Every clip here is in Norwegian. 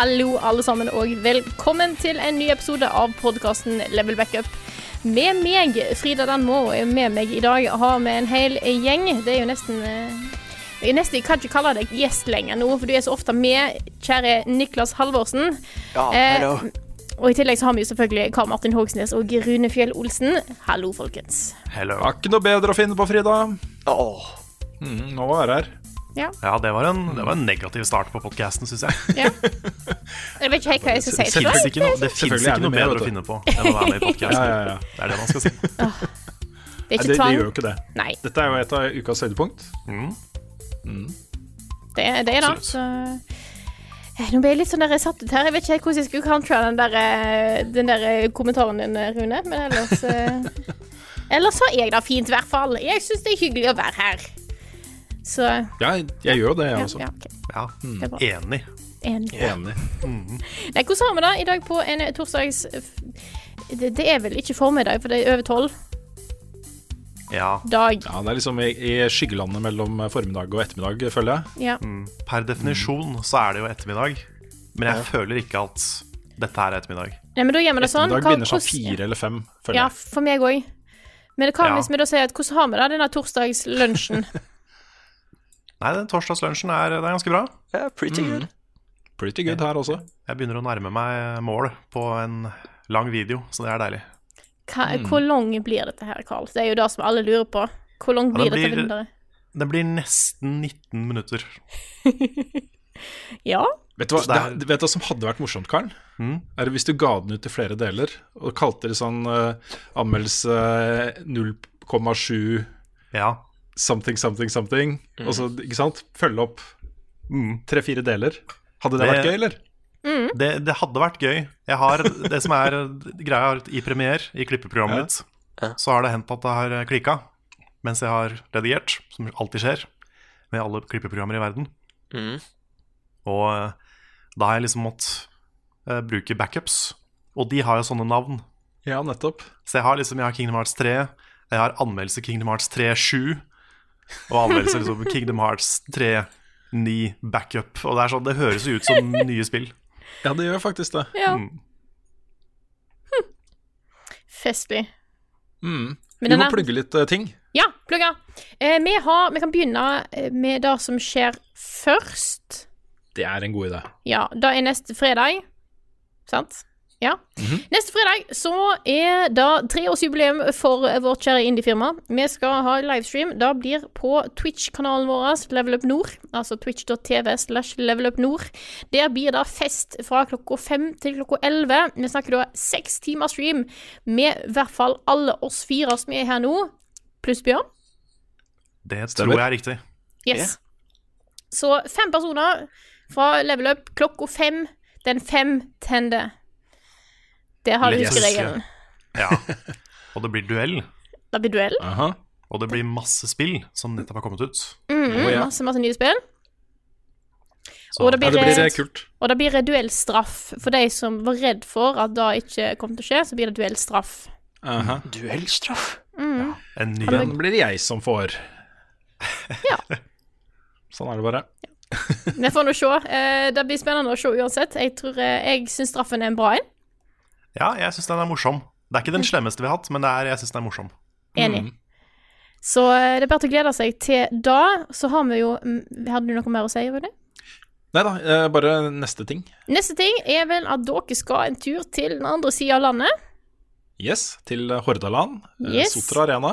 Hallo, alle sammen, og velkommen til en ny episode av podkasten Level Backup. Med meg, Frida Danmo, og med meg i dag har vi en hel gjeng. Det er jo nesten eh, Jeg, er nesten, jeg kan ikke kalle deg gjest lenger nå, for du er så ofte med, kjære Niklas Halvorsen. Ja, Eh, og i tillegg så har vi jo selvfølgelig Karl Martin Hogsnes og Rune Fjell Olsen. Hallo, folkens. hello. var ikke noe bedre å finne på, Frida. Åh, Mm, nå er jeg her. Ja, det var, en, det var en negativ start på podkasten, syns jeg. Ja. Jeg vet ikke helt hva jeg skal si. Det deg ikke, noe- det finnes er ikke noe bedre å finne på enn å være med i podkasten. Ja, ja, ja. Det er det man skal si. Det er Nei, det, det gjør jo ikke det. Nei, Dette er jo et av ukas høydepunkt. det, det er det. Så Eh, Nå ble jeg litt sånn der jeg satt ut her. Jeg vet ikke helt hvordan jeg skulle countra den der, eh, den der eh, kommentaren din, Rune. Men ellers Ellers var jeg da fint, i hvert fall. Jeg syns det er hyggelig å være her. Så Ja, jeg gjør jo det, jeg ja, også. ja, ok. Ja, bra. Enig. Enig. Enig. Nei, hvordan har vi det i dag på en torsdags... Det, det er vel ikke formiddag, for det er over tolv Ja. dag. Ja, Det er liksom i, i skyggelandet mellom formiddag og ettermiddag, føler jeg. Ja. Mm. Per definisjon så er det jo ettermiddag, men jeg føler ikke at dette er ettermiddag. Nei, men da gjør vi det sånn. Ettermiddag Hva- begynner sånn hvordan- fire eller fem, føler Ja, jeg. for meg òg. Men det kan Ja. hvis vi da sier at hvordan har vi det denne torsdagslunsjen? Nei, den torsdagslunsjen er, er ganske bra. Yeah, pretty good. Pretty good her også. Jeg begynner å nærme meg mål på en lang video, så det er deilig. Hva, Hvor lang blir dette her, Karl? Det er jo det som alle lurer på. Hvor lang Ja, blir det dette blir- Den blir nesten 19 minutter. Ja? Vet du hva, det vet du hva som hadde vært morsomt, Karl? Mm. Er det hvis du ga den ut i flere deler, og kalte det sånn uh, anmeldelse eh, 0,7 Ja. Something, something, something, og så, ikke sant? Følge opp Mm. tre-fire deler. Hadde det, Det- vært gøy, eller? Det, det hadde vært gøy. Jeg har, det som er greia i Premiere, i klippeprogrammet Ja. mitt, Ja. så har det hendt at det har klikka mens jeg har redigert, som alltid skjer med alle klippeprogrammer i verden. Mm. Og eh, da har jeg liksom måttet uh, bruke backups, og de har jo sånne navn. Ja, nettopp. Så jeg har liksom, jeg har Kingdom Hearts 3, jeg har anmeldelse Kingdom Hearts 3 7, og anmeldelser liksom Kingdom Hearts 3 9 backup. Og det er sånn, det høres jo ut som nye spill. Ja, det gjør faktisk det. Ja. Mm. Festlig. Mm. Vi må plugge litt uh, ting. Ja, plugga. Eh, vi, har, vi kan begynne eh, med det som skjer først. Det er en god idé. Ja, da er neste fredag. Sant? Ja. Neste fredag så er det treårsjubileum for vårt kjære indiefirma. Vi skal ha livestream. Det blir på Twitch-kanalen vår, Level Up Nord. Altså twitch.tv slash Level Up Nord. Der blir det fest fra klokka fem til klokka elleve. Vi snakker da seks timer stream med i hvert fall alle oss fire som er her nå, pluss Bjørn. Det tror jeg er riktig. Yes. Så fem personer fra Level Up klokka fem. Den femtende. Det har vi huskeregelen. Ja. Og det blir duell, Det blir duell. Aha. og det blir masse spill som nettopp har kommet ut. Mm, oh, ja. Masse, masse nye spill. Så Og det Ja, blir, det blir kult. og det blir duellstraff. For de som var redd for at det ikke kom til å skje, så blir det duellstraff. Aha. Duellstraff. Mm. en ny Den blir det jeg som får. Ja. Sånn er det bare. Vi får nå se. Eh, Det blir spennende å se uansett. Jeg tror eh, jeg syns straffen er en bra en. Ja, jeg syns den er morsom. Det er ikke den slemmeste vi har hatt, men det er, jeg syns den er morsom. Enig. Mm. Så eh, det er bare til å glede seg til da. Så har vi jo mm, Hadde du noe mer å si, Rune? Nei da, eh, bare neste ting. Neste ting er vel at dere skal en tur til den andre sida av landet. Yes, til Hordaland. eh, Yes. Sotra Arena.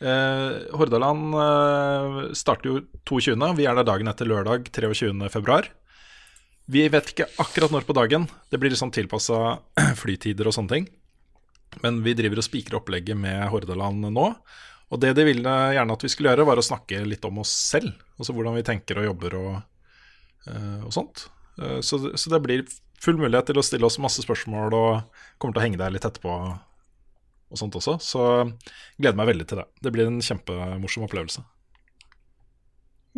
Eh, Hordaland eh, starter jo 22., vi er der dagen etter lørdag 23. Vi vet ikke akkurat når på dagen, det blir liksom tilpassa flytider og sånne ting. Men vi driver og spikrer opplegget med Hordaland nå. Og det de ville gjerne at vi skulle gjøre, var å snakke litt om oss selv. Altså hvordan vi tenker og jobber og, eh, og sånt. Eh, så, så det blir full mulighet til å stille oss masse spørsmål, og kommer til å henge deg litt etterpå og sånt også. Så gleder meg veldig til det. Det blir en kjempemorsom opplevelse.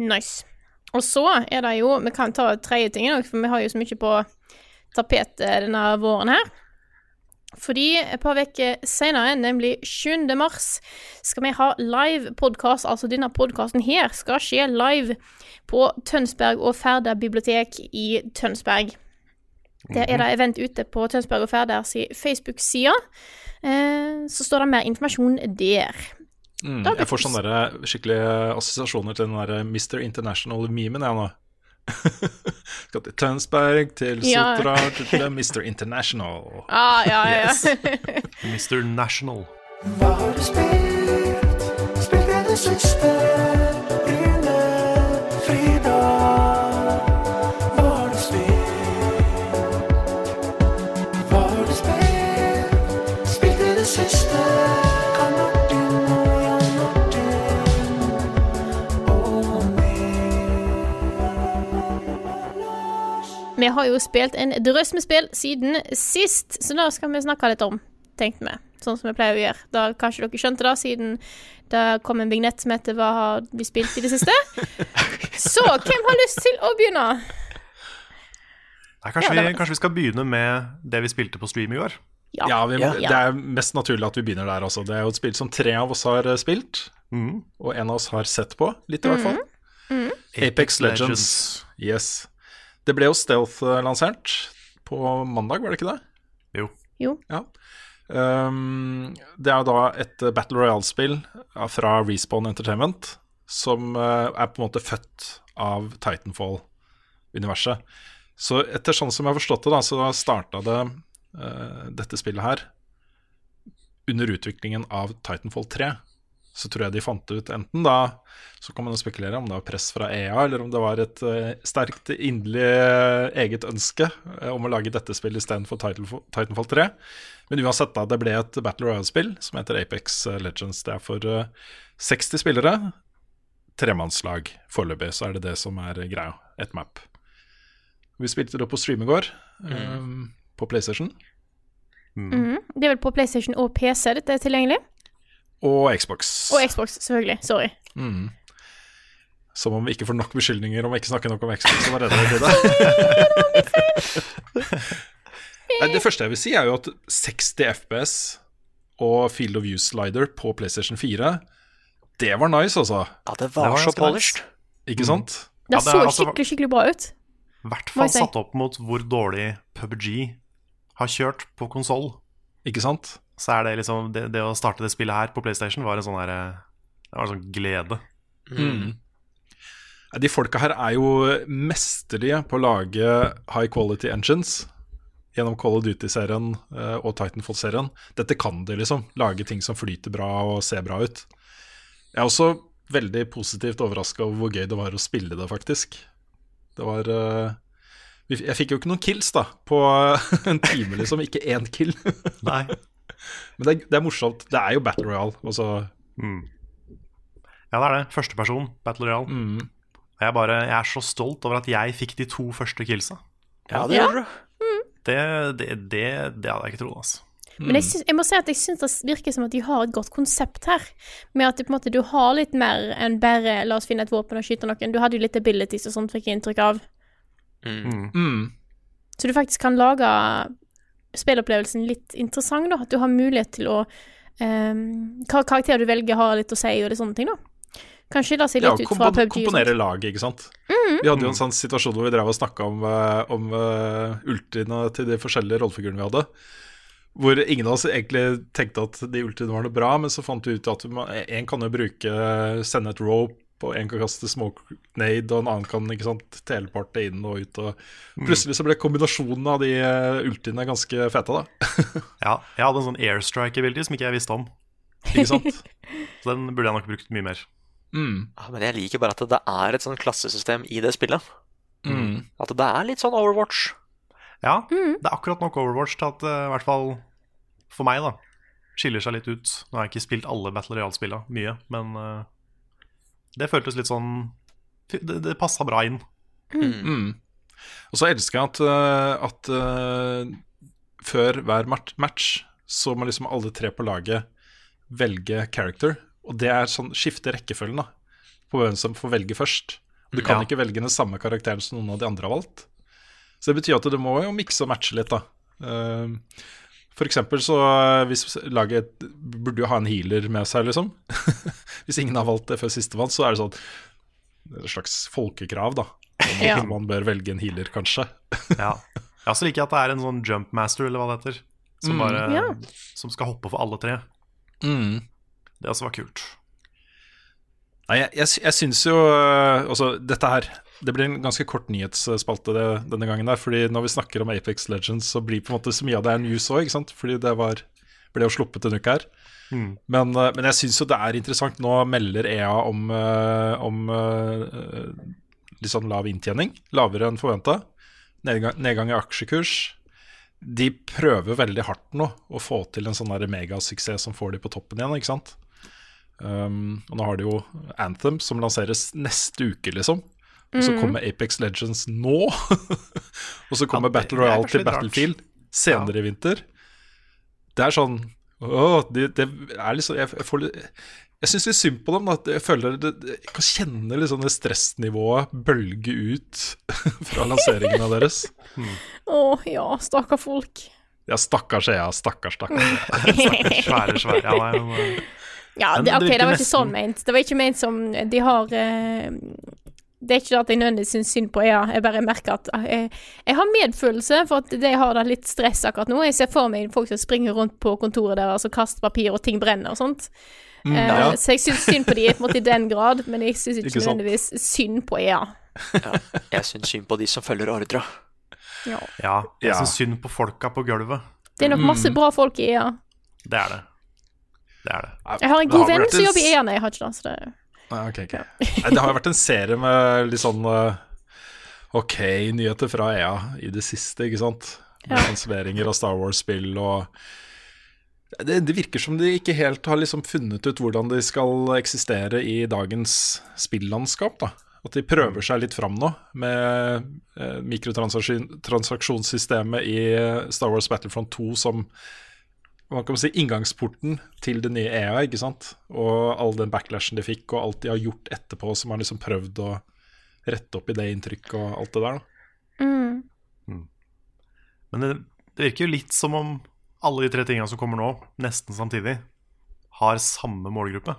Nice. Og så er det jo Vi kan ta tredje ting òg, for vi har jo så mye på tapetet denne våren her. Fordi et par uker senere, nemlig 7. mars, skal vi ha live podkast. Altså denne podkasten her skal skje live på Tønsberg og Færder bibliotek i Tønsberg. Der er det event ute på Tønsberg og Færder si Facebook-side. Eh, så står det mer informasjon der. Mm, jeg får sånne der skikkelige assosiasjoner til den der Mr. International-memen, jeg nå. Skal til Tønsberg, til Ja. Sotra, til, til Mr. International. Ah, ja, ja, ja. Yes. Mr. National. Vi har jo spilt en drøss med spill siden sist, så da skal vi snakke litt om, tenkte vi. Sånn som vi pleier å gjøre. Da kanskje dere skjønte det, siden det kom en vignett som heter 'Hva har vi spilt i det siste?' Så hvem har lyst til å begynne? Nei, kanskje, Ja, vi, kanskje vi skal begynne med det vi spilte på stream i går? Ja, vi, Ja. Det er mest naturlig at vi begynner der også. Det er jo et spill som tre av oss har eh, spilt, Mm. og en av oss har sett på, litt i hvert fall. Apex Legends. Yes. Det ble jo Stealth-lansert på mandag, var det ikke det? Jo. Jo. Ja. Um, det er jo da et Battle Royale-spill fra Respawn Entertainment som eh, er på en måte født av Titanfall-universet. Så etter sånn som jeg har forstått det, da, så starta det uh, dette spillet her under utviklingen av Titanfall 3. Så tror jeg de fant ut enten da Så kan man jo spekulere om det var press fra EA, eller om det var et uh, sterkt inderlig uh, eget ønske uh, om å lage dette spillet istedenfor Titanfall, Titanfall 3. Men uansett, da, det ble et Battle Royale-spill som heter Apex Legends. Det er for eh, 60 spillere. Tremannslag foreløpig, så er det det som er greia. Et map. Vi spilte det på stream i går, eh, på PlayStation Mhm. Det er vel på PlayStation og PC dette er tilgjengelig? Og Xbox. Og Xbox, selvfølgelig. Sorry. Mm. Som om vi ikke får nok beskyldninger om å ikke snakke nok om Xbox tide. Nei, det første jeg vil si, er jo at 60 FPS og Field of View-slider på PlayStation 4, det var nice, altså. Ja, det Det var, var så polished. Ikke sant? Det Ja, det er så altså- skikkelig, skikkelig bra ut. I hvert fall satt opp mot hvor dårlig PubG har kjørt på konsoll. Ikke sant? Så er det liksom det, det å starte det spillet her på PlayStation var en sånn her, Det var en sånn glede. Mm. De folka her er jo mesterlige på å lage high quality engines gjennom Call of Duty-serien eh, og Titanfall-serien. Dette kan de, liksom. Lage ting som flyter bra og ser bra ut. Jeg er også veldig positivt overraska over hvor gøy det var å spille det, faktisk. Det var eh, Jeg fikk jo ikke noen kills, da, på en time, liksom. Ikke én kill. Nei. Men det er, det er morsomt. Det er jo Battle Royale. Også. Mm. Ja, det er det. Førsteperson, Battle Royale. mm. Jeg, bare, jeg er så stolt over at jeg fikk de to første killsa. Ja, det Ja. gjorde du. Det, det, det, det hadde jeg ikke trodd, altså. Men jeg, syns- jeg må si at jeg syns det virker som at de har et godt konsept her. Med at det, på en måte, du har litt mer enn bare 'la oss finne et våpen og skyte noen'. Du hadde jo litt abilities og sånt, fikk jeg inntrykk av. Mm. Mm. Så du faktisk kan lage spillopplevelsen litt interessant, da. At du har mulighet til å um, Hva karakter du velger, har litt å si, og litt sånne ting, da. Kan skille seg Ja, litt ut fra PubG. Ja, komponere laget, ikke sant. Vi hadde jo en sånn situasjon hvor vi drev og snakka om, eh, om uh, ultiene til de forskjellige rollefigurene vi hadde. Hvor ingen av oss egentlig tenkte at de ultiene var noe bra, men så fant vi ut at en kan jo bruke sende et rope, og en kan kaste smoke nade, og en annen kan ikke sant, teleparte inn og ut. Og plutselig så ble kombinasjonen av de uh, ultiene ganske fete, da. Ja, jeg hadde en sånn airstrike-ability som ikke jeg visste om. Ikke sant? Så den burde jeg nok brukt mye mer. Mm. Ja, Men jeg liker bare at det er et sånn klassesystem i det spillet. Mm. At det er litt sånn Overwatch. Ja, det er akkurat nok Overwatch til at det i hvert fall for meg, da, skiller seg litt ut. Nå har jeg ikke spilt alle Battle Royale-spilla mye, men eh, det føltes litt sånn Det, det passa bra inn. Mm. Og så elsker jeg at, eh, at uh, før hver match så må liksom alle tre på laget velge character. Og det er sånn skifte rekkefølgen da på hvem som får velge først. Du kan Ja. ikke velge den samme karakteren som noen av de andre har valgt. Så det betyr at du må jo mikse og matche litt, da. Eh, For eksempel så eh, hvis laget burde jo ha en healer med seg, liksom. hvis ingen har valgt det før sistemann, så er det sånn et slags folkekrav, da. Om Ja. man bør velge en healer, kanskje. Ja. Jeg så liker jeg at det er en sånn jumpmaster, eller hva det heter, som, Mm. Ja. som skal hoppe for alle tre. Mm. Det også var kult. Nei, jeg, jeg, jeg syns jo øh, Altså, dette her Det blir en ganske kort nyhetsspalte det, denne gangen der. Fordi når vi snakker om Apex Legends, så blir på en måte så mye av det er news òg, ikke sant? Fordi det var ble jo sluppet en uke her. Mm. Men, øh, men jeg syns jo det er interessant. Nå melder EA om, øh, om litt sånn lav inntjening. Lavere enn forventa. Nedgang, nedgang i aksjekurs. De prøver veldig hardt nå å få til en sånn megasuksess som får de på toppen igjen, ikke sant. Um, og nå har de jo Anthem, som lanseres neste uke, liksom. Og så kommer Apex Legends nå. og så kommer Ja, det- Battle Royale til. Battlefield senere i vinter. Det er sånn Åh, det, det er liksom Jeg, jeg, får litt- jeg syns litt synd på dem. At jeg føler det, Jeg kan kjenne liksom det stressnivået bølge ut fra lanseringen av deres. Å ja, stakkar folk. Ja, stakkars EA, stakkars, stakkars. Svære, svære. Ja, nei, men, eh, Ja, det, det ok, det var ikke sånn ment. Det var ikke ment som De har eh, Det er ikke det at jeg nødvendigvis syns synd på EA, jeg bare merker at eh, jeg, jeg har medfølelse for at de har det litt stress akkurat nå. Jeg ser for meg folk som springer rundt på kontoret deres og kaster papir, og ting brenner og sånt. Mm, ja. Så jeg syns synd på de på en måte i den grad, men jeg syns ikke, Ikke nødvendigvis synd på EA. Ja, jeg syns synd på de som følger ordra. Ja. ja, jeg syns synd på folka på gulvet. Det er nok masse bra folk i EA. Det er det. Det er det. Jeg har en god venn som jobber i EA, nei, jeg har ikke det. Så det Nei, okay, okay. Nei, det har jo vært en serie med litt sånn eh, ok nyheter fra EA i det siste, ikke sant? Med Ja. kanselleringer av Star Wars-spill og det, det virker som de ikke helt har liksom funnet ut hvordan de skal eksistere i dagens spillandskap. da. At de prøver seg litt fram nå med eh, mikrotransaksjonssystemet i eh, Star Wars Battlefront 2 som man kan si inngangsporten til det nye EA, ikke sant? Og all den backlashen de fikk, og alt de har gjort etterpå som har liksom prøvd å rette opp i det inntrykket og alt det der. da. mm. Men det, det virker jo litt som om alle de tre tingene som kommer nå, nesten samtidig, har samme målgruppe.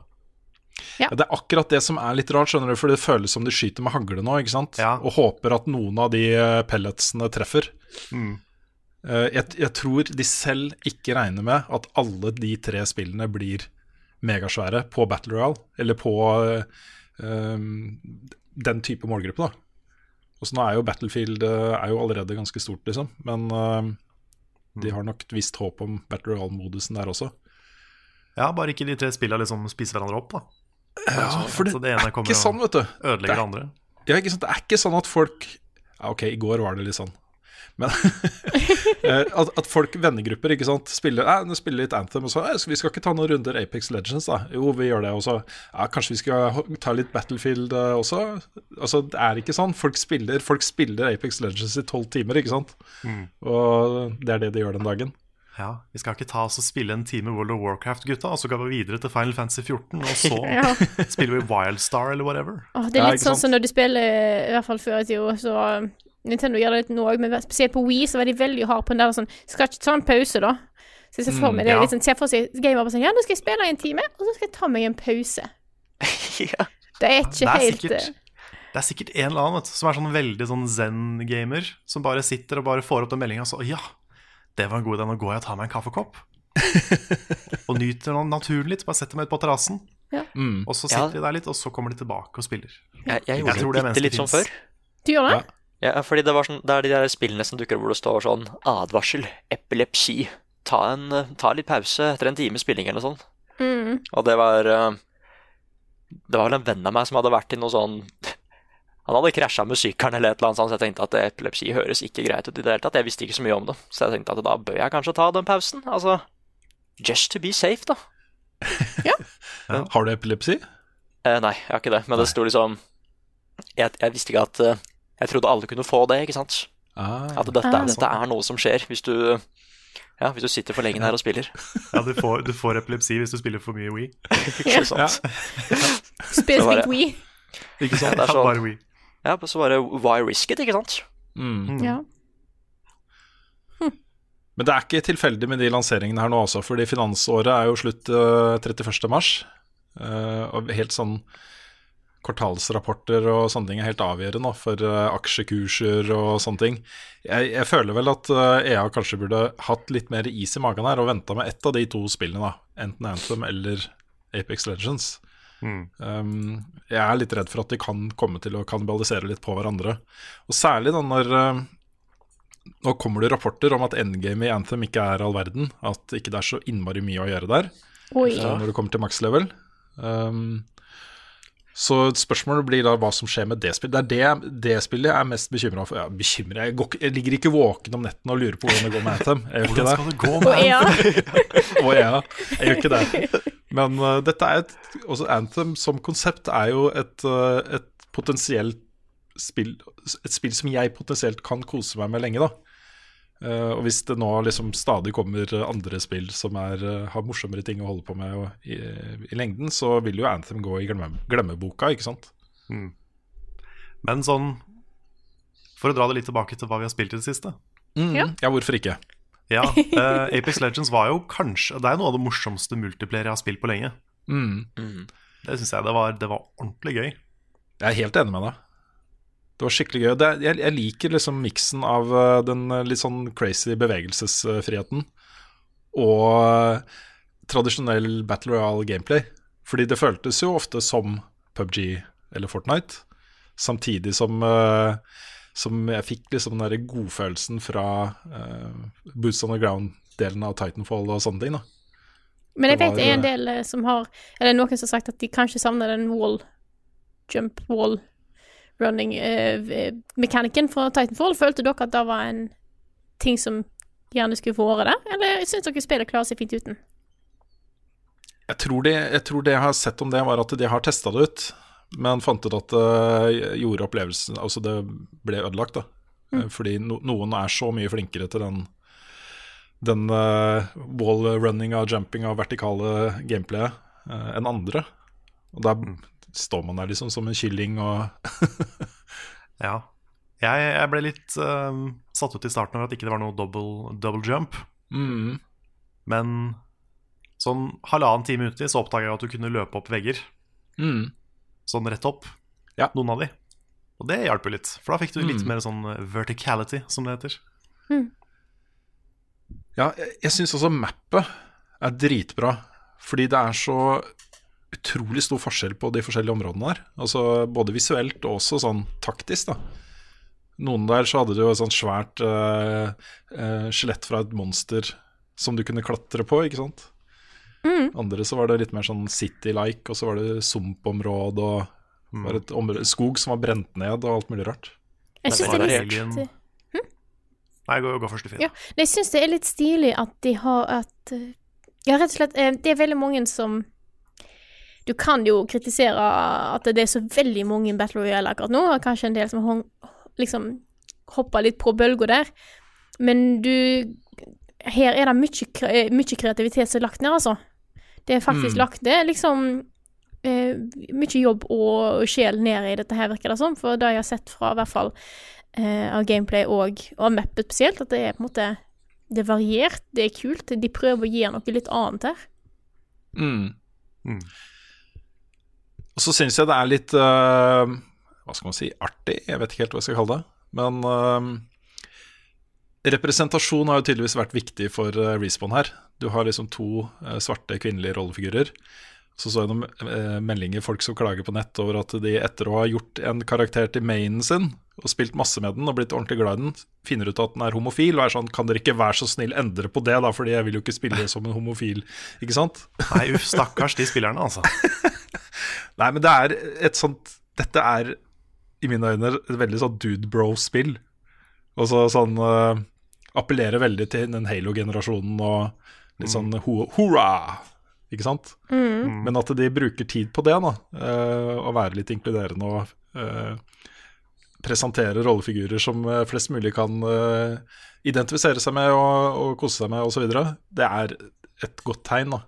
Ja, det er akkurat det som er litt rart, skjønner du, for det føles som de skyter med hagle nå, ikke sant? Ja. Og håper at noen av de eh, pelletsene treffer. Mm. Eh, Jeg, jeg tror de selv ikke regner med at alle de tre spillene blir megasvære på Battle Royale, eller på um, den type målgruppe, da. Og så nå er jo Battlefield eh, er jo allerede ganske stort, liksom, men eh, de har nok et visst håp om Battle Royale-modusen der også. Ja, bare ikke de tre spillene liksom spiser hverandre opp, da. Ja, for det altså, det er ikke sånn, vet du. ødelegger Det er- det andre. Ja, ikke sant? Det er ikke sånn at folk ja, Ok, i går var det litt sånn. Men eh, at, at folk, vennegrupper, ikke sant, spiller eh, spiller litt Anthem, og så eh, Vi skal ikke ta noen runder Apex Legends, da. Jo, vi gjør det. Og så ja, kanskje vi skal ta litt Battlefield eh, også. Altså, det er ikke sånn. Folk spiller, folk spiller Apex Legends i tolv timer, ikke sant. Og det er det de gjør den dagen. Ja, Vi skal ikke ta oss og spille en time World of Warcraft, gutta, og så går vi videre til Final Fantasy 14, og så Ja. spiller vi Wildstar eller whatever. Oh, det er litt ja, sånn som når du spiller, i hvert fall før i tida, så um, Nintendo gjør det litt nå òg, men spesielt på Wii så var de veldig harde på den der sånn Skal ikke ta en pause, da. Så jeg ser for meg det ja. litt sånn, ser for seg gamer bare sånn Ja, nå skal jeg spille i en time, og så skal jeg ta meg en pause. ja. Det er ikke Det er helt sikkert, eh, det er sikkert en eller annen som er sånn veldig sånn zen-gamer, som bare sitter og bare får opp den meldinga så Ja, det var en god idé, nå går jeg og tar meg en kaffekopp. og nyter naturen litt. Bare setter meg ut på terrassen, Mm. og så Ja. sitter de der litt, og så kommer de tilbake og spiller. Jeg, jeg Jeg gjorde tror det litt sånn mennesket før. Du gjør det? Ja. Ja, fordi det var sånn, det er de der spillene som dukker opp hvor det står sånn Advarsel, epilepsi. Ta, en, ta litt pause etter en time spilling eller noe sånt. Og det var eh, Det var vel en venn av meg som hadde vært i noe sånn Han hadde krasja med sykkelen eller et eller annet sånt, så jeg tenkte at epilepsi høres ikke greit ut i det hele tatt. Jeg visste ikke så mye om det, så jeg tenkte at da bør jeg kanskje ta den pausen. Altså just to be safe, da. Har du epilepsi? Eh, nei, jeg har ikke det, men det sto liksom jeg, jeg visste ikke at eh, Jeg trodde alle kunne få det, ikke sant? Ah, At dette, dette er noe som skjer hvis du ja, hvis du sitter for lenge her og spiller. Ja, du får, du får epilepsi hvis du spiller for mye Wii. Ikke sant? Spesifikt We. Ikke sant? det er sånn- Bare Wii. Ja, så bare why risk it, ikke sant? Mm. Ja. Men det er ikke tilfeldig med de lanseringene her nå også, fordi finansåret er jo slutt eh, 31. mars. Eh, og helt sånn kvartalsrapporter og sånne ting er helt avgjørende for eh, aksjekurser og sånne ting. Jeg, jeg føler vel at eh, EA kanskje burde hatt litt mer is i magen her og venta med ett av de to spillene, da. Enten Anthem eller Apex Legends. Mm. Um, jeg er litt redd for at de kan komme til å kannibalisere litt på hverandre. Og særlig da når uh, Nå kommer det rapporter om at endgame i Anthem ikke er all verden. At ikke det er så innmari mye å gjøre der Oi. eh, når det kommer til max level. Um, så spørsmålet blir da hva som skjer med det spillet. Det er det, det spillet jeg er mest bekymra for. Ja, bekymret, jeg, går, jeg ligger ikke våken om netten og lurer på hvordan det går med Anthem. Jeg gjør ikke det. gå med Anthem? Og ja, jeg gjør ikke det. Men uh, dette er et også Anthem som konsept er jo et, uh, et potensielt spill Et spill som jeg potensielt kan kose meg med lenge, da. Uh, og hvis det nå liksom stadig kommer andre spill som er, uh, har morsommere ting å holde på med og, i, i lengden, så vil jo Anthem gå i glemme, glemmeboka, ikke sant? Men sånn For å dra det litt tilbake til hva vi har spilt i det siste. Ja. ja, hvorfor ikke? Ja, uh, Apex Legends var jo kanskje Det er noe av det morsomste multiplayer jeg har spilt på lenge. Mm. Det syns jeg det var, det var ordentlig gøy. Jeg er helt enig med deg. Det var skikkelig gøy. Det, jeg, jeg liker liksom miksen av uh, den uh, litt sånn crazy bevegelsesfriheten og uh, tradisjonell Battle Royale gameplay. Fordi det føltes jo ofte som PubG eller Fortnite, samtidig som, som jeg fikk liksom den der godfølelsen fra uh, Boots on the Ground-delen av Titanfall og sånne ting. da. Men jeg vet det er en del eh, som har Eller noen som har sagt at de kanskje savner den wall jump wall running-mekanikken fra Titanfall. Følte dere at det var en ting som gjerne skulle få der, det, eller syns dere spillet klarer seg fint uten? Jeg tror, det, jeg tror det jeg har sett om det, var at de har testa det ut, men fant ut at det gjorde opplevelsen Altså, det ble ødelagt, da. Mm. Fordi no, noen er så mye flinkere til den den uh, wall-runninga, jumpinga og vertikale gameplayet uh, enn andre. Og da står man der liksom som en kylling og Ja. Jeg, jeg ble litt uh, satt ut i starten over at ikke det var noe double, double jump. mm, Men sånn halvannen time uti så oppdaga jeg at du kunne løpe opp vegger. mm. Sånn rett opp. Ja. Noen av de. Og det hjalp jo litt. For da fikk du litt Mm. mer sånn verticality, som det heter. Ja, jeg, jeg syns også mappet er dritbra, fordi det er så utrolig stor forskjell på de forskjellige områdene der. Altså Både visuelt og også sånn taktisk, da. Noen der så hadde du et sånt svært eh, uh, skjelett fra et monster som du kunne klatre på, ikke sant. Andre så var det litt mer sånn city-like, og så var det sumpområde og var et område, skog som var brent ned og alt mulig rart. Jeg synes syns det er litt Alien Nei, gå, gå først, Finn. Ja. Nei, Jeg syns det er litt stilig at de har at eh, Ja, rett og slett Det er veldig mange som Du kan jo kritisere at det er så veldig mange Battle Royale akkurat nå, og kanskje en del som har liksom hoppa litt på bølga der, men du Her er det mye, eh, mye kreativitet som er lagt ned, altså. Det er faktisk Mm. lagt ned liksom eh, mye jobb og sjel ned i dette her, virker det som, for det jeg har sett fra i hvert fall eh, av gameplay og av mappet spesielt, at det er på en måte det er variert, det er kult. De prøver å gi noe litt annet her. Mm. Mm. Og så syns jeg det er litt uh, Hva skal man si artig, jeg vet ikke helt hva jeg skal kalle det. Men uh, representasjon har jo tydeligvis vært viktig for uh, Respawn her. Du har liksom to eh, svarte kvinnelige rollefigurer. Så så jeg noen eh, meldinger folk som klager på nett over at de etter å ha gjort en karakter til mainen sin, og spilt masse med den og blitt ordentlig glad i den, finner ut at den er homofil, og er sånn Kan dere ikke være så snill endre på det, da, fordi jeg vil jo ikke spille som en homofil, ikke sant? Nei, uff, stakkars de spillerne, altså. Nei, men det er et sånt Dette er i mine øyne et veldig sånn dude bro-spill. Og så sånn uh, Appellerer veldig til den Halo-generasjonen og litt sånn ho hurra! Ikke sant? Men at de bruker tid på det, da. Uh, å være litt inkluderende og uh, presentere rollefigurer som uh, flest mulig kan uh, identifisere seg med og, og kose seg med osv. Det er et godt tegn da,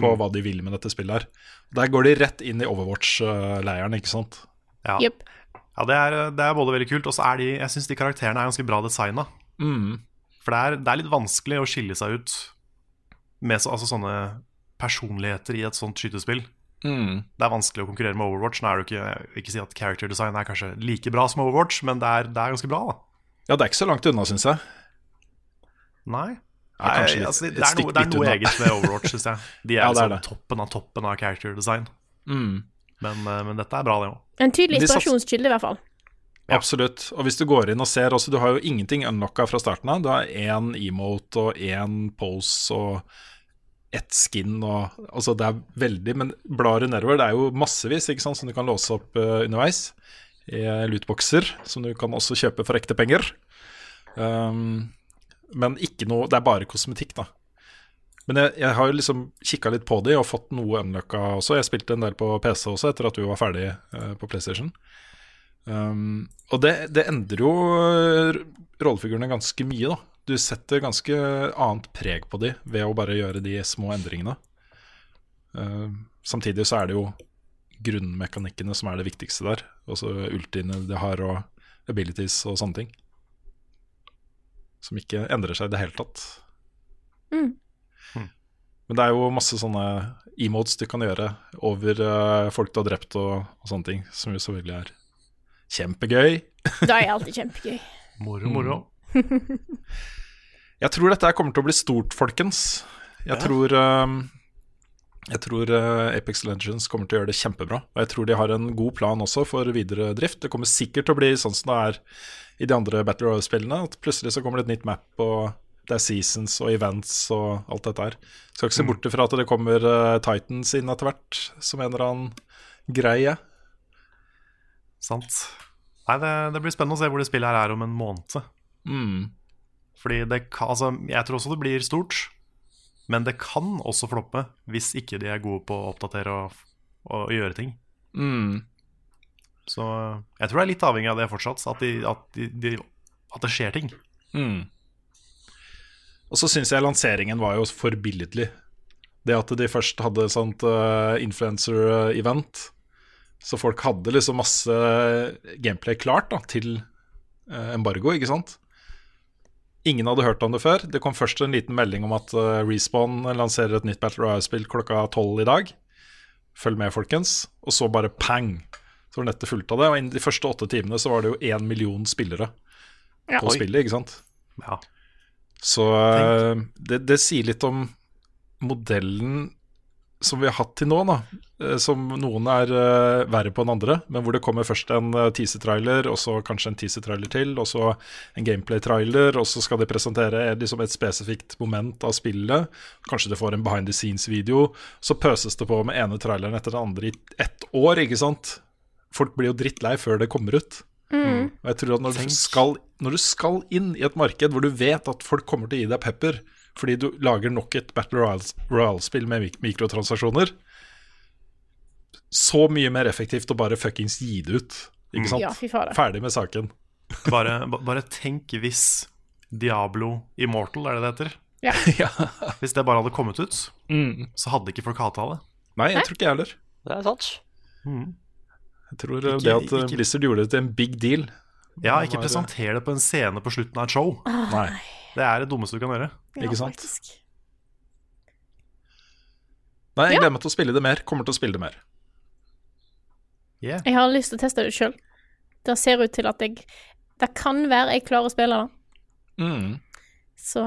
på hva de vil med dette spillet her. Der går de rett inn i Overwatch-leiren, ikke sant? Ja, yep. ja det, er, det er både veldig kult, og så er de Jeg syns de karakterene er ganske bra designa. Mm. For det er, det er litt vanskelig å skille seg ut med så, altså sånne personligheter i et sånt skytespill. Mm. Det er vanskelig å konkurrere med Overwatch. Nå er det jo ikke, ikke si at character design er kanskje like bra som Overwatch, men det er, det er ganske bra, da. Ja, det er ikke så langt unna, syns jeg. Nei. Kanskje litt- altså, det, er noe, det er noe unna. eget med Overwatch, syns jeg. De er, Ja, det er liksom det. toppen av toppen av character design. Mm. Men, eh, men dette er bra, det òg. En tydelig De inspirasjonskilde, i hvert fall. Ja. Absolutt. Og hvis du går inn og ser også, du har jo ingenting unlocka fra starten av. Du har én emote og én pose og ett skin og Altså, det er veldig Men blar du nedover, det er jo massevis ikke sant, som du kan låse opp uh, underveis. I lootboxer, som du kan også kjøpe for ekte penger. Um, men ikke noe Det er bare kosmetikk, da. Men jeg, jeg har jo liksom kikka litt på de og fått noe unlocka også. Jeg spilte en del på PC også etter at du var ferdig uh, på PlayStation. Um, og det, det endrer jo eh, rollefigurene ganske mye, da. Du setter ganske annet preg på de ved å bare gjøre de små endringene. Uh, samtidig så er det jo grunnmekanikkene som er det viktigste der. Også ultiene de har, og abilities og sånne ting. Som ikke endrer seg i det hele tatt. Mm. Men det er jo masse sånne emotes du kan gjøre over uh, folk du har drept og, og sånne ting, som jo selvfølgelig er kjempegøy. Da er alltid kjempegøy. Moro, moro. Jeg tror dette kommer til å bli stort, folkens. Jeg tror, um, jeg tror eh, Apex Legends kommer til å gjøre det kjempebra. Og jeg tror de har en god plan også for videre drift. Det kommer sikkert til å bli sånn som det er i de andre Battle Royale-spillene. At plutselig så kommer det et nytt map, og det er seasons og events og alt dette her. Skal ikke se bort fra at det kommer eh, Titans inn etter hvert, som en eller annen greie. Sant. Nei, det, det blir spennende å se hvor det spillet her er om en måned. Mm. Fordi det kan, altså, jeg tror også det blir stort, men det kan også floppe hvis ikke de er gode på å oppdatere og, og gjøre ting. Mm. Så jeg tror det er litt avhengig av det fortsatt, at, de, at, de, de, at det skjer ting. Mm. Og så syns jeg lanseringen var jo forbilledlig. Det at de først hadde sånt uh, influencer-event. Så folk hadde liksom masse gameplay klart da, til eh, embargo, ikke sant? Ingen hadde hørt om det før. Det kom først en liten melding om at uh, Respawn lanserer et nytt Battle Royale-spill klokka tolv i dag. Følg med, folkens. Og så bare pang! Så var nettet fullt av det. Og innen de første åtte timene så var det jo én million spillere Ja. på Oi. spillet, ikke sant? Ja. Så uh, det, det sier litt om modellen som vi har hatt til nå, da. Eh, Som noen er uh, verre på enn andre, men hvor det kommer først en uh, teaser-trailer, og så kanskje en teaser-trailer til, og så en gameplay-trailer, og så skal de presentere eh, liksom et spesifikt moment av spillet. Kanskje du får en behind the scenes-video. Så pøses det på med ene traileren etter den andre i ett år, ikke sant? Folk blir jo drittlei før det kommer ut. Og jeg tror at når du, skal, når du skal inn i et marked hvor du vet at folk kommer til å gi deg pepper fordi du lager nok et Battle Royale- Royale-spill med mik mikrotransaksjoner, så mye mer effektivt å bare fuckings gi det ut. Ikke sant? Ja. Ferdig med saken. Bare, bare tenk hvis Diablo Immortal, er det det heter? ja. Hvis det bare hadde kommet ut, mm. så hadde ikke folk hata det. Nei, jeg tror ikke jeg heller. Det er sant. Jeg tror eh, Ikke- det at eh, ikke- Blizzard gjorde det til en big deal Ja, ikke var- presenter det på en scene på slutten av et show. Nei. Det er det dummeste du kan gjøre. Ja, Ikke sant? faktisk. Nei, jeg gleder meg til å spille det mer. Kommer til å spille det mer. Yeah. Jeg har lyst til å teste det sjøl. Det ser ut til at jeg Det kan være jeg klarer å spille det. Mm. Så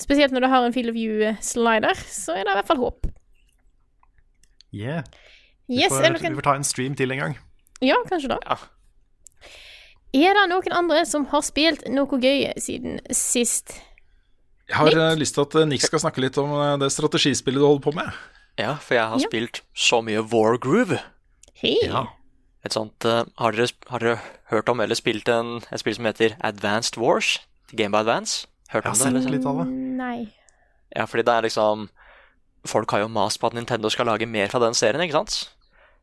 Spesielt når du har en Field of View-slider, så er det i hvert fall håp. Yeah. Vi, Yes, får, vi får ta en stream til en gang. Ja, kanskje da. Ja. Er det noen andre som har spilt noe gøy siden sist? Jeg har Nick? lyst til at eh, Nick skal snakke litt om eh, det strategispillet du holder på med. Ja, for jeg har Ja. spilt så mye War Groove. Hei. Et sånt, uh, har, dere, har dere hørt om eller spilt en, et spill som heter Advanced Wars? Game by Advance? Hørt Jeg om har det? sett Eller? litt av det. Nei. Ja, fordi det er liksom Folk har jo mast på at Nintendo skal lage mer fra den serien, ikke sant?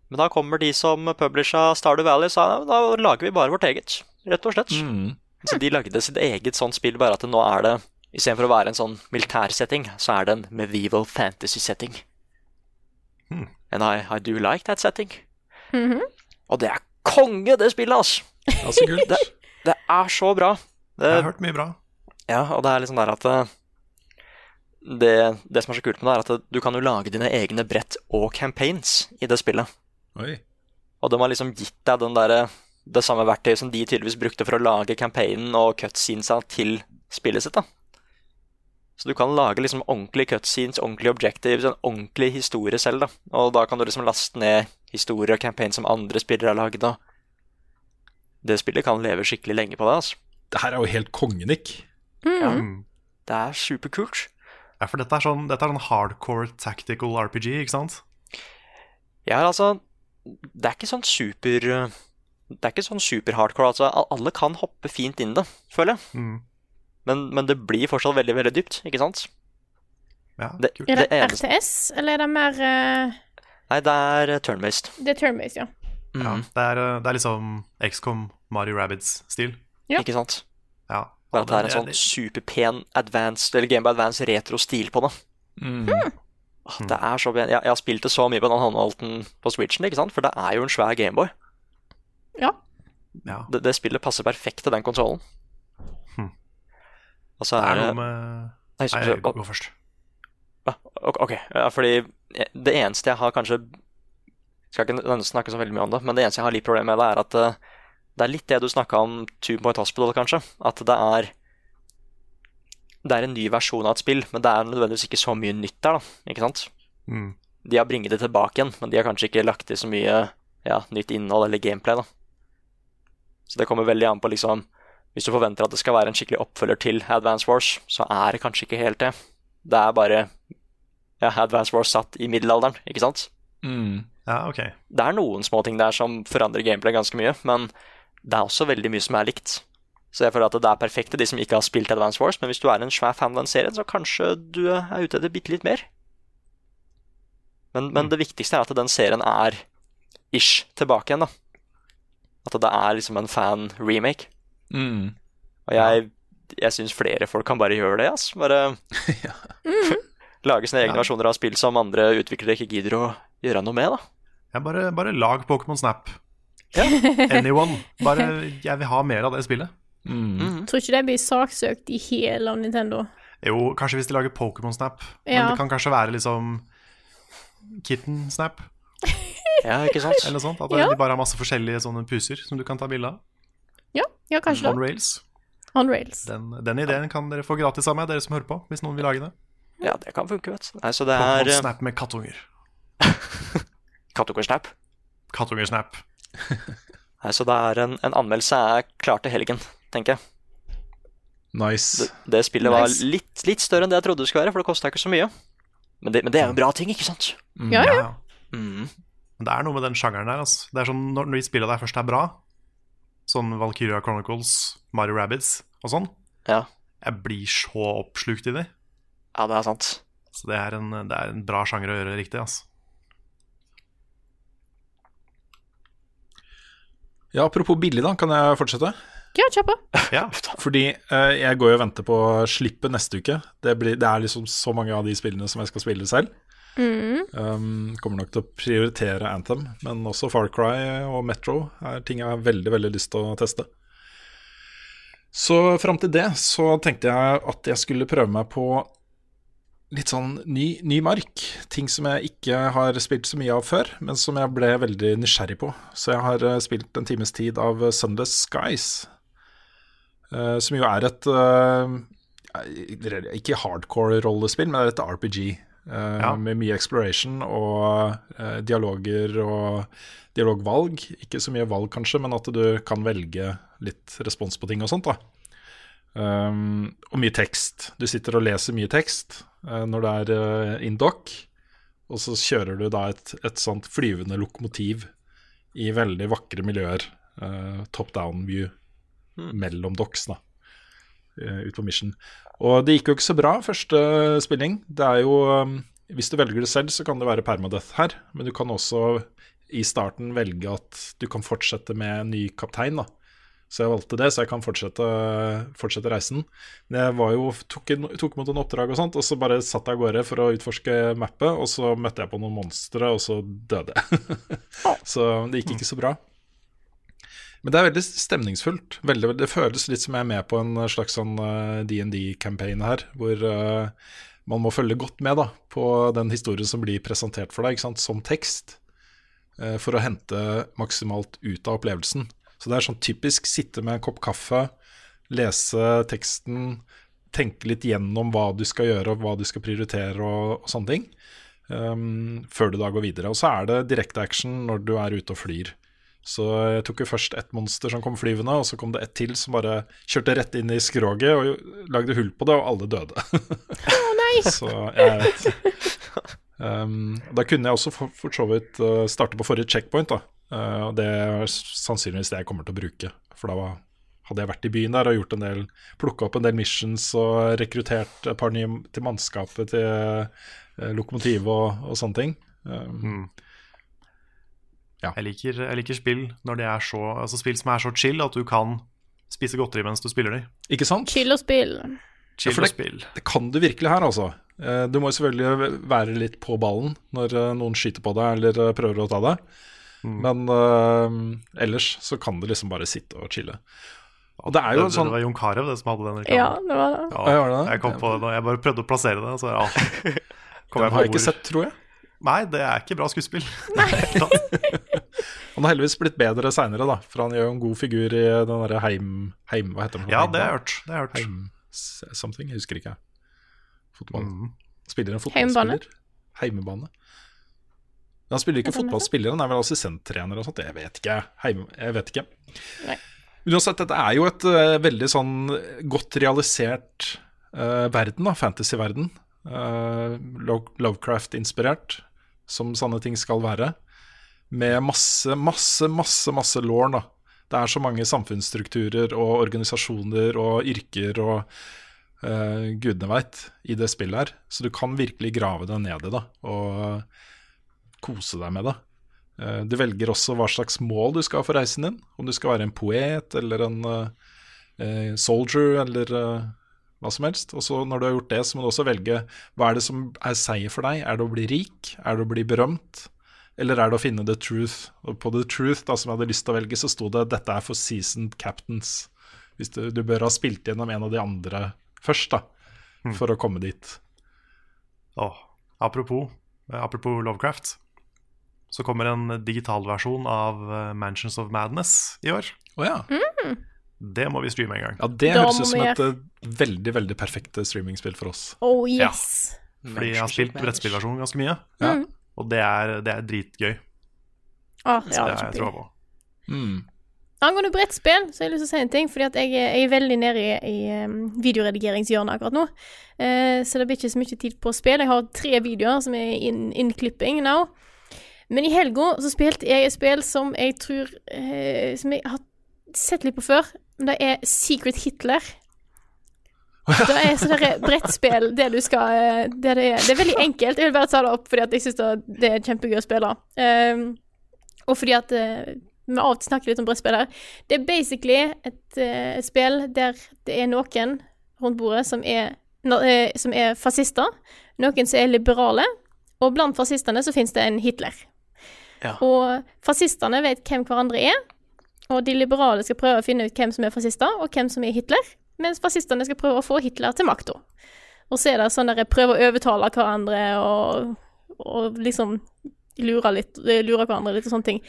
Men da kommer de som publisha Stardew Valley og sa ja, da lager vi bare vårt eget. Rett og slett. Mm. Så de lagde sitt eget sånt spill, bare at nå er det Istedenfor å være en sånn militærsetting, så er det en medieval fantasy-setting. Mm. And I, I do like that setting. Mhm. Og det er konge, det spillet, altså! Ja, kult. Det, det er så bra. Det, Jeg har hørt mye bra. ja, og det er liksom der at eh, det, det som er så kult med det, er at du kan jo lage dine egne brett og campaigns i det spillet. Oi. Og de har liksom gitt deg den der, det samme verktøyet som de tydeligvis brukte for å lage campaignen og cutscenesa til spillet sitt. da. Så du kan lage liksom ordentlige cutscenes, ordentlige objectives, en ordentlig historie selv. da. Og da kan du liksom laste ned historier og campaign som andre spillere har lagd. Det spillet kan leve skikkelig lenge på det. altså. Det her er jo helt konge, Nick. Ja, Mm. det er superkult. Ja, for dette er sånn, dette er sånn hardcore tactical RPG, ikke sant? Ja, altså Det er ikke sånn super Det er ikke sånn super hardcore. altså Alle kan hoppe fint inn i det, føler jeg. Mm. Men, men det blir fortsatt veldig veldig dypt, ikke sant? Ja, Det. Er det, det RTS, eller er det mer uh... Nei, det er eh, turn-based. Det er turn-based, ja. Ja, Mhm, det, er, eh, det er liksom XCOM, Mario Rabbids-stil. Ja. Ikke sant? Ja. Bare at det er en sånn superpen advanced, eller Game by Advance retro-stil på det. Mm. Ah, Det er så. Jeg, jeg har spilt det så mye på den håndholdten på Switchen, ikke sant? For det er jo en svær Gameboy. Ja. ja. Det, det spillet passer perfekt til den konsollen. Hm. Og så Det er noe med Nei, så, Nei, så, gå, først. Ja, ok. Ja, fordi det eneste jeg har kanskje Skal ikke snakke så veldig mye om det, men det eneste jeg har litt problemer med, det er at eh, det er litt det du snakka om Two Point Hospital, kanskje. At det er Det er en ny versjon av et spill, men det er nødvendigvis ikke så mye nytt der, da. Ikke sant? Mm. De har bringet det tilbake igjen, men de har kanskje ikke lagt til så mye ja, nytt innhold eller gameplay, da. Så det kommer veldig an på liksom Hvis du forventer at det skal være en skikkelig oppfølger til Advance Wars, så er det kanskje ikke helt det. Det er bare ja, Advance Wars satt i middelalderen, ikke sant? Mm. Ja, ok. Det er noen små ting der som forandrer gameplay ganske mye, men det er også veldig mye som er likt. Så jeg føler at det er perfekt til de som ikke har spilt Advance Wars, men hvis du er en svær fan av den serien, så kanskje du er ute etter bitte litt mer. Men, men det viktigste er at den serien er ish tilbake igjen, da. At det er liksom en fan-remake. Mm. Og jeg, jeg syns flere folk kan bare gjøre det, ass. Bare lage sine egne Ja. versjoner av spill som andre utviklere ikke gidder å gjøre noe med, da. Ja, bare, bare lag Pokémon Snap. Ja. Anyone. Bare, jeg vil ha mer av det spillet. Mm. Mhm. Tror ikke det blir saksøkt i hele av Nintendo. Jo, kanskje hvis de lager Pokémon Snap. Men det kan kanskje være liksom Kitten Snap, Ja, ikke sant? eller noe sånt. At Ja. de bare har masse forskjellige sånne puser som du kan ta bilde av. Ja, ja kanskje On da. rails. On rails. Den, den ideen kan dere få gratis av meg, dere som hører på, hvis noen vil lage det. Ja, det kan funke, vet du. Altså, det er eh, Snap med kattunger. Kattunger-snap. Kattunger-snap. Nei, så det er en, en anmeldelse er klar til helgen, tenker jeg. Nice. Det, det spillet var litt, litt større enn det jeg trodde det skulle være, for det kosta ikke så mye. Men det, men det er jo en bra ting, ikke sant? Mm. Ja, ja. Mm. Det er noe med den sjangeren der. Altså. Det er sånn, når, de spillene der først er bra, sånn Valkyria Chronicles, Mario Rabbids og sånn, Ja. jeg blir så oppslukt i det. ja, det er sant. Så det er en, det er en bra sjanger å gjøre riktig. Altså. Ja, apropos billig, da. Kan jeg fortsette? Ja, kjør på. Ja. Fordi uh, jeg går jo og venter på slippet neste uke. Det, blir, det er liksom så mange av de spillene som jeg skal spille selv. Mm. Um, kommer nok til å prioritere Anthem, men også Far Cry og Metro er ting jeg har veldig veldig lyst til å teste. Så fram til det så tenkte jeg at jeg skulle prøve meg på litt sånn ny, ny mark. Ting som jeg ikke har spilt så mye av før, men som jeg ble veldig nysgjerrig på. Så jeg har eh, spilt en times tid av Sunday Sunless Skies, som jo er et eh, ikke hardcore rollespill, men et RPG. eh, Ja. med mye exploration og eh, dialoger og dialogvalg. Ikke så mye valg, kanskje, men at du kan velge litt respons på ting og sånt. da. Um, og mye tekst. Du sitter og leser mye tekst uh, når det er uh, in dock, og så kjører du da et, et sånt flyvende lokomotiv i veldig vakre miljøer. Uh, top down view mellom docks, da. eh, ut på mission. Og det gikk jo ikke så bra første spilling. Det er jo um, Hvis du velger det selv, så kan det være permadeath her, men du kan også i starten velge at du kan fortsette med en ny kaptein, da. Så jeg valgte det, så jeg kan fortsette, fortsette reisen. Men jeg var jo, tok, tok imot en oppdrag og sånt, og så bare satt jeg av gårde for å utforske mappet, og så møtte jeg på noen monstre, og så døde jeg. så det gikk ikke så bra. Men det er veldig stemningsfullt. Veldig, det føles litt som jeg er med på en slags sånn eh, DND-campaign her, hvor uh, man må følge godt med da, på den historien som blir presentert for deg, som tekst, uh, for å hente maksimalt ut av opplevelsen. Så det er sånn typisk sitte med en kopp kaffe, lese teksten, tenke litt gjennom hva du skal gjøre og hva du skal prioritere og, og sånne ting, um, før du da går videre. Og så er det direkte action når du er ute og flyr. Så jeg tok jo først ett monster som kom flyvende, og så kom det ett til som bare kjørte rett inn i skroget og lagde hull på det, og alle døde. Å nei! så jeg vet. Um, da kunne jeg også for, for så vidt uh, starte på forrige checkpoint, da. Uh, og det er sannsynligvis det jeg kommer til å bruke. For da var, hadde jeg vært i byen der og gjort en del plukka opp en del missions og rekruttert et par nye til mannskapet til uh, lokomotivet og, og sånne ting. Um, Jeg, liker, jeg liker spill når det er så Altså spill som er så chill at du kan spise godteri mens du spiller de. Ikke sant? Chill og spill. Chill for og spill. Det kan du virkelig her, altså. Eh, Du må jo selvfølgelig være litt på ballen når eh, noen skyter på deg eller eh, prøver å ta deg. Men uh, ellers så kan du liksom bare sitte og chille. Og det er jo det, sånn det var Jon Carew som hadde den Ja, det var det. Ja, Ja, var det det? jeg kom på det, jeg bare prøvde å plassere det, så ja. kom Den jeg har jeg ikke ord. sett, tror jeg. Nei, det er ikke bra skuespill. Han har heldigvis blitt bedre seinere, da. For han gjør jo en god figur i den derre Heim... Heim Hva heter den? Ja, det har jeg hørt. Det har jeg hørt. Heim something, jeg husker ikke. Fotball. Mm. Spiller en fotballspiller. Heimebane. Men han spiller ikke fotballspiller, han er vel assistenttrener og sånt. Jeg vet ikke. Heim, jeg vet ikke. Nei. Uansett, dette er jo et uh, veldig sånn godt realisert uh, verden, da, fantasy-verden. Uh, Lovecraft-inspirert, som sånne ting skal være. Med masse, masse, masse, masse law. Det er så mange samfunnsstrukturer og organisasjoner og yrker og uh, gudene veit i det spillet her. Så du kan virkelig grave deg ned i det og kose deg med det. Uh, Du velger også hva slags mål du skal ha for reisen din. Om du skal være en poet eller en eh, soldier eller hva som helst. Og så når du har gjort det, så må du også velge hva er det som er seier for deg. Er det å bli rik? Er det å bli berømt? Eller er det å finne the truth? Og på the truth, da, som jeg hadde lyst til å velge, så sto det dette er for seasoned captains. Hvis du, du bør ha spilt gjennom en av de andre først, da, for å komme dit. Åh, apropos, eh, apropos Lovecraft, så kommer en digital versjon av eh, Mansions of Madness i år. Oh, ja. Det må vi streame en gang. ja. Det Da høres ut som et eh, veldig, veldig perfekt streamingspill for oss. Oh yes. Fordi jeg har spilt brettspillversjonen ganske mye, Ja. Og det er, det er dritgøy. Ah, Så ja, det har jeg troa på. Mm. Angående brettspill, så har jeg lyst til å si en ting. Fordi jeg, er- jeg er veldig nede i, i videoredigeringshjørnet akkurat nå. Eh, så det blir ikke så mye tid på spill. Jeg har tre videoer som er in- innklipping nå. Men i helga så spilte jeg et spill som jeg tror eh, Som jeg har sett litt på før. Det er Secret Hitler. Det er sånn derre brettspill det du skal det, det, er, det er veldig enkelt. Jeg vil bare ta det opp fordi jeg syns det er kjempegøy å spille. Um, og fordi at eh, vi av og til snakker litt om brettspill her. Det er basically et uh, spill der det er noen rundt bordet som er, eh, som er fascister, noen som er liberale, og blant fascistene så finnes det en Hitler. Ja. Og fascistene vet hvem hverandre er, og de liberale skal prøve å finne ut hvem som er fascister, og hvem som er Hitler, mens fascistene skal prøve å få Hitler til makta. Og så er det sånn der prøver å overtale hverandre og, og liksom lure litt, lure hverandre litt og sånne ting.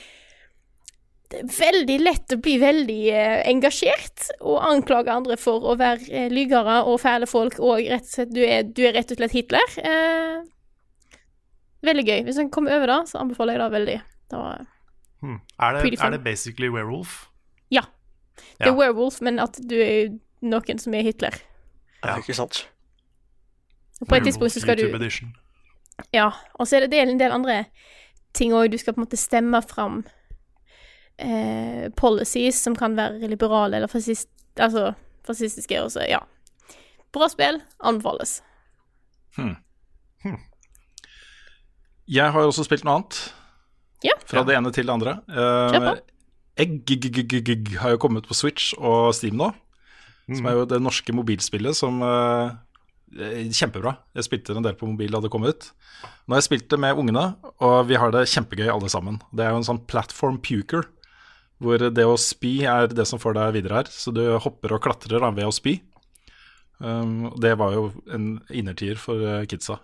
Det er veldig lett å bli veldig eh, engasjert og anklage andre for å være eh, lygere og fæle folk, og rett og slett, du er, du er rett og slett Hitler. Eh, Veldig gøy. Hvis en kommer over det, så anbefaler jeg det veldig. Det var Hmm. Er, det, er det basically werewolf? Ja. Det er Ja. werewolf, men at du er noen som er Hitler. Ja, ikke sant? Og på et tidspunkt så skal du. Ja. Og så er det, det er en del andre ting òg. Du skal på en måte stemme fram eh, policies som kan være liberale eller fascist, altså fascistiske. Og så, ja. Bra spill. Anbefales. Jeg har også spilt noe annet. Ja. Fra det ene til det andre. Uh, Egg har jo kommet på Switch og Steam nå. Som er jo det norske mobilspillet som uh, Kjempebra. Jeg spilte en del på mobil da det kom ut. Nå har jeg spilt det med ungene, og vi har det kjempegøy alle sammen. Det er jo en sånn platform puker, hvor det å spy er det som får deg videre her. Så du hopper og klatrer da, ved å spy. Um, det var jo en innertier for eh, kidsa.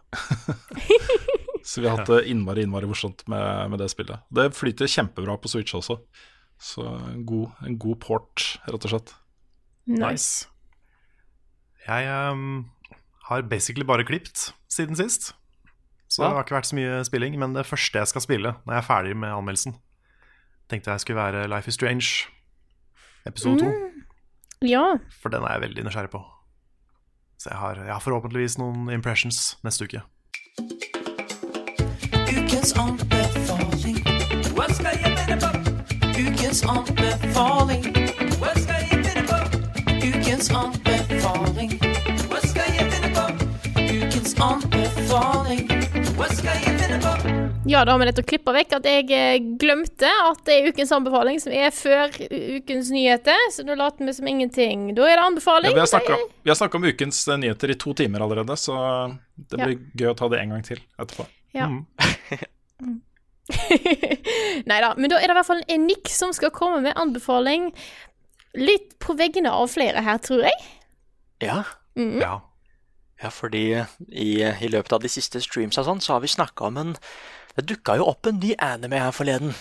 Så vi har hatt det innmari, innmari morsomt med, med det spillet. Det flyter kjempebra på Switch også. Så en god, en god port, rett og slett. Nice. Jeg um, har basically bare klipt siden sist. Så det har ikke vært så mye spilling. Men det første jeg skal spille når jeg er ferdig med anmeldelsen, tenkte jeg skulle være Life is Strange episode to. Ja. For den er jeg veldig nysgjerrig på. Så jeg har, jeg har forhåpentligvis noen impressions neste uke. Ukens anbefaling. Hva skal jeg finne på? Ukens anbefaling. Hva skal jeg? Ukens anbefaling. Hva skal jeg finne på? Ukens anbefaling. Hva skal jeg finne på? Ja, da har vi nettopp klippa vekk at jeg eh, glemte at det er ukens anbefaling som er før ukens nyheter, så nå later vi som ingenting. Da er det Ja, anbefaling. vi har snakka om ukens eh, nyheter i to timer allerede, så det Ja. blir gøy å ta det en gang til etterpå. Ja. Nei da, men da er det i hvert fall en Nick som skal komme med anbefaling. Litt på veggene av flere her, tror jeg. Ja. Mhm. Ja. Ja, fordi i, i løpet av de siste streams og sånn, så har vi snakka om en Det dukka jo opp en ny anime her forleden.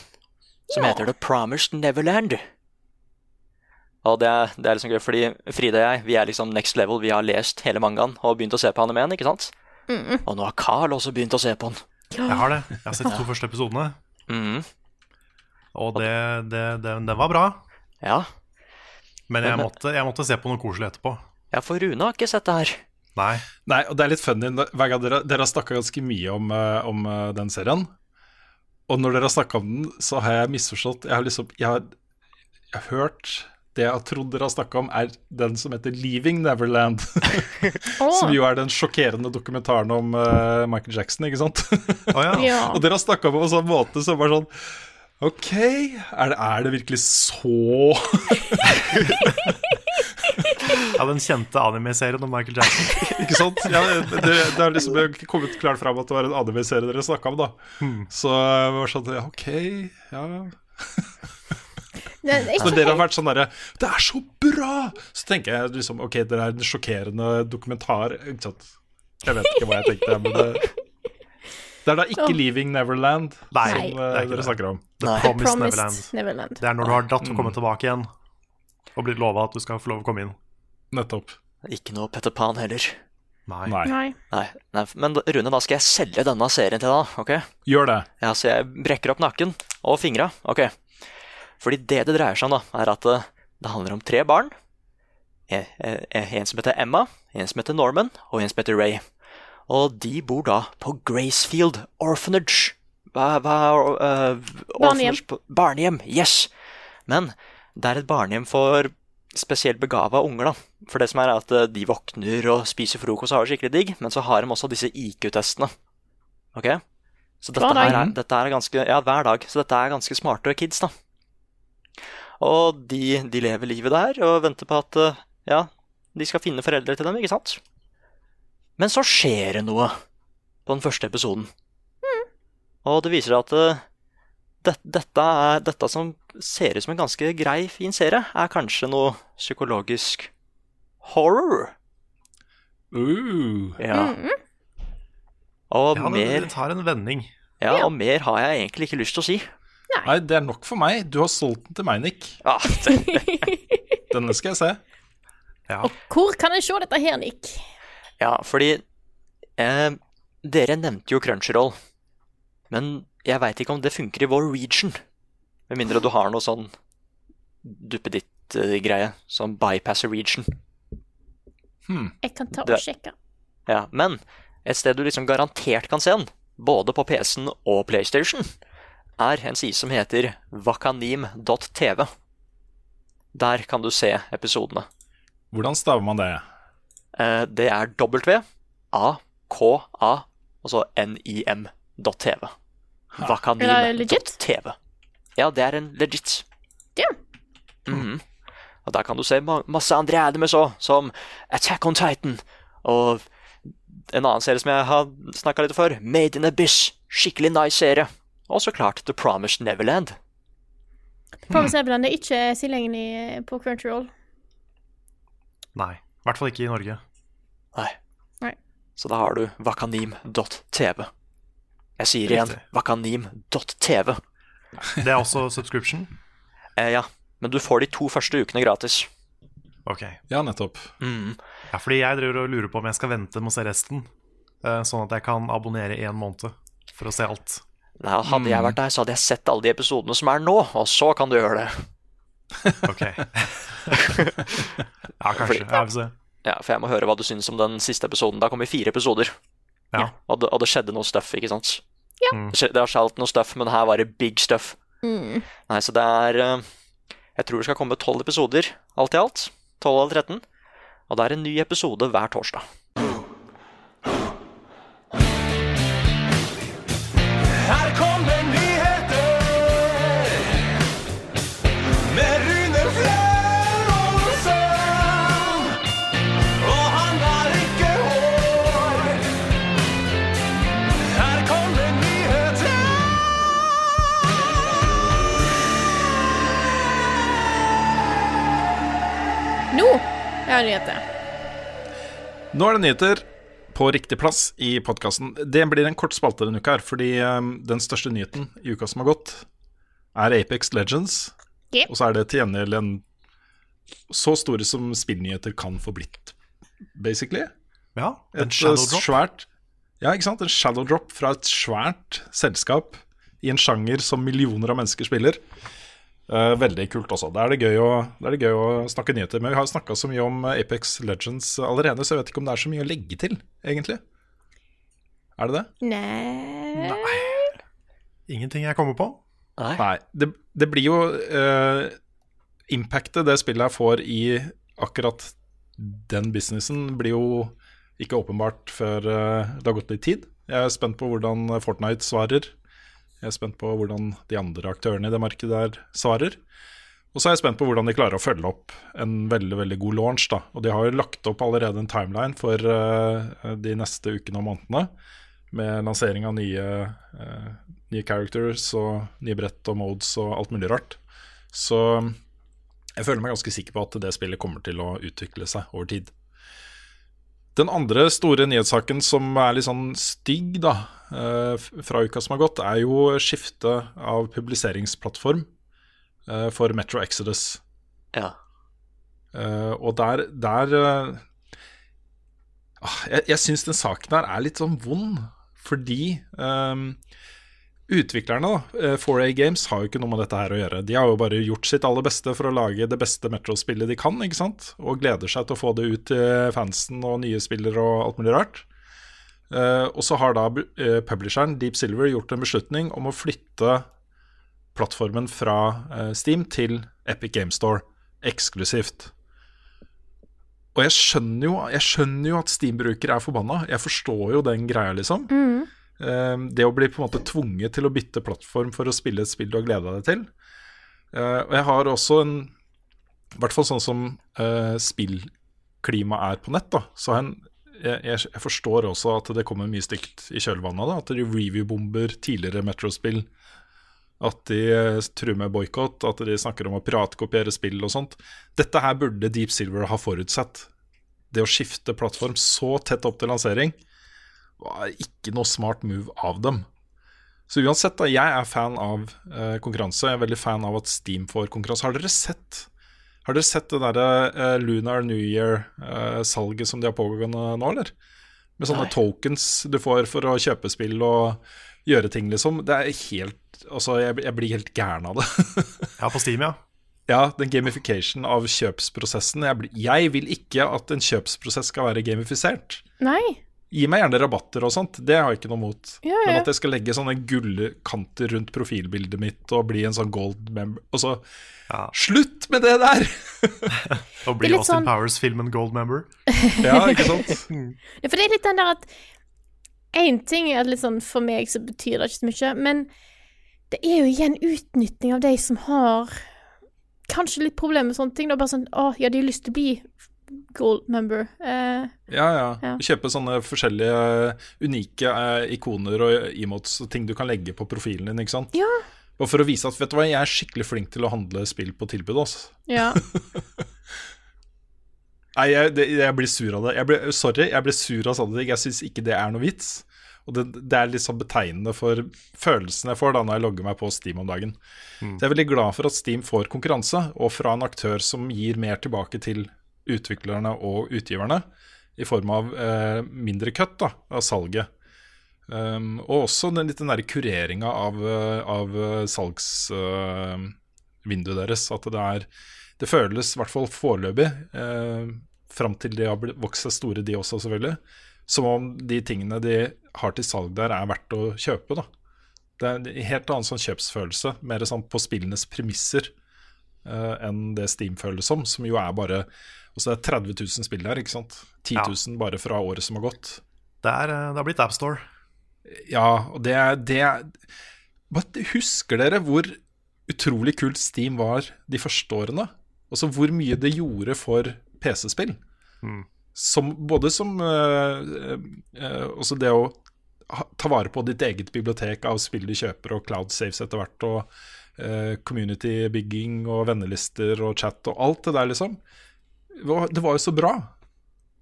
Som Ja. heter The Promised Neverland. Og det er, det er liksom gøy, fordi Frida og jeg vi er liksom next level. Vi har lest hele mangaen og begynt å se på animeen, ikke sant? Mm. Og nå har Carl også begynt å se på den. Jeg har det. Jeg har sett de to første episodene, Mm. og det, det, det, den var bra. Ja. Men jeg måtte, jeg måtte se på noe koselig etterpå. ja, for Rune har ikke sett det her. Nei. Nei, og det er litt funny hver gang dere, dere har snakka ganske mye om, eh, om eh, den serien. Og når dere har snakka om den, så har jeg misforstått. Jeg har liksom Jeg har, jeg har hørt det jeg har trodd dere har snakka om, er den som heter 'Leaving Neverland'. som jo er den sjokkerende dokumentaren om uh, Michael Jackson, ikke sant? oh, ja. ja. Og dere har snakka på en sånn måte som bare sånn OK, er det, er det virkelig så ja, den kjente anime-serien om Michael Jackson. Ikke sant? Ja, det, det har liksom kommet klart fram at det var en anime-serie dere snakka om, da. Så jeg var sånn ja, OK, ja. Det er Så når dere har vært sånn derre Det er så bra! Så tenker jeg liksom OK, det er en sjokkerende dokumentar. Ikke sant? Jeg vet ikke hva jeg tenkte, men det Det er da ikke Åh. 'Leaving Neverland' Nei, som det eh, er ikke dere det. snakker om. The Nei. Promised, Promised Neverland. Neverland. Det er når du har datt og kommet tilbake igjen og blitt lova at du skal få lov å komme inn. Nettopp. Ikke noe Petter Pan heller. Nei. Nei. Nei. Nei, nei, men Rune, da skal jeg selge denne serien til deg, ok? Gjør det. Ja, så jeg brekker opp nakken og fingra. Ok. Fordi det det dreier seg om, da, er at det, det handler om tre barn. En, en, en som heter Emma, en som heter Norman, og en som heter Ray. Og de bor da på Gracefield Orphanage. Hva, hva uh, Barnehjem. Barnehjem, yes! Men det er et barnehjem for spesielt begava unger, da. For det som er at eh, de våkner og spiser frokost og har det skikkelig digg, men så har de også disse IQ-testene. Ok? Så dette Hver dag. er, dette er ganske Ja, hver dag. Så dette er ganske smarte kids, da. Og de, de lever livet der og venter på at eh, ja, de skal finne foreldre til dem, ikke sant? Men så skjer det noe på den første episoden. Og det viser seg at eh, det, dette, er, dette som ser ut som en ganske grei, fin serie, er kanskje noe psykologisk horror. Uh. Ja. Mhm. Og, Ja, mer, det tar en vending. ja, og mer har jeg egentlig ikke lyst til å si. Nei, det er nok for meg. Du har solgt den til meg, Nick. Ja, det, Denne skal jeg se. Ja. Hvor kan jeg se dette her, Nick? Ja fordi eh, dere nevnte jo Crunchyroll Men jeg veit ikke om det funker i vår region. Med mindre du har noe sånn duppeditt-greie som bypasser region. Jeg kan ta og sjekke. Ja, men et sted du liksom garantert kan se den, både på PC-en og PlayStation, er en side som heter wakanim.tv. Der kan du se episodene. Hvordan staver man det? Eh, Det er W-A-K-A, og så N-I-M.tv. Er det legit? Ja, det er en legit. Ja. Mhm. Og der kan du se masse andre animes òg, som Attack on Titan og en annen serie som jeg har snakka litt for, Made in Abyss. Skikkelig nice serie. Og så klart The Promised Neverland. Promised Neverland er ikke tilgjengelig på Crunchyroll. Nei. I hvert fall ikke i Norge. Nei. Nei. Så da har du vakanim.tv. Jeg sier igjen vakanim.tv. Det er også subscription? Eh, ja, men du får de to første ukene gratis. Ok. Ja, nettopp. Mm. Ja, fordi jeg driver og lurer på om jeg skal vente med å se resten, eh, sånn at jeg kan abonnere én måned for å se alt. Nei, hadde jeg vært der, så hadde jeg sett alle de episodene som er nå, og så kan du gjøre det. Ok. ja, kanskje. Ja, vi får se. Ja, For jeg må høre hva du syns om den siste episoden. Da kom vi fire episoder, Ja. og det, og det skjedde noe stuff, ikke sant? Ja. Mm. Det, det har skjedd noe stuff, men her var det big stuff. Mm. Nei, så det er eh, Jeg tror det skal komme tolv episoder, alt i alt. 12 eller 13. Og det er en ny episode hver torsdag. Er nyheter. Nå er det nyheter på riktig plass i podkasten. Det blir en kort spalte denne uka her, fordi um, den største nyheten i uka som har gått, er Apex Legends. Yep. Og så er det til gjengjeld en så store som spillnyheter kan få blitt, basically. Ja, en Et shadow uh, drop. svært Ja, ikke sant? En shadow drop fra et svært selskap i en sjanger som millioner av mennesker spiller. Eh, veldig kult også. Da er, er det gøy å snakke nyheter. Men vi har snakka så mye om eh, Apex Legends allerede, så jeg vet ikke om det er så mye å legge til, egentlig. Er det det? Nei Nei. Ingenting jeg kommer på. Nei. Nei. Det, det blir jo uh, Impactet det spillet her får i akkurat den businessen, blir jo ikke åpenbart før uh, det har gått litt tid. Jeg er spent på hvordan Fortnite svarer. Jeg er spent på hvordan de andre aktørene i det markedet der svarer. Og så er jeg spent på hvordan de klarer å følge opp en veldig veldig god launch. da. Og de har jo lagt opp allerede en timeline for uh, de neste ukene og månedene. Med lansering av nye, uh, nye characters og nye brett og modes og alt mulig rart. Så jeg føler meg ganske sikker på at det spillet kommer til å utvikle seg over tid. Den andre store nyhetssaken som er litt sånn stygg da, eh, fra uka som har gått, er jo skifte av publiseringsplattform eh, for Metro Exodus. Ja. Eh, og der, der ah, Jeg, jeg syns den saken her er litt sånn vond, fordi utviklerne, da, eh, 4A Games, har jo ikke noe med dette her å gjøre. De har jo bare gjort sitt aller beste for å lage det beste Metro-spillet de kan, ikke sant? Og gleder seg til å få det ut til fansen og nye spillere og alt mulig rart. Eh, og så har da eh, publisheren Deep Silver gjort en beslutning om å flytte plattformen fra eh, Steam til Epic Game Store eksklusivt. Og jeg skjønner jo, jeg skjønner jo at Steam-brukere er forbanna. Jeg forstår jo den greia, liksom. Eh, det å bli på en måte tvunget til å bytte plattform for å spille et spill du har gleda deg til. Eh, og jeg har også en I hvert fall sånn som uh, spillklima er på nett, da. Så jeg, en, jeg, jeg, forstår også at det kommer mye stygt i kjølvannet. da, At de review-bomber tidligere Metro-spill. At de uh, truer med boikott, at de snakker om å piratkopiere spill og sånt. Dette her burde Deep Silver ha forutsett. Det å skifte plattform så tett opp til lansering var ikke noe smart move av dem. Så uansett, da, jeg er fan av eh, konkurranse. Jeg er veldig fan av at Steam får konkurranse. Har dere sett Har dere sett det derre eh, Lunar New Year-salget som de har pågående nå, eller? Med sånne Nei. tokens du får for å kjøpe spill og gjøre ting, liksom. Det er helt Altså, jeg, jeg blir helt gæren av det. Ja, på Steam, ja. ja, den gamification av kjøpsprosessen. Jeg, blir, jeg vil ikke at en kjøpsprosess skal være gamifisert. Nei. Gi meg gjerne rabatter og sånt, det har jeg ikke noe mot. Ja, Men at jeg skal legge sånne gullkanter rundt profilbildet mitt og bli en sånn gold member Og så Ja. Slutt med det der! Og bli er Austin sånn- Powers-filmen Gold Member. Ja, ikke sant? Ja, For det er litt den der at Én ting er at litt sånn for meg så betyr det ikke så mye, men det er jo igjen utnytting av de som har kanskje litt problemer med sånne ting. Da bare sånn Å, ja, de har lyst til å bli gold member. Eh, Ja, ja. Ja. Kjøpe sånne forskjellige unike eh, ikoner og emotes og ting du kan legge på profilen din, ikke sant. Ja. Og for å vise at vet du hva, jeg er skikkelig flink til å handle spill på tilbud. Altså. ja. Nei, jeg, det, jeg blir sur av det. Jeg ble, sorry, jeg blir sur av sånne ting. Jeg syns ikke det er noe vits. Og det, det er litt sånn betegnende for følelsen jeg får da når jeg logger meg på Steam om dagen. Så jeg er veldig glad for at Steam får konkurranse, og fra en aktør som gir mer tilbake til utviklerne og utgiverne, i form av eh, mindre kutt da, av salget. Um, og også den litt den der kureringa av, eh, av salgsvinduet deres. At det er Det føles, i hvert fall foreløpig, eh, fram til de har vokst seg store, de også, selvfølgelig, som om de tingene de har til salg der, er verdt å kjøpe. da. Det er en helt annen sånn kjøpsfølelse, mer sånn på spillenes premisser eh, enn det Steam føles som, som jo er bare Altså det er 30 000 spill der, ikke sant? 10 000 bare fra året som har gått. Det, er, eh, det har blitt AppStore. Ja, og det er, det er Bare Husker dere hvor utrolig kult Steam var de første årene? Altså hvor mye det gjorde for PC-spill? Som, både som eh, eh, Også det å ta vare på ditt eget bibliotek av spill du kjøper, og cloud saves etter hvert, og eh, community-bygging og vennelister og chat og alt det der, liksom. Det var, jo så bra.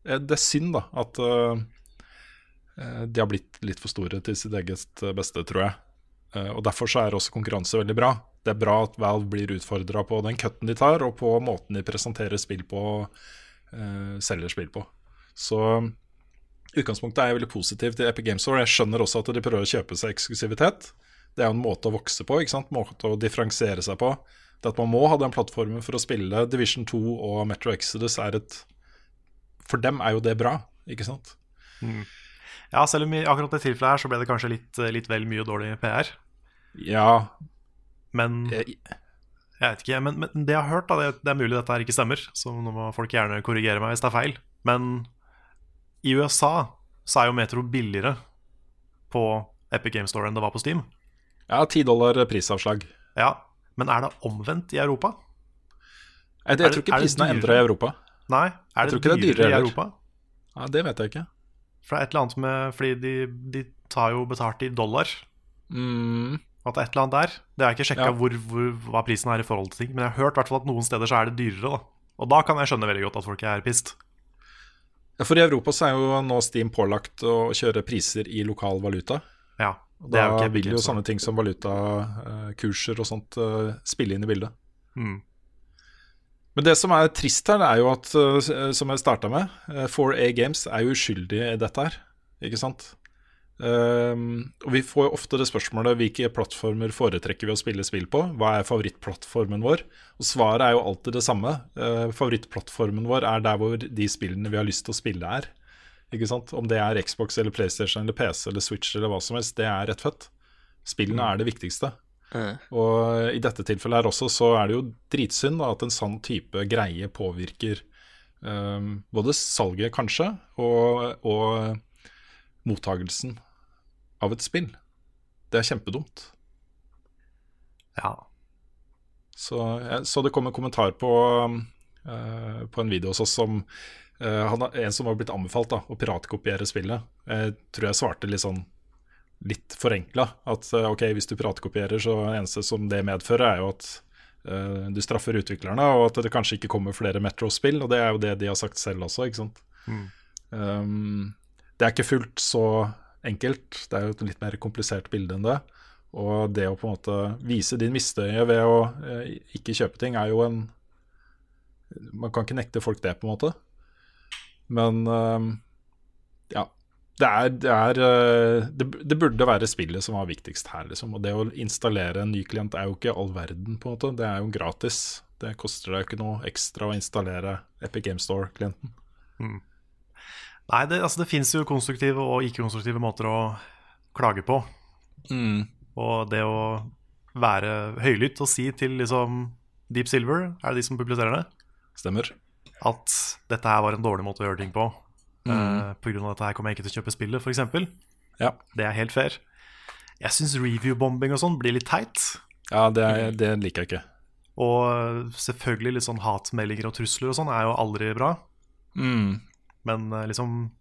Eh, Det er synd, da, at eh, eh, de har blitt litt for store til sitt eget beste, tror jeg. Eh, Og Derfor så er også konkurranse veldig bra. Det er bra at Valve blir utfordra på den cutten de tar, og på måten de presenterer spill på, og selger spill på. Så utgangspunktet er jeg veldig positiv til Epic Games Store. Jeg skjønner også at de prøver å kjøpe seg eksklusivitet. Det er jo en måte å vokse på, ikke sant? måte å differensiere seg på. Det at man må ha den plattformen for å spille Division 2 og Metro Exodus er et For dem er jo det bra, ikke sant? Ja, selv om i akkurat det tilfellet her så ble det kanskje litt, litt vel mye dårlig PR. Ja, Men jeg, jeg vet ikke, men, men det jeg har hørt, da, det, det er mulig dette her ikke stemmer, så nå må folk gjerne korrigere meg hvis det er feil. Men i USA så er jo Metro billigere på Epic Game Store enn det var på Steam. Ja 10 dollar prisavslag. Ja, Men er det omvendt i Europa? Jeg, jeg det- tror ikke prisene er endra i Europa. Nei, er det tror det er dyrere dyrere i. Europa? Ja, Det vet jeg ikke. For det er et eller annet med Fordi de, de tar jo betalt i dollar. Mm, At det er et eller annet der. Det har jeg ikke sjekka Ja. hvor, hvor, hva prisen er i forhold til ting. Men jeg har hørt hvert at noen steder så er det dyrere. da Og da kan jeg skjønne veldig godt at folk er pissed. Ja, For i Europa så er jo nå Steam pålagt å kjøre priser i lokal valuta. Ja, Og Da jo vil jo sånne ting som valutakurser og sånt eh, spille inn i bildet. Mm. Men det som er trist her, er jo at, eh, som jeg starta med, eh, 4A Games er jo uskyldig i dette her, ikke sant? Um, og vi får jo ofte det spørsmålet hvilke plattformer foretrekker vi å spille spill på? Hva er favorittplattformen vår? Og svaret er jo alltid det samme. Uh, favorittplattformen vår er der hvor de spillene vi har lyst til å spille er. Ikke sant? Om det er Xbox eller PlayStation eller PC eller Switch eller hva som helst, det er rett fett. Spillene er det viktigste. Mm. Og i dette tilfellet her også, så er det jo dritsynd da, at en sånn type greie påvirker um, både salget, kanskje, og, og mottagelsen av et spill. Det er kjempedumt. Ja. Så, jeg, så det kom en kommentar på, eh, på en video hos oss som uh, han, En som var blitt anbefalt da, å piratkopiere spillet. Jeg tror jeg svarte litt sånn litt forenkla. At eh, ok, hvis du piratkopierer, så eneste som det medfører, er jo at du straffer utviklerne, og at det kanskje ikke kommer flere Metro-spill. Og det er jo det de har sagt selv også, ikke sant. Mm. Um, det er ikke fullt så enkelt. Det er jo et litt mer komplisert bilde enn det. Og det å på en måte vise din misnøye ved å eh, ikke kjøpe ting, er jo en Man kan ikke nekte folk det, på en måte. Men eh, ja. det er, det, er eh, det, det burde være spillet som var viktigst her, liksom. Og det å installere en ny klient er jo ikke all verden, på en måte. Det er jo gratis. Det koster deg ikke noe ekstra å installere Epic Game Store-klienten. Nei, det, altså, det fins jo konstruktive og ikke-konstruktive måter å klage på. Og det å være høylytt og si til liksom Deep Silver, er det de som publiserer det, Stemmer. at dette her var en dårlig måte å gjøre ting på. Eh, på grunn av dette her kommer jeg ikke til å kjøpe spillet, f.eks. Ja, Det er helt fair. Jeg syns review-bombing og sånn blir litt teit. ja det, er, det liker jeg ikke. Og selvfølgelig litt sånn hatmeldinger og trusler og sånn er jo aldri bra. Mm. Men eh, liksom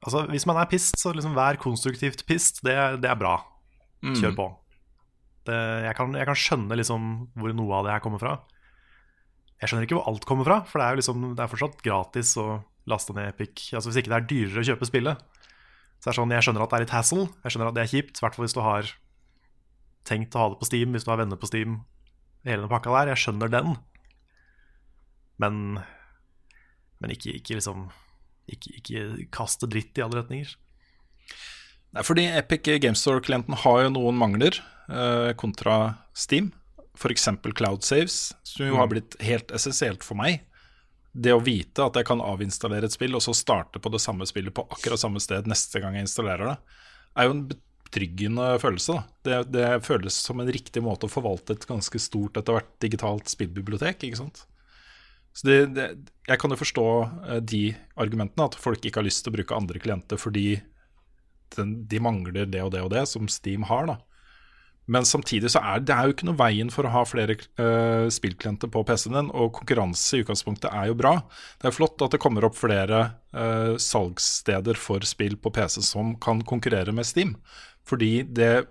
Altså, hvis man er pissed, så liksom vær konstruktivt pissed. Det, det er bra. Kjør på. Det, jeg, kan, jeg kan skjønne liksom hvor noe av det her kommer fra. Jeg skjønner ikke hvor alt kommer fra, for det er jo liksom Det er fortsatt gratis å laste ned Epic. Altså Hvis ikke det er dyrere å kjøpe spillet. Så det er sånn, Jeg skjønner at det er litt hassle, jeg skjønner at det er kjipt. I hvert fall hvis du har tenkt å ha det på Steam, hvis du har venner på Steam. Hele den pakka der. Jeg skjønner den. Men Men ikke, ikke liksom ikke, ikke kaste dritt i alle retninger. Nei, fordi Epic Game Store-klienten har jo noen mangler eh, kontra Steam. F.eks. Cloud Saves, som jo har blitt helt essensielt for meg. Det å vite at jeg kan avinstallere et spill og så starte på det samme spillet på akkurat samme sted neste gang jeg installerer det, er jo en betryggende følelse. Det, det føles som en riktig måte å forvalte et ganske stort etter hvert digitalt spillbibliotek. ikke sant? Så det, det, Jeg kan jo forstå eh, de argumentene, at folk ikke har lyst til å bruke andre klienter fordi den, de mangler det og det og det, som Steam har. da. Men samtidig så er det er jo ikke noe veien for å ha flere uh, spillklienter på PC-en din, og konkurranse i utgangspunktet er jo bra. Det er flott at det kommer opp flere uh, salgssteder for spill på PC som kan konkurrere med Steam, fordi det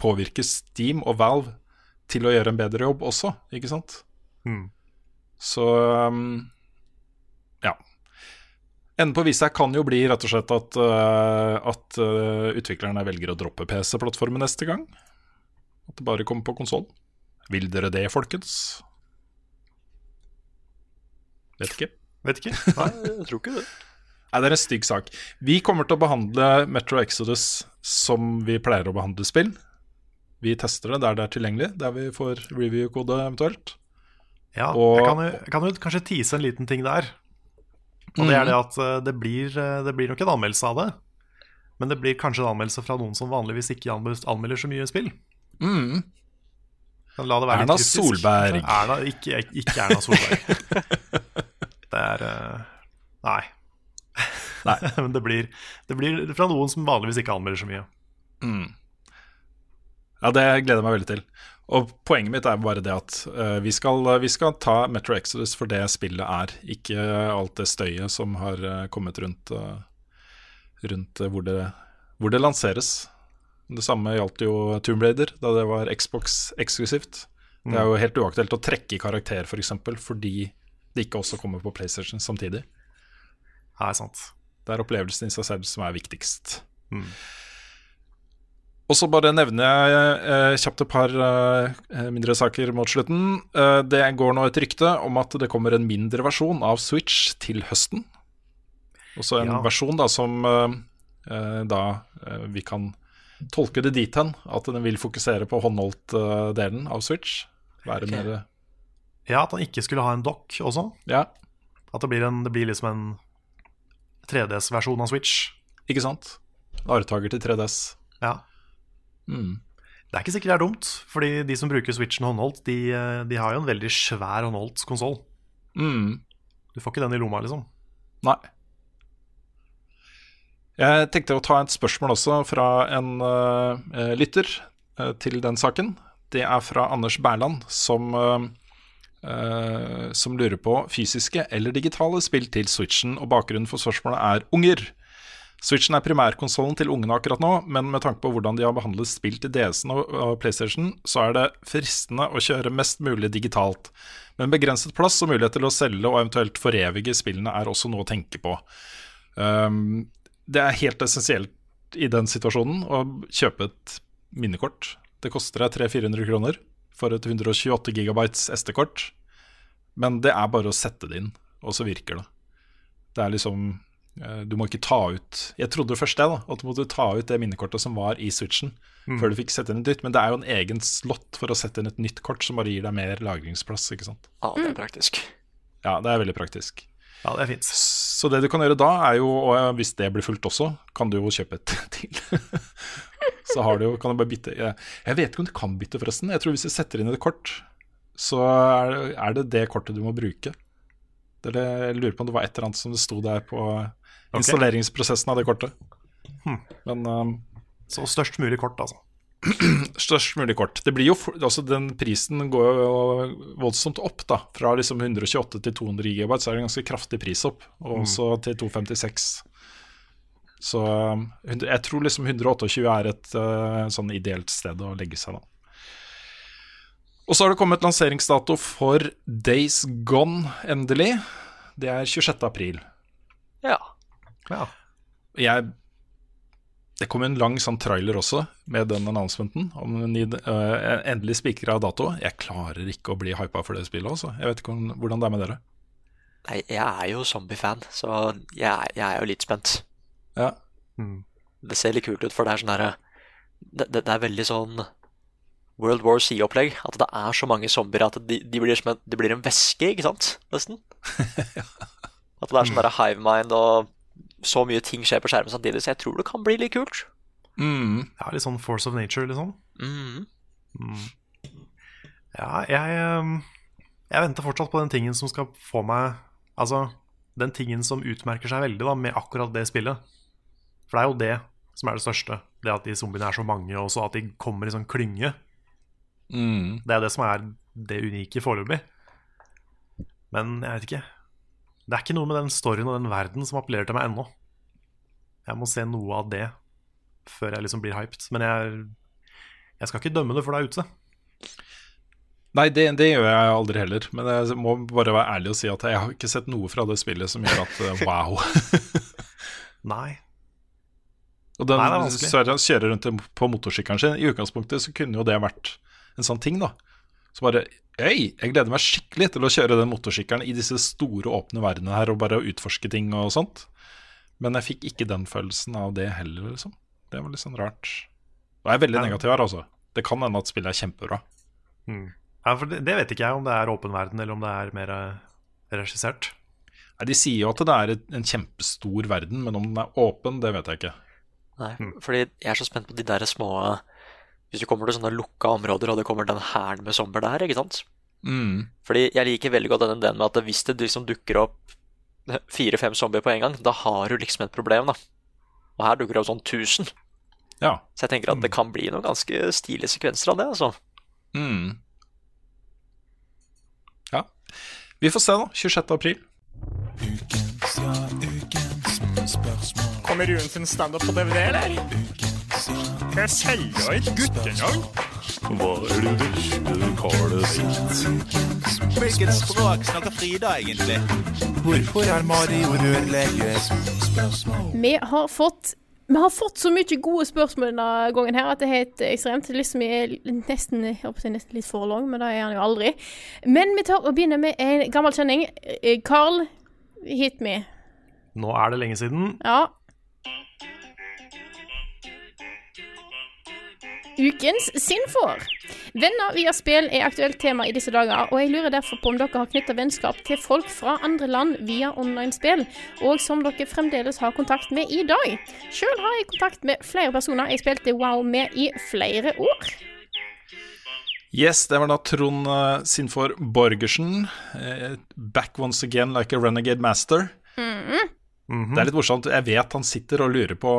påvirker Steam og Valve til å gjøre en bedre jobb også, ikke sant? Mm. Så um, ja. Enden på visa kan jo bli rett og slett at, uh, at uh, utviklerne velger å droppe PC-plattformen neste gang. At det bare kommer på konsoll. Vil dere det, folkens? Vet ikke. Vet ikke. Nei, jeg tror ikke det. Nei, det er en stygg sak. Vi kommer til å behandle Metro Exodus som vi pleier å behandle spill. Vi tester det der det er tilgjengelig, der vi får review-kode eventuelt. Ja, Og- jeg, kan jo, kan jo kanskje tease en liten ting der. Og det er det at eh, det blir, eh, det blir nok en anmeldelse av det. Men det blir kanskje en anmeldelse fra noen som vanligvis ikke anmelder så mye spill. Mm. Kan la det være litt Erna. Solberg. Erna, ikke, ikke Erna Solberg. det er eh, Nei. Nei. Men det blir, det blir fra noen som vanligvis ikke anmelder så mye. Ja, det gleder jeg meg veldig til. Og poenget mitt er bare det at uh, vi, skal, vi skal ta Metro Exodus for det spillet er, ikke alt det støyet som har eh, kommet rundt, uh, rundt hvor, det, hvor det lanseres. Det samme gjaldt jo Tomb Raider, da det var Xbox eksklusivt. Det er jo helt uaktuelt å trekke i karakter, f.eks., for eksempel, fordi det ikke også kommer på PlayStation samtidig. Ja, er sant. Det er opplevelsen i seg selv som er viktigst. Og så bare nevner jeg eh, kjapt et par eh, mindre saker mot slutten. Eh, det går nå et rykte om at det kommer en mindre versjon av Switch til høsten. Også en Ja. versjon da som eh, eh, da eh, vi kan tolke det dit hen at den vil fokusere på håndholdt-delen av Switch. Være mer Ja, at han ikke skulle ha en dock også. Ja, At det blir, en, det blir liksom en 3DS-versjon av Switch. ikke sant? Arvtaker til 3DS. Ja. Mm. Det er ikke sikkert det er dumt, fordi de som bruker Switchen håndholdt, de, eh, de har jo en veldig svær håndholdt konsoll. Mm. Du får ikke den i lomma, liksom. Nei. Jeg tenkte å ta et spørsmål også fra en uh, lytter uh, til den saken. Det er fra Anders Berland, som, uh, som lurer på fysiske eller digitale spill til Switchen. Og bakgrunnen for spørsmålet er unger. Switchen er primærkonsollen til ungene akkurat nå, men med tanke på hvordan de har behandlet spill til DS-en og PlayStation, så er det fristende å kjøre mest mulig digitalt. Men begrenset plass og mulighet til å selge og eventuelt forevige spillene er også noe å tenke på. Um, det er helt essensielt i den situasjonen å kjøpe et minnekort. Det koster deg 300-400 kroner for et 128 gigabytes SD-kort. Men det er bare å sette det inn, og så virker det. Det er liksom eh, Du må ikke ta ut Jeg trodde først det, da, at du måtte ta ut det minnekortet som var i Switchen, Mm. før du fikk sette inn et nytt. Men det er jo en egen slott for å sette inn et nytt kort, som bare gir deg mer lagringsplass. ikke sant? Ja, det er praktisk. Ja, det er veldig praktisk. Ja, det er fint. Så det du kan gjøre da, er jo, og hvis det blir fullt også, kan du jo kjøpe et til. så har du jo, kan du bare bytte Jeg vet ikke om du kan bytte, forresten. Jeg tror hvis du setter inn et kort, så er, det det kortet du må bruke. Det er det, jeg lurer på om det var et eller annet som det sto der på installeringsprosessen av det kortet. Hmm. Men um, Så størst mulig kort, altså. størst mulig kort. Det blir jo, altså Den prisen går jo voldsomt opp. da Fra liksom 128 til 200 GB så er det en ganske kraftig pris opp. Og Mm. også til 256. Så um, jeg tror liksom 128 er et uh, sånn ideelt sted å legge seg, da. Og så har det kommet lanseringsdato for Days Gone, endelig. Det er 26. april. Ja. Ja. Jeg Det kom en lang sånn trailer også, med den announcementen. Om en uh, endelig spikra dato. Jeg klarer ikke å bli hypa for det spillet, altså. Jeg vet ikke om, hvordan det er med dere. Nei, jeg er jo zombie-fan, så jeg, er- jeg er jo litt spent. Ja. Mm. Det ser litt kult ut, for det er sånn herre det, det, det er veldig sånn World War C-opplegg. At det er så mange zombier at de, de, blir, som en, de blir en væske, ikke sant? Nesten. At det er sånn derre hive mind, og så mye ting skjer på skjermen samtidig, så jeg tror det kan bli litt kult. Mm. Ja, litt sånn force of nature, liksom. Mm. Mm. Ja, jeg, ehm, jeg venter fortsatt på den tingen som skal få meg Altså, den tingen som utmerker seg veldig da med akkurat det spillet. For det er jo det som er det største. Det at de zombiene er så mange, og så at de kommer i sånn klynge. Mm. Det er det som er det unike foreløpig. Men jeg vet ikke. Det er ikke noe med den storyen og den verden som appellerer til meg ennå. Jeg må se noe av det før jeg liksom blir hyped. Men jeg, jeg skal ikke dømme det før det er ute. Nei, det, det gjør jeg aldri heller. Men jeg må bare være ærlig og si at jeg har ikke sett noe fra det spillet som gjør at øh, wow. Nei. Og den Nei, er kjører rundt på motorsykkelen sin. I utgangspunktet så kunne jo det vært en sånn ting, da. Så bare Øy, jeg gleder meg skikkelig til å kjøre den motorsykkelen i disse store, åpne verdenene her og bare utforske ting og sånt. Men jeg fikk ikke den følelsen av det heller, liksom. Det var litt sånn rart. Og jeg er veldig Ja. negativ her, altså. Det kan hende at spillet er kjempebra. Mm. Ja, for det, det vet ikke jeg om det er åpen verden, eller om det er mer eh, regissert. Nei, De sier jo at det er en kjempestor verden, men om den er åpen, det vet jeg ikke. Nei, fordi jeg er så spent på de der små Hvis du kommer til sånne lukka områder, og det kommer den hæren med zombier der, ikke sant? Mm. Fordi jeg liker veldig godt den ideen med at hvis det liksom dukker opp fire-fem zombier på en gang, da har du liksom et problem, da. Og her dukker det opp sånn 1000. Ja. Så jeg tenker at det kan bli noen ganske stilige sekvenser av det, altså. Mm. Ja. Vi får se, da. 26. april. Kommer Ruen sin standup på DVD, eller? Jeg selger et guttenavn. Hva er det vesle karet sitt? Hvilket språk snakker Frida egentlig? Hvorfor er Mario rørlege? Vi har fått vi har fått så mye gode spørsmål denne gangen her at det er helt ekstremt. Liksom er nesten, jeg håper jeg er nesten litt for lang, men det er han jo aldri. Men vi tar og begynner med en gammel kjenning. Carl, hit me. Nå er det lenge siden. Ja. Ukens Sinfor. Venner via spill er aktuelt tema i disse dager, og jeg lurer derfor på om dere har knytta vennskap til folk fra andre land via online-spill, og som dere fremdeles har kontakt med i dag. Sjøl har jeg kontakt med flere personer jeg spilte WoW med i flere år. Yes, det var da Trond uh, Sinfor Borgersen. eh, back once again like a renegade master. Mhm. Det er litt morsomt. Jeg vet han sitter og lurer på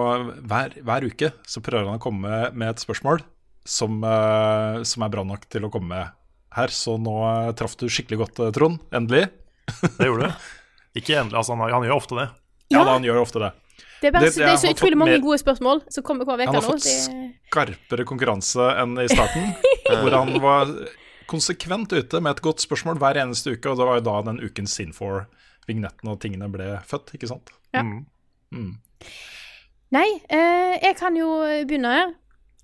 hver, hver uke. Så prøver han å komme med et spørsmål som, uh, som er bra nok til å komme med her. Så nå uh, traff du skikkelig godt, eh, Trond. Endelig. Det gjorde du. Ikke endelig, altså han, han gjør ofte det. Ja, da, han gjør ofte det. Det er, bare, Det- det, er så utrolig mange mer- gode spørsmål som kommer hver uke Han har nå. fått Det, skarpere konkurranse enn i starten, hvor han var konsekvent ute med et godt spørsmål hver eneste uke, og det var jo da den ukens Sinfor-vignetten og tingene ble født, ikke sant? Ja. Mm. Nei, eh, jeg kan jo begynne her.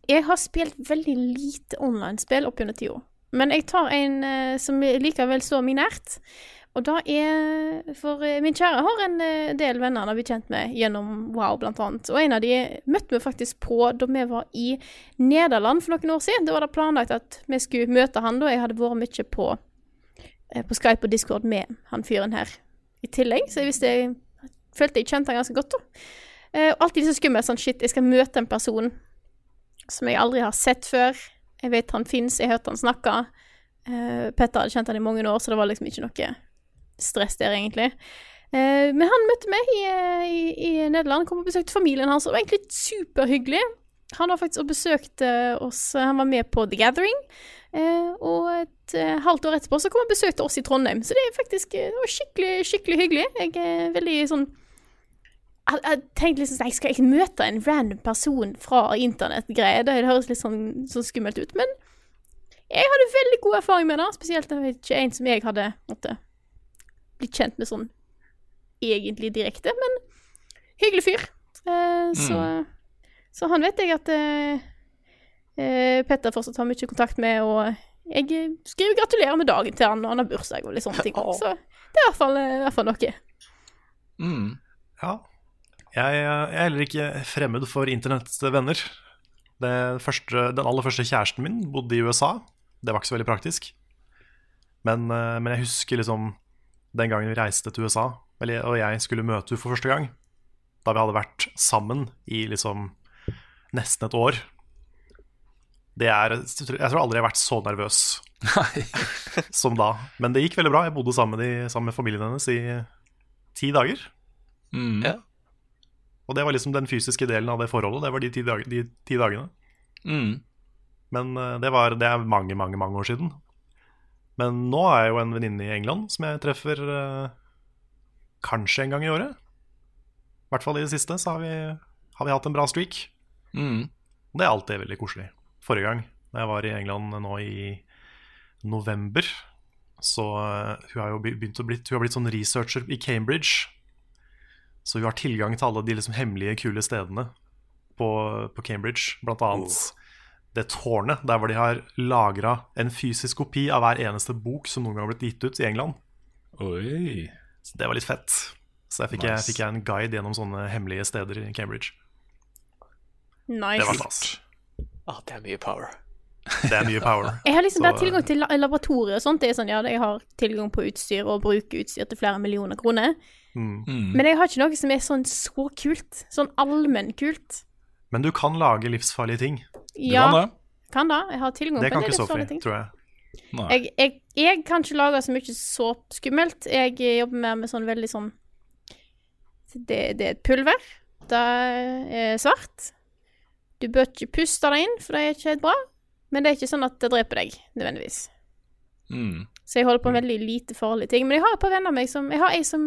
Jeg har spilt veldig lite online-spill opp gjennom tida. Men jeg tar en eh, som likevel står meg nært. Og da er For eh, min kjære har en eh, del venner han har blitt kjent med gjennom Wow, blant annet. Og en av de møtte vi faktisk på da vi var i Nederland for noen år siden. Da var det planlagt at vi skulle møte han da. Jeg hadde vært mye på, eh, på Skype og Discord med han fyren her i tillegg, så jeg jeg følte jeg kjente han ganske godt, da. Eh, alltid så skummelt sånn shit, jeg skal møte en person som jeg aldri har sett før. Jeg vet han fins, jeg hørte han snakke. Eh, Petter hadde kjent han i mange år, så det var liksom ikke noe stress der, egentlig. Eh, men han møtte meg i, eh, i, i Nederland, kom og besøkte familien hans, og var egentlig superhyggelig. Han var faktisk og besøkte oss, han var med på The Gathering. Eh, og et eh, halvt år etterpå så kom han og besøkte oss i Trondheim, så det er faktisk eh, det var skikkelig, skikkelig hyggelig. Jeg er veldig sånn jeg, jeg tenkte liksom sånn, jeg skal ikke møte en random person fra internettgreier. Det høres litt sånn, sånn skummelt ut, men jeg hadde veldig god erfaring med det. Spesielt det var ikke en som jeg hadde måtte, blitt kjent med sånn egentlig direkte, men hyggelig fyr. Eh, så, så han vet jeg at eh, eh, Petter fortsatt har mye kontakt med, og jeg eh, skriver gratulerer med dagen til han når han har bursdag og litt sånne ting. Så det er i hvert fall, eh, i hvert fall noe. Mm. Ja. Jeg, jeg er heller ikke fremmed for internettvenner. Første, den aller første kjæresten min bodde i USA. Det var ikke så veldig praktisk. Men, eh, men jeg husker liksom den gangen vi reiste til USA, og jeg skulle møte henne for første gang. Da vi hadde vært sammen i liksom nesten et år. Det er, jeg tror aldri jeg har vært så nervøs som da. Men det gikk veldig bra. Jeg bodde sammen med, de, sammen med familien hennes i ti dager. Mm. Ja. Og det var liksom den fysiske delen av det forholdet. Det var de ti, dag, de ti dagene. Mm. Men eh, det, var, det er mange, mange mange år siden. Men nå er jeg jo en venninne i England som jeg treffer eh, kanskje en gang i året. I hvert fall i det siste så har vi, har vi hatt en bra streak. Mm. Det er alltid veldig koselig. Forrige gang, da jeg var i England nå i november, så eh, hun har jo begynt å blitt, hun har blitt sånn researcher i Cambridge. Så hun har tilgang til alle de liksom hemmelige, kule stedene på, på Cambridge. Blant annet det tårnet der hvor de har lagra en fysisk kopi av hver eneste bok som noen gang har blitt gitt ut i England. Oi. Så det var litt fett. Så jeg fikk, Nice. jeg, fikk jeg en guide gjennom sånne hemmelige steder i Cambridge. Nice. Det var stas. Ah, det er mye power. Det er mye power. Jeg har liksom bare tilgang til laboratorier og sånt. Det er sånn, ja, jeg har tilgang på utstyr og bruker utstyr til flere millioner kroner. Mm. Men jeg har ikke noe som er sånn så kult. Sånn allmennkult. Men du kan lage livsfarlige ting. Ja, kan da. Jeg har tilgang Det på kan en del ikke Sophie, ting. tror jeg. Jeg, jeg, jeg kan ikke lage så mye så skummelt. Jeg jobber mer med sånn veldig sånn det, det er et pulver. Det er svart. Du bør ikke puste det inn, for det er ikke helt bra. Men det er ikke sånn at det dreper deg, nødvendigvis. Mm. Så jeg holder på med veldig lite farlige ting. Men jeg har et par venner av meg som Jeg har ei som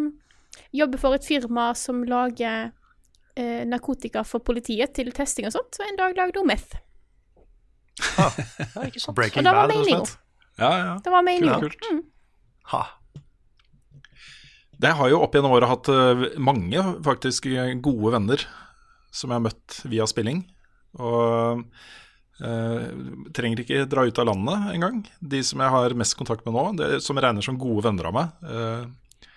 jobber for et firma som lager eh, narkotika for politiet til testing og sånt, og en dag lagde hun meth. Ja, ikke sant? Breaking Og det var Bad, rett og slett. Ja, ja. Det var meninga. Kult. Mm. Ha. Det har jo opp gjennom året hatt eh, mange faktisk gode venner som jeg har møtt via spilling. Og Uh, trenger ikke dra ut av landet engang. De som jeg har mest kontakt med nå, det, som regner som gode venner av meg. uh,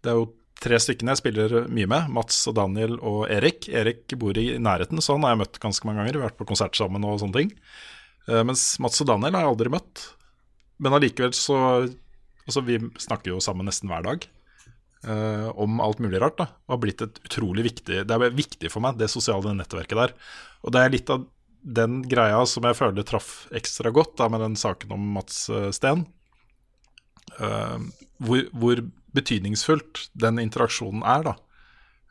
det er jo tre stykkene jeg spiller mye med. Mats og Daniel og Erik. Erik bor i nærheten, så han har jeg møtt ganske mange ganger. Vi har vært på konsert sammen og sånne ting. Uh, mens Mats og Daniel har jeg aldri møtt. Men allikevel så Altså, vi snakker jo sammen nesten hver dag eh, om alt mulig rart. da Og har blitt et utrolig viktig Det er viktig for meg, det sosiale nettverket der. Og det er litt av den greia som jeg føler traff ekstra godt da med den saken om Mats eh, Steen. Uh, hvor, hvor betydningsfullt den interaksjonen er, da.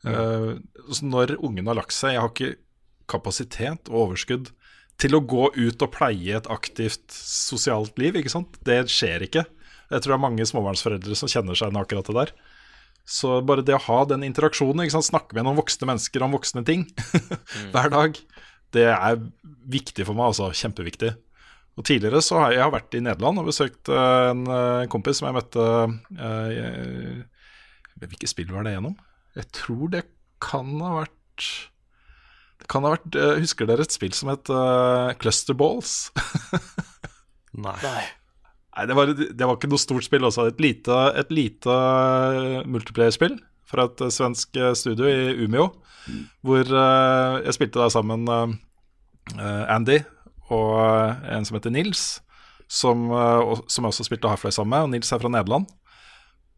Uh, når ungen har lagt seg Jeg har ikke kapasitet og overskudd til å gå ut og pleie et aktivt sosialt liv. ikke sant? Det skjer ikke. Jeg tror det er mange småbarnsforeldre som kjenner seg igjen akkurat det der. Så bare det å ha den interaksjonen, ikke sant? snakke med noen voksne mennesker om voksne ting hver dag, det er viktig for meg, altså. Kjempeviktig. Og Tidligere så har jeg jeg har vært i Nederland og besøkt en, en eh, kompis som jeg møtte eh, jeg- Hvilket spill var det gjennom? Jeg tror det kan ha vært Det kan ha vært eh, Husker dere et spill som het uh, Cluster Balls? Nei. Nei. Det var, det var ikke noe stort spill også. Et lite, et lite eh, multiplayer-spill fra et eh, svensk eh, studio i Umeå. Hvor uh, jeg spilte da sammen eh, Andy og en som heter Nils. Som, uh, som jeg også spilte Half-Life sammen med. Og Nils er fra Nederland.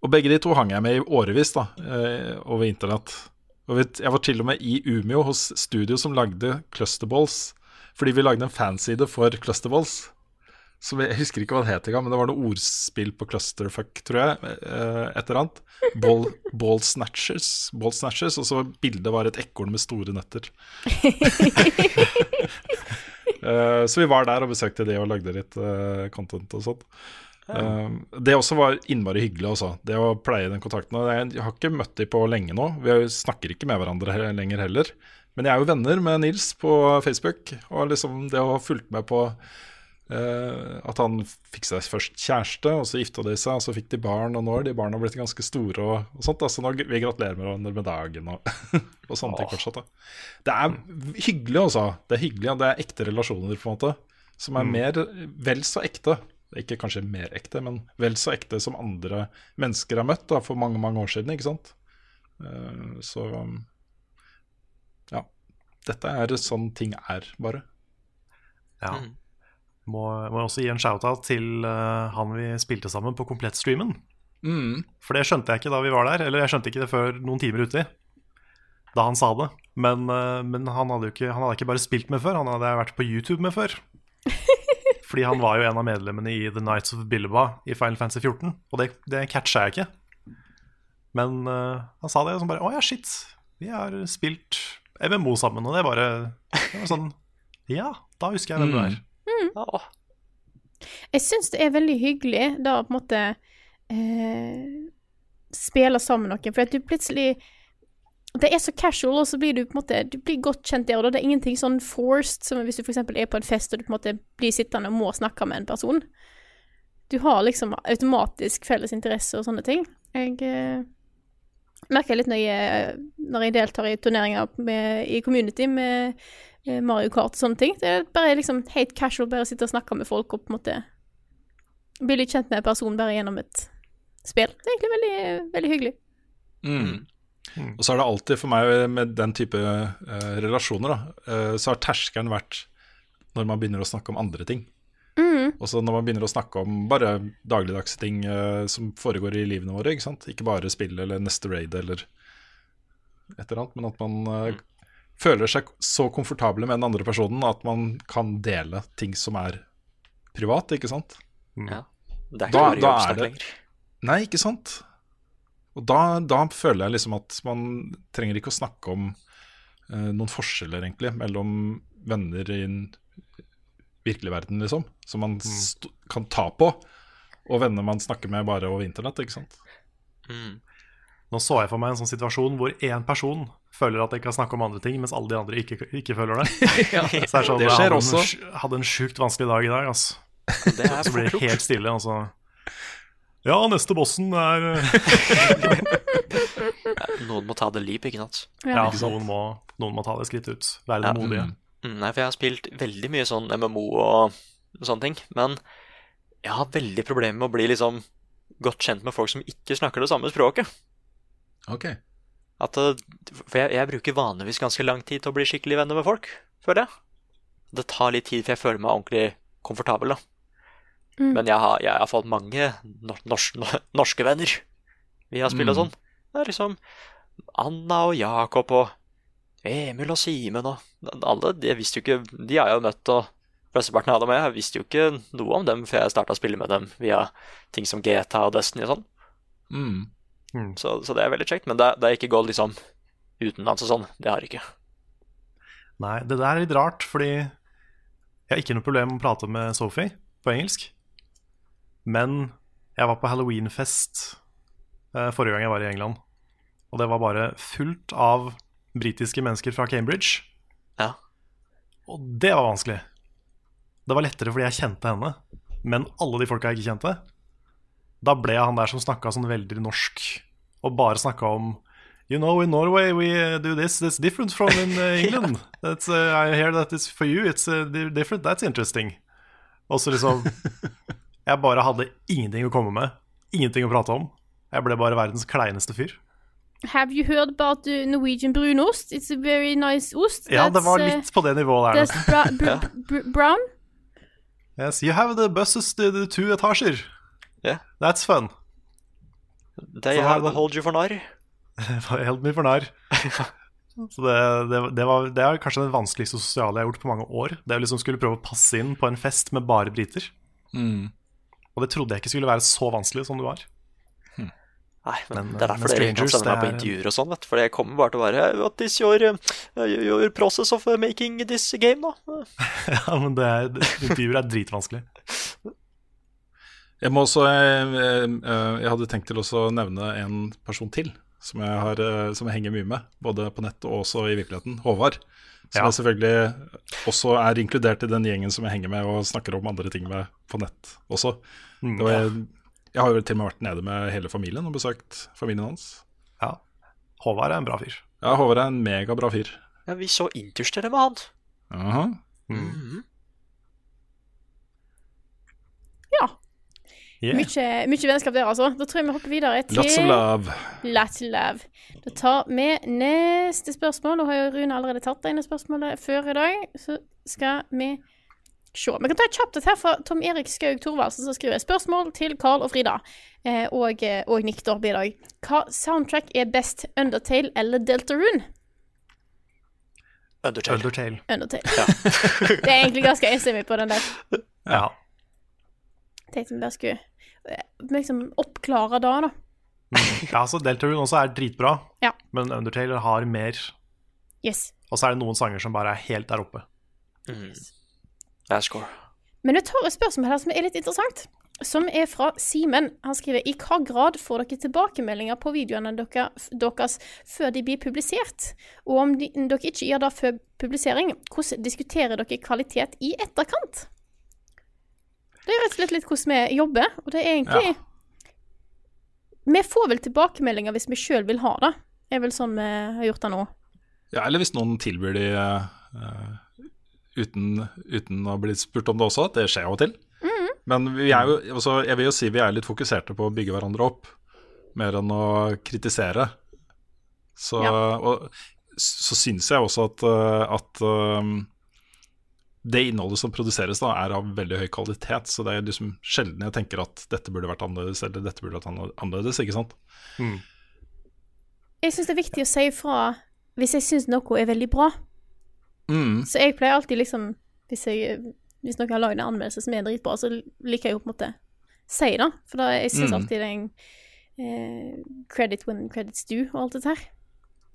Og begge de to hang jeg med i årevis da, over internett. Og jeg var til og med i Umeå hos studio som lagde Clusterballs. Fordi vi lagde en fanside for Clusterballs. Som jeg, jeg husker ikke hva det het engang, men det var noe ordspill på clusterfuck, tror jeg. eh, Et eller annet. Ball, ball snatchers. Ball snatchers, Og så bildet var et ekorn med store nøtter. Eh, så vi var der og besøkte det og lagde litt eh, content og sånt. Ja. det også var innmari hyggelig også, det å pleie den kontakten. Jeg har ikke møtt dem på lenge nå. Vi snakker ikke med hverandre lenger heller. Men jeg er jo venner med Nils på Facebook, og liksom det å ha fulgt med på at han fikk seg først kjæreste, og så gifta de seg, og så fikk de barn, og nå er de barna blitt ganske store og, og sånt. Da. Så nå, vi gratulerer med hverandre med dagen og, og sånne ting fortsatt. Da. Det er hyggelig, altså. Det er hyggelig, og det er ekte relasjoner, på en måte. Som er Mm. mer, vel så ekte. Ikke kanskje mer ekte, men vel så ekte som andre mennesker har møtt da, for mange, mange år siden, ikke sant. Eh, så ja. Dette er sånn ting er, bare. Ja. Må, må også gi en shout-out til uh, han vi spilte sammen på Komplett-streamen. Mm. For det skjønte jeg ikke da vi var der, eller jeg skjønte ikke det før noen timer uti. Da han sa det. Men, uh, men han hadde jo ikke, han hadde ikke bare spilt med før, han hadde vært på YouTube med før. Fordi han var jo en av medlemmene i The Nights of Billeba i Final Fantasy 14, og det, det catcha jeg ikke. Men uh, han sa det og så bare Å ja, shit. Vi har spilt MMO sammen, og det er bare det var sånn Ja, da husker jeg hvem du er. Jeg syns det er veldig hyggelig da å på en måte eh, spille sammen noen, for at du plutselig Det er så casual, og så blir du på en måte Du blir godt kjent der, og da. det er ingenting sånn forced, som hvis du f.eks. er på en fest og du på en måte blir sittende og må snakke med en person. Du har liksom automatisk felles interesse og sånne ting. Jeg eh, merker litt når jeg, når jeg deltar i turneringer med, i community med eh, Mario Kart og sånne ting. Det er bare liksom helt casual, bare sitte og snakke med folk og på en måte bli litt kjent med en person bare gjennom et spill. Det er egentlig veldig, veldig hyggelig. Mm. Og så er det alltid for meg med den type uh, relasjoner, da, uh, så har terskelen vært når man begynner å snakke om andre ting. Mm. Og så når man begynner å snakke om bare dagligdagse ting uh, som foregår i livene våre. ikke sant? Ikke bare spill eller neste raid eller et eller annet, men at man eh, føler seg så komfortable med den andre personen at man kan dele ting som er privat, ikke sant? Ja. Det er ikke bare jobbsnakk lenger. Nei, ikke sant? Og da, da føler jeg liksom at man trenger ikke å snakke om eh, noen forskjeller, egentlig, mellom venner i en virkelig verden, liksom. Som man st kan ta på. Og venner man snakker med bare over internett, ikke sant. Nå så jeg for meg en sånn situasjon hvor én person føler at jeg kan snakke om andre ting, mens alle de andre ikke, ikke føler det. Ja, Så det, er sånn, det jeg skjer hadde også. En, hadde en sjukt vanskelig dag i dag, altså. Det er så blir det helt stille, og så Ja, neste bossen er Noen må ta det leap, ikke sant? Ja, noen må, noen må ta det skrittet ut. Være Ja. modige. Mm, nei, for jeg har spilt veldig mye sånn MMO og sånne ting, men jeg har veldig problemer med å bli liksom godt kjent med folk som ikke snakker det samme språket. Ok. At, for jeg, jeg bruker vanligvis ganske lang tid til å bli skikkelig venner med folk, føler jeg. Det tar litt tid, for jeg føler meg ordentlig komfortabel, da. Mm. Men jeg har, jeg har fått mange nor nors norske venner via spill og Mm. sånn. Det er liksom Anna og Jakob og Emil og Simen og alle. De visste jo ikke De har jeg jo møtt, og flesteparten av dem jeg visste jo ikke noe om dem før jeg starta å spille med dem via ting som GTA og Destiny og sånn. Mm. Så, så det er veldig kjekt. Men det, det er ikke gått liksom utenlands og sånn. Det har jeg ikke. Nei, det der er litt rart, fordi jeg har ikke noe problem med å prate med Sophie på engelsk. Men jeg var på halloweenfest eh, forrige gang jeg var i England. Og det var bare fullt av britiske mennesker fra Cambridge. Ja. Og det var vanskelig. Det var lettere fordi jeg kjente henne. Men alle de folka jeg ikke kjente, da ble jeg han der som snakka sånn veldig norsk. Og bare snakka om You know, in Norway we uh, do this. It's different from in uh, England. That's, uh, I hear that it's for you. It's uh, different. That's interesting. Og så liksom Jeg bare hadde ingenting å komme med. Ingenting å prate om. Jeg ble bare verdens kleineste fyr. Have you heard about the Norwegian brunost? It's a very nice ost. Ja, det var uh, litt på det nivået der. That's bra br br brown. Yes, you have the buses to the two etasjer. Yeah. That's fun. They have det- hold you for narr. Held mye for narr. Så det, det, det, var, det er kanskje det vanskeligste sosiale jeg har gjort på mange år. Det å liksom skulle prøve å passe inn på en fest med bare briter. Mm. Og det trodde jeg ikke skulle være så vanskelig som det var. Nei, men, Men, det er eh, derfor men dere ikke kan sende meg på er- intervjuer og sånn. For jeg kommer bare til å være What is your, uh, your process of uh, making this game, da? Ja, men det er, intervjuer er dritvanskelig. Jeg må også jeg, eh, Jeg hadde tenkt til å nevne en person til som jeg, har, eh, som jeg henger mye med, både på nett og også i virkeligheten. Håvard. Som Ja. selvfølgelig også er inkludert i den gjengen som jeg henger med og snakker om andre ting med på nett også. Mm, ja. var, jeg har jo til og med vært nede med hele familien og besøkt familien hans. Ja. Håvard er en bra fyr. Ja, Håvard er en megabra fyr. Ja, vi så Interstellar med han. Aha. -hmm. Ja. Yeah. Mye, vennskap der, altså. Da tror jeg vi hopper videre til Lots of love. Lots of love. Da tar vi neste spørsmål. Nå har jo Rune allerede tatt det ene spørsmålet før i dag, så skal vi se. Vi kan ta et kjapt et her fra Tom Erik Skaug Thorvaldsen, som skriver spørsmål til Carl og Frida. Eh, og, eh, og Nick Dorby i dag. Hva soundtrack er best, Undertale eller Deltarune? Undertale. Undertale. Undertale. det er egentlig ganske enstemmig på den der. Ja. Tenkte vi bare skulle eh, liksom oppklare da, da. ja, så Deltarune også er dritbra, Ja. men Undertale har mer. Yes. Og så er det noen sanger som bare er helt der oppe. Mm. Ascore. Men vi tar et spørsmål her som er litt interessant. Som er fra Simen. Han skriver I hva grad får dere tilbakemeldinger på videoene dere, deres før de blir publisert? Og om de, dere ikke gjør det før publisering, hvordan diskuterer dere kvalitet i etterkant? Det er rett og slett litt hvordan vi jobber, og det er egentlig Vi får vel tilbakemeldinger hvis vi sjøl vil ha det. Det er vel sånn vi har gjort det nå. Ja, eller hvis noen tilbyr de uh, uten, uten å bli spurt om det også. Det skjer jo til. Men vi er jo, altså, jeg vil jo si vi er litt fokuserte på å bygge hverandre opp, mer enn å kritisere. Så, Ja. og, så syns jeg også at, eh, at um, det innholdet som produseres, da, er av veldig høy kvalitet. Så det er liksom sjelden jeg tenker at dette burde vært annerledes, eller dette burde vært annerledes. ikke sant? Jeg syns det er viktig å si ifra hvis jeg syns noe er veldig bra. Mm. Så jeg pleier alltid liksom Hvis, jeg, hvis noen har lagd en anmeldelse som er dritbra, så liker jeg jo på en måte si det. For da, jeg syns Mm. alltid det er en eh, credit when credits due og alt dette her.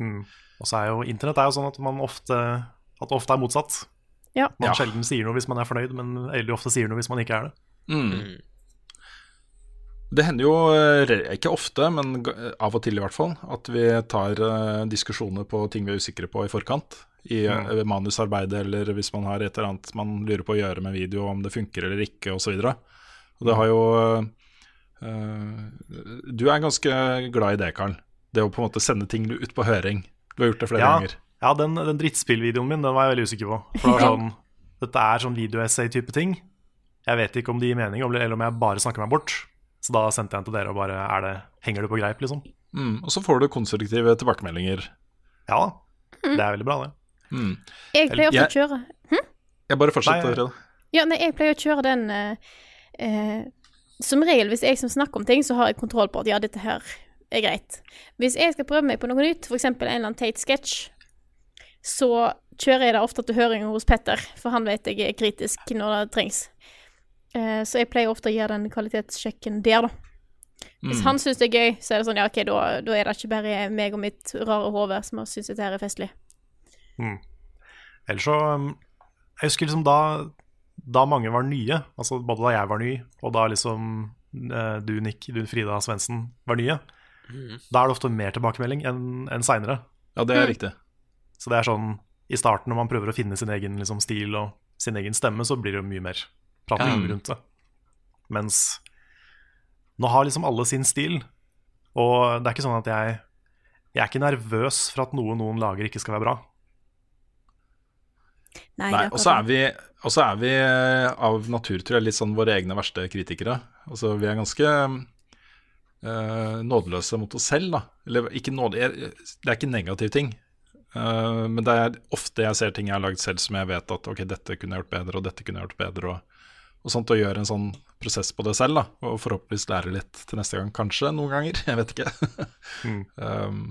Mm. Og så er jo internett er jo sånn at man ofte At det ofte er motsatt. Ja. Man Ja. sjelden sier noe hvis man er fornøyd, men veldig ofte sier noe hvis man ikke er det. Mm. Det hender jo eh, ikke ofte, men av og til i hvert fall, at vi tar eh, diskusjoner på ting vi er usikre på i forkant. I Mm. eh, manusarbeidet, eller hvis man har et eller annet man lurer på å gjøre med video, om det funker eller ikke, osv. Det har jo uh, Du er ganske glad i det, Karl. Det å på en måte sende ting ut på høring. Du har gjort det flere Ja, ganger. Ja den, den drittspillvideoen min Den var jeg veldig usikker på. For det var sånn, Dette er sånn videoessay-type ting. Jeg vet ikke om de gir mening, eller om jeg bare snakker meg bort. Så da sendte jeg den til dere og bare er det, Henger det på greip, liksom? Mm, og så får du konstruktive tilbakemeldinger. Ja da. Det er veldig bra, det. Mm. Jeg pleier ofte Jeg- å kjøre Jeg bare fortsetter. Nei. Ja, nei, jeg pleier å kjøre den eh, eh, Som regel, hvis jeg som snakker om ting, så har jeg kontroll på at ja, dette her er greit. Hvis jeg skal prøve meg på noe nytt, f.eks. en eller annen teit sketsj, så kjører jeg det ofte til høring hos Petter, for han vet jeg er kritisk når det trengs. Eh, så jeg pleier ofte å gjøre den kvalitetssjekken der, da. Hvis Mm. han syns det er gøy, så er det sånn ja, OK, da, da er det ikke bare meg og mitt rare hode som syns dette her er festlig. Mm. Ellers så um, Jeg husker liksom da Da mange var nye, altså både da jeg var ny, og da liksom eh, du, Nick, du, Frida Svendsen var nye, da er det ofte mer tilbakemelding enn en seinere. Ja, det er riktig. Så det er sånn i starten, når man prøver å finne sin egen liksom, stil og sin egen stemme, så blir det jo mye mer prating rundt det. Mens nå har liksom alle sin stil, og det er ikke sånn at jeg Jeg er ikke nervøs for at noe noen lager ikke skal være bra. Nei, Nei, og så er vi Og så er vi eh, av natur, tror jeg, litt sånn våre egne verste kritikere. Altså, vi er ganske øh, nådeløse mot oss selv, da. Eller ikke nåde... jeg- Det er ikke en negativ ting. Eh, men det er ofte jeg ser ting jeg har lagd selv som jeg vet at ok, dette kunne jeg gjort bedre, og dette kunne jeg gjort bedre, og, og sånt. Og gjøre en sånn prosess på det selv, da. Og forhåpentligvis lære litt til neste gang. Kanskje noen ganger, jeg vet ikke. um,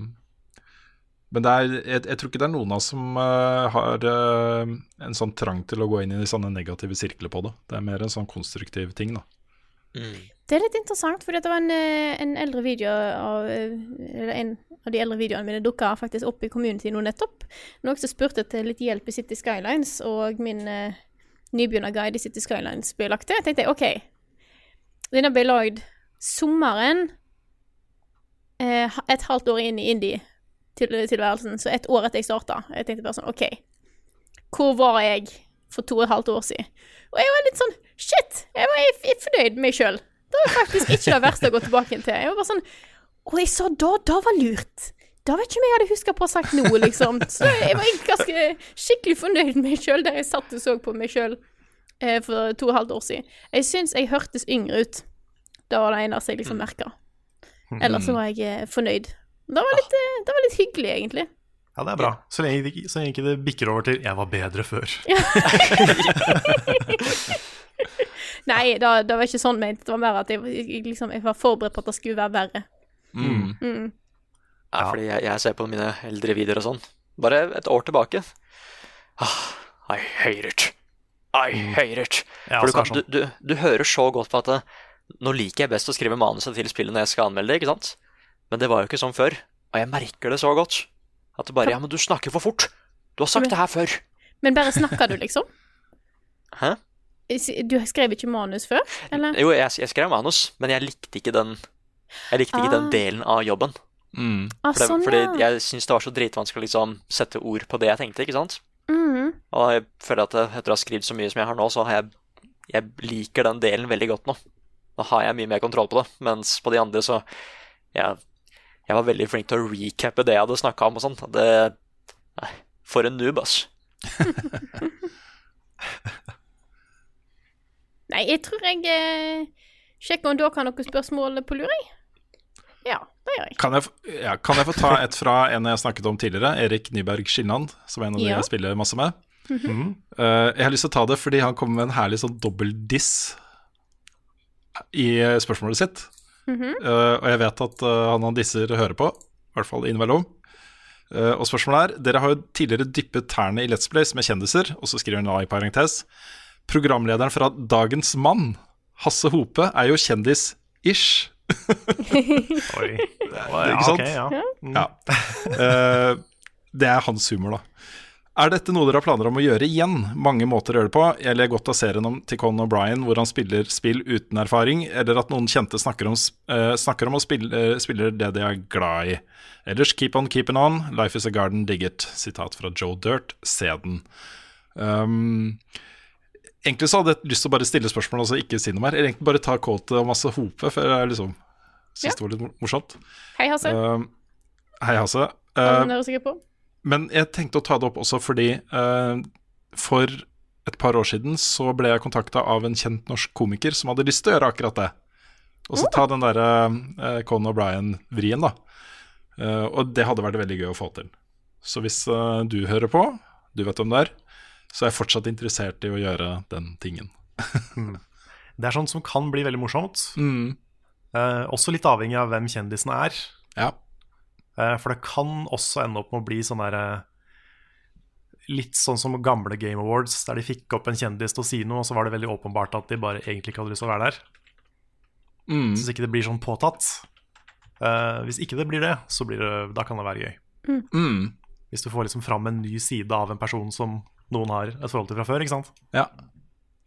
men det er, jeg, jeg tror ikke det er noen av oss som uh, har uh, en sånn trang til å gå inn i sånne negative sirkler på det. Det er mer en sånn konstruktiv ting, da. Det er litt interessant, fordi det var en, en eldre video av Eller en av de eldre videoene mine dukka faktisk opp i community nå nettopp. Noen som spurte til litt hjelp i City Skylines, og min eh, nybegynnerguide i City Skylines ble lagt til. Jeg tenkte OK, denne ble lagd sommeren eh, et halvt år inn i indie-tilværelsen, så et år etter jeg starta. Jeg tenkte bare sånn OK, hvor var jeg for to og et halvt år siden? Og jeg var litt sånn Shit! Jeg var jeg jeg fornøyd med meg sjøl. Det var faktisk ikke det verste å gå tilbake til. Jeg var bare sånn Å, jeg sa da, da var lurt. Da vet ikke om jeg hadde huska på å ha sagt noe, liksom. Så jeg var ganske skikkelig fornøyd med meg sjøl der jeg satt og så på meg sjøl eh, for to og et halvt år siden. Jeg syns jeg hørtes yngre ut. Det var det eneste jeg liksom merka. Ellers så var jeg eh, fornøyd. Det var litt, eh, det var litt hyggelig, egentlig. Ja, det er bra. Så lenge, det så lenge det bikker over til 'jeg var bedre før'. Nei, det, det var ikke sånn ment. Det var mer at jeg, jeg, liksom, jeg var forberedt på at det skulle være verre. Mm. Mm. Ja, fordi jeg, jeg ser på mine eldre videoer og sånn. Bare et år tilbake. Ah, I hate it. I hate it. Ja, For du, kan, sånn. du, du, du hører så godt på at eh, nå liker jeg best å skrive manuset til spillet når jeg skal anmelde det, ikke sant? Men det var jo ikke sånn før. Og jeg merker det så godt. At det bare Ja, men du snakker for fort. Du har sagt det her før. Men bare snakker du, liksom? Hæ? Du skrev ikke manus før, eller? Jo, jeg, jeg skrev manus, men jeg likte ikke den Jeg likte ikke Ah. den delen av jobben. Ah, For det, sånn, fordi jeg syns det var så dritvanskelig å liksom sette ord på det jeg tenkte, ikke sant? Mm. Og jeg føler at etter å ha skrevet så mye som jeg har nå, så har jeg Jeg liker den delen veldig godt nå. Nå har jeg mye mer kontroll på det, mens på de andre så Jeg, jeg var veldig flink til å recappe det jeg hadde snakka om og sånt. Det Nei, for en noob, ass. Nei, jeg tror jeg eh, sjekker om dere har noen spørsmål på lur, jeg. Ja, det gjør jeg. Kan jeg, ja, kan jeg få ta et fra en jeg snakket om tidligere, Erik Nyberg Skilland, som er en av de Ja. jeg spiller masse med? Mm -hmm. uh, jeg har lyst til å ta det fordi han kommer med en herlig sånn dobbel-diss i spørsmålet sitt. Mm -hmm. uh, og jeg vet at uh, han han disser hører på, i hvert fall innimellom. Eh, og spørsmålet er Dere har jo tidligere dyppet tærne i Let's Plays med kjendiser, og så skriver han da i parentes Programlederen fra Dagens Mann, Hasse Hope, er jo kjendis-ish. Oi. Ikke sant? Okay, ja. Ja. Uh, det er hans humor, da. Er dette noe dere har planer om å gjøre igjen? Mange måter å gjøre det på. Jeg ler godt av serien om til Conan O'Brien hvor han spiller spill uten erfaring, eller at noen kjente snakker om, uh, snakker om å spille, uh, spiller det de er glad i. Ellers keep on keeping on. Life is a garden, dig it. Sitat fra Joe Dirt. Se den. Um, egentlig så hadde jeg lyst til å bare stille spørsmål og altså ikke si noe mer. Eller egentlig bare ta kåte og masse hope, for jeg liksom syns Ja. det var litt morsomt. Hei, Hasse. Uh, hei, Hasse. Uh, er du sikker på? men jeg tenkte å ta det opp også fordi uh, for et par år siden så ble jeg kontakta av en kjent norsk komiker som hadde lyst til å gjøre akkurat det. Og så ta den derre uh, Conan O'Brien-vrien, da. Uh, og det hadde vært veldig gøy å få til. Så hvis uh, du hører på, du vet hvem det er, så jeg er fortsatt interessert i å gjøre den tingen. Det er sånt som kan bli veldig morsomt. Mm. Eh, også litt avhengig av hvem kjendisen er. Ja. Eh, for det kan også ende opp med å bli sånn der eh, Litt sånn som gamle Game Awards, der de fikk opp en kjendis til å si noe, og så var det veldig åpenbart at de bare egentlig ikke hadde lyst til å være der. Mm. Så hvis ikke det blir sånn påtatt. Eh, hvis ikke det blir det, så blir det, da kan det være gøy. Mm. Hvis du får liksom fram en ny side av en person som noen har et forhold til fra før, ikke sant? Ja.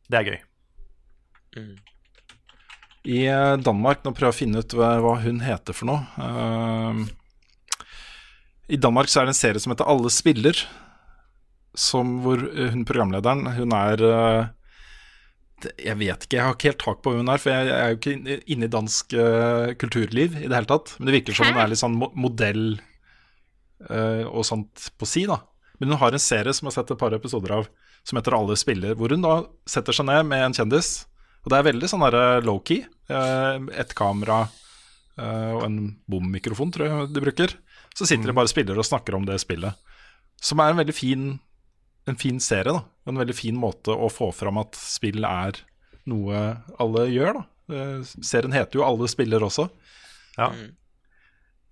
Det er gøy. I eh, Danmark, nå prøver jeg å finne ut hva, hun heter for noe. Uh, I Danmark så er det en serie som heter Alle spiller, som hvor eh, hun programlederen, hun er uh, Jeg vet ikke, jeg har ikke helt tak på hvem hun er, for jeg, er jo ikke inne- inne i dansk uh, kulturliv i det hele tatt. Men det virker som hun er litt sånn modell uh, og sånt på si, da. Men hun har en serie som jeg har sett et par episoder av, som heter Alle spiller, hvor hun da setter seg ned med en kjendis. Og det er veldig sånn der low-key. Eh, Et kamera eh, og en bommikrofon, tror jeg de bruker. Så sitter de bare og spiller og snakker om det spillet. Som er en veldig fin, en fin serie, da. En veldig fin måte å få fram at spill er noe alle gjør, da. Eh, Serien heter jo 'Alle spiller' også. Ja.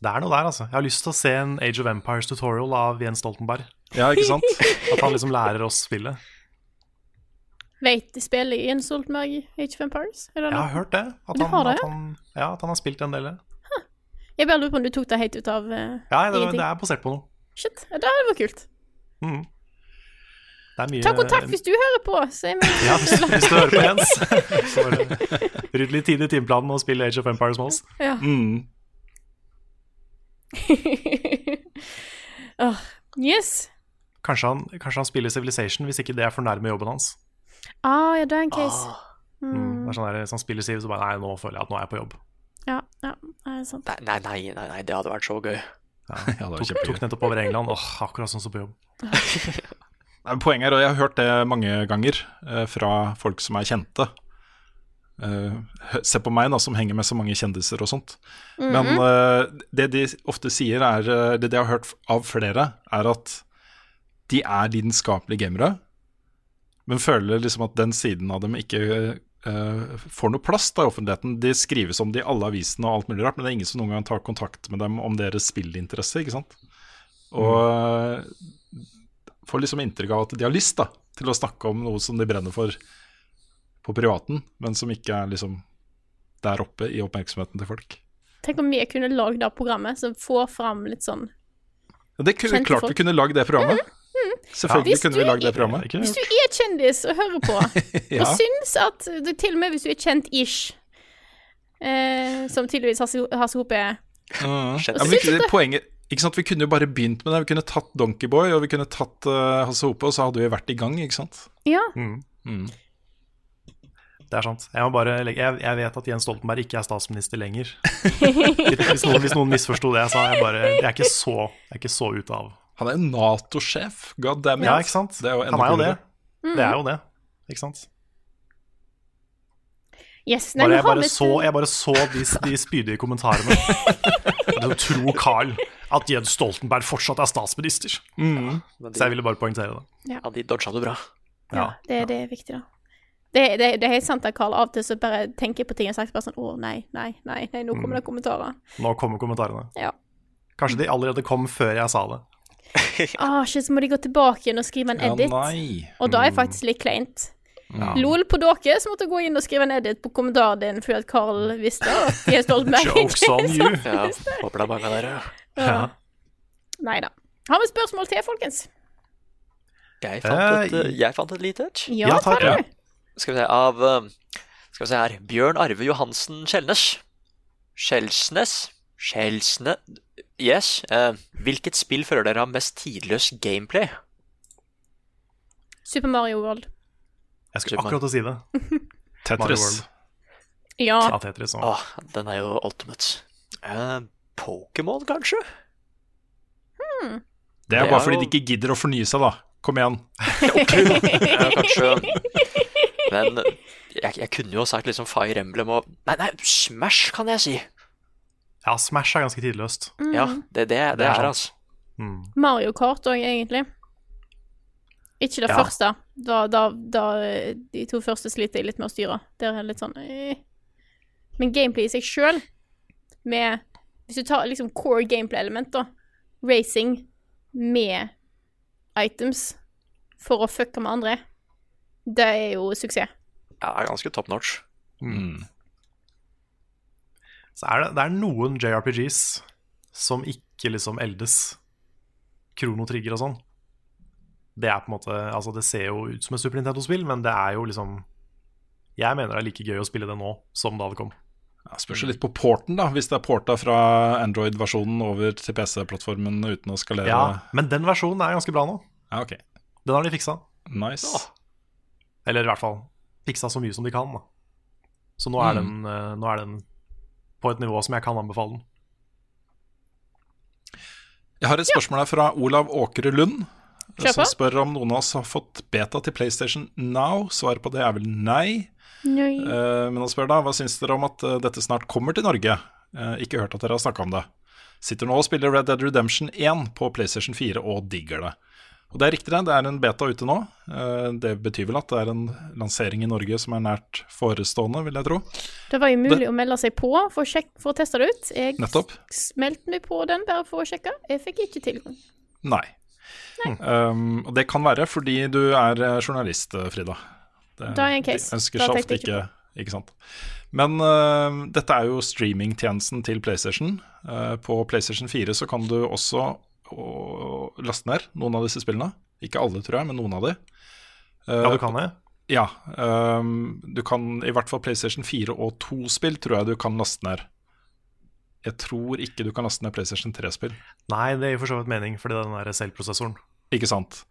Det er noe der, altså. Jeg har lyst til å se en Age of Empires tutorial av Jens Stoltenberg. Ja, ikke sant? At han liksom lærer oss spillet. Vet de spiller i Stoltenberg Stoltenberg Age of Empires? Jeg har hørt det. At han, har det, at han, ja, at han har spilt en del. Jeg bare lurer på om du tok det helt ut av uh, Ja, det, ingenting. det er basert på noe. Shit, ja, det vært kult. Mm. Det er mye Ta kontakt hvis du hører på. Ja, hvis, hvis du hører på Jens. Så Rydd litt tid i timeplanen og spill Age of Empires med oss. Ja. Mm. Åh, yes. Kanskje han, kanskje han spiller Civilization hvis ikke det er for nærme jobben hans. Ah, ja, det er en case. Mm. Mm. Det er sånn der, Hvis han spiller Civ, så bare Nei, nå føler jeg at nå er jeg på jobb. Ja, ja, det er sant. Nei, nei, nei, nei, det hadde vært så gøy. Ja, det tok, tok nettopp over England. Åh, akkurat sånn som på jobb. Poenget er, og jeg har hørt det mange ganger eh, fra folk som er kjente. Hø- se på meg, da, som henger med så mange kjendiser og sånt. Men Mhm. eh, det de ofte sier, er eh, Det de har hørt av flere, er at de er lidenskapelige gamere, men føler liksom at den siden av dem ikke uh, får noe plass da, i offentligheten. De skrives om det i alle avisene og alt mulig rart, men det er ingen som noen gang tar kontakt med dem om deres spillinteresse, ikke sant. Og eh, får liksom inntrykk av at de har lyst da, til å snakke om noe som de brenner for på privaten, men som ikke er liksom der oppe i oppmerksomheten til folk. Tenk om vi kunne lagd det programmet som får fram litt sånn Ja, det kunne, klart folk. vi kunne lagd det programmet. Selvfølgelig ja. kunne vi lagd det programmet. programmet. Hvis du er kjendis og hører på, Ja. og syns at det, Til og med hvis du er kjent-ish, eh, som tydeligvis Hasse Hope er Ja. Kjent. Ja, men vi, det, poenget ikke sant? Vi kunne jo bare begynt med det. Vi kunne tatt Donkeyboy og vi kunne tatt uh, Hasse Hope, og så hadde vi vært i gang. ikke sant? Ja. Mm. Det er sant. Jeg, må bare legge, jeg, jeg vet at Jens Stoltenberg ikke er statsminister lenger. Hvis noen, hvis noen misforsto det jeg sa, jeg, bare, jeg, er ikke så, jeg er ikke så ute av Han er jo Nato-sjef. God damn it. Ja, ikke sant? Det er jo Han er jo det. Det er jo det. Ikke sant? Yes, nei, Bare, jeg, bare så, jeg bare så de, de spydige kommentarene. Du tror Carl at Jens Stoltenberg fortsatt er statsminister? Mm. Så jeg ville bare poengtere det. Ja. Ja, de dodga det bra. Ja, det, det er viktig, da. Det, det, det er helt sant at Carl av og til så bare tenker på ting og sagt bare sånn Å, nei, nei, nei, nei nå kommer det kommentarer. Nå kommer kommentarene. Ja. Kanskje de allerede kom før jeg sa det. Ah, ikke, så må de gå tilbake igjen og skrive en Ja, edit. nei. Og da er det faktisk litt kleint. Ja. Lol på dere som måtte gå inn og skrive en edit på kommentaren din fordi at Carl visste at stolt Stoltenberg Jokes on you. Ja, håper det er mange av dere. Ja. Nei da. Har vi spørsmål til, folkens? Jeg fant et, eh, jeg fant et lite et. Ja, Ja, ta det. Skal vi se, av eh, Skal vi se her Bjørn Arve Johansen Skjelnes. Skjelsnes? Skjelsne... Yes. eh, hvilket spill føler dere har mest tidløs gameplay? Super Mario World. Jeg skulle akkurat å si det. Tetris. Ja. Ja, Tetris. Åh, den er jo ultimate. Eh, Pokémon, kanskje? Hmm. Det er Det bare er fordi jo- de ikke gidder å fornye seg, da. Kom igjen. Ja, kanskje Men jeg, jeg kunne jo sagt liksom Fire Emblem og Nei, nei, Smash kan jeg si. Ja, Smash er ganske tidløst. Mm. Ja, det, det, det, Det er er altså. Mm. Mario Kart òg, egentlig. Ikke det Ja. første. Da, da, da De to første sliter jeg litt med å styre. Det er litt sånn øh. Men gameplay i seg sjøl, med Hvis du tar liksom core gameplay-element, da. Racing med items for å fucke med andre, det er jo suksess. Ja, det er ganske top notch. Mm. Så er det, det er noen JRPGs som ikke liksom eldes. Kronotrigger og sånn. Det er på en måte Altså, det ser jo ut som et Super Nintendo-spill, men det er jo liksom Jeg mener det er like gøy å spille det nå som da det kom. Ja, spørs litt på porten, da. Hvis det er porta fra Android-versjonen over til PC-plattformen uten å skalere. Ja, men den versjonen er ganske bra nå. Ja, ok. Den har de fiksa. Nice. Eller i hvert fall fiksa så mye som de kan. Da. Så nå er, Mm. den, eh, nå er den på et nivå som jeg kan anbefale den. Jeg har et spørsmål her fra Olav Åkre Lund. Kjør som spør om noen av oss har fått beta til PlayStation Now. Svaret på det er vel nei. Nei. Eh, men han spør da, hva syns dere om at eh, dette snart kommer til Norge? Eh, ikke hørt at dere har snakka om det. Sitter nå og spiller Red Dead Redemption 1 på PlayStation 4 og digger det. Og det er riktig, det. Det er en beta ute nå. Eh, det betyr vel at det er en lansering i Norge som er nært forestående, vil jeg tro. Det var jo mulig Det- å melde seg på for å, sjekke, for å teste det ut. Jeg Nettopp. meldte meg på den bare for å sjekke. Jeg fikk ikke tilgang. Nei. Um, og det kan være fordi du er eh, journalist, eh, Frida. Det, Da er en case. de ønsker seg ofte ikke ikke sant. Men uh, dette er jo streamingtjenesten til PlayStation. Uh, på PlayStation 4 så kan du også laste ned noen av disse spillene. Ikke alle, tror jeg, men noen av de. Eh, Ja, du kan det? Ja. ehm, du kan i hvert fall PlayStation 4 og 2-spill tror jeg du kan laste ned. Jeg tror ikke du kan laste ned PlayStation 3-spill. Nei, det gir for så vidt mening, fordi det er den der selvprosessoren. Ikke sant.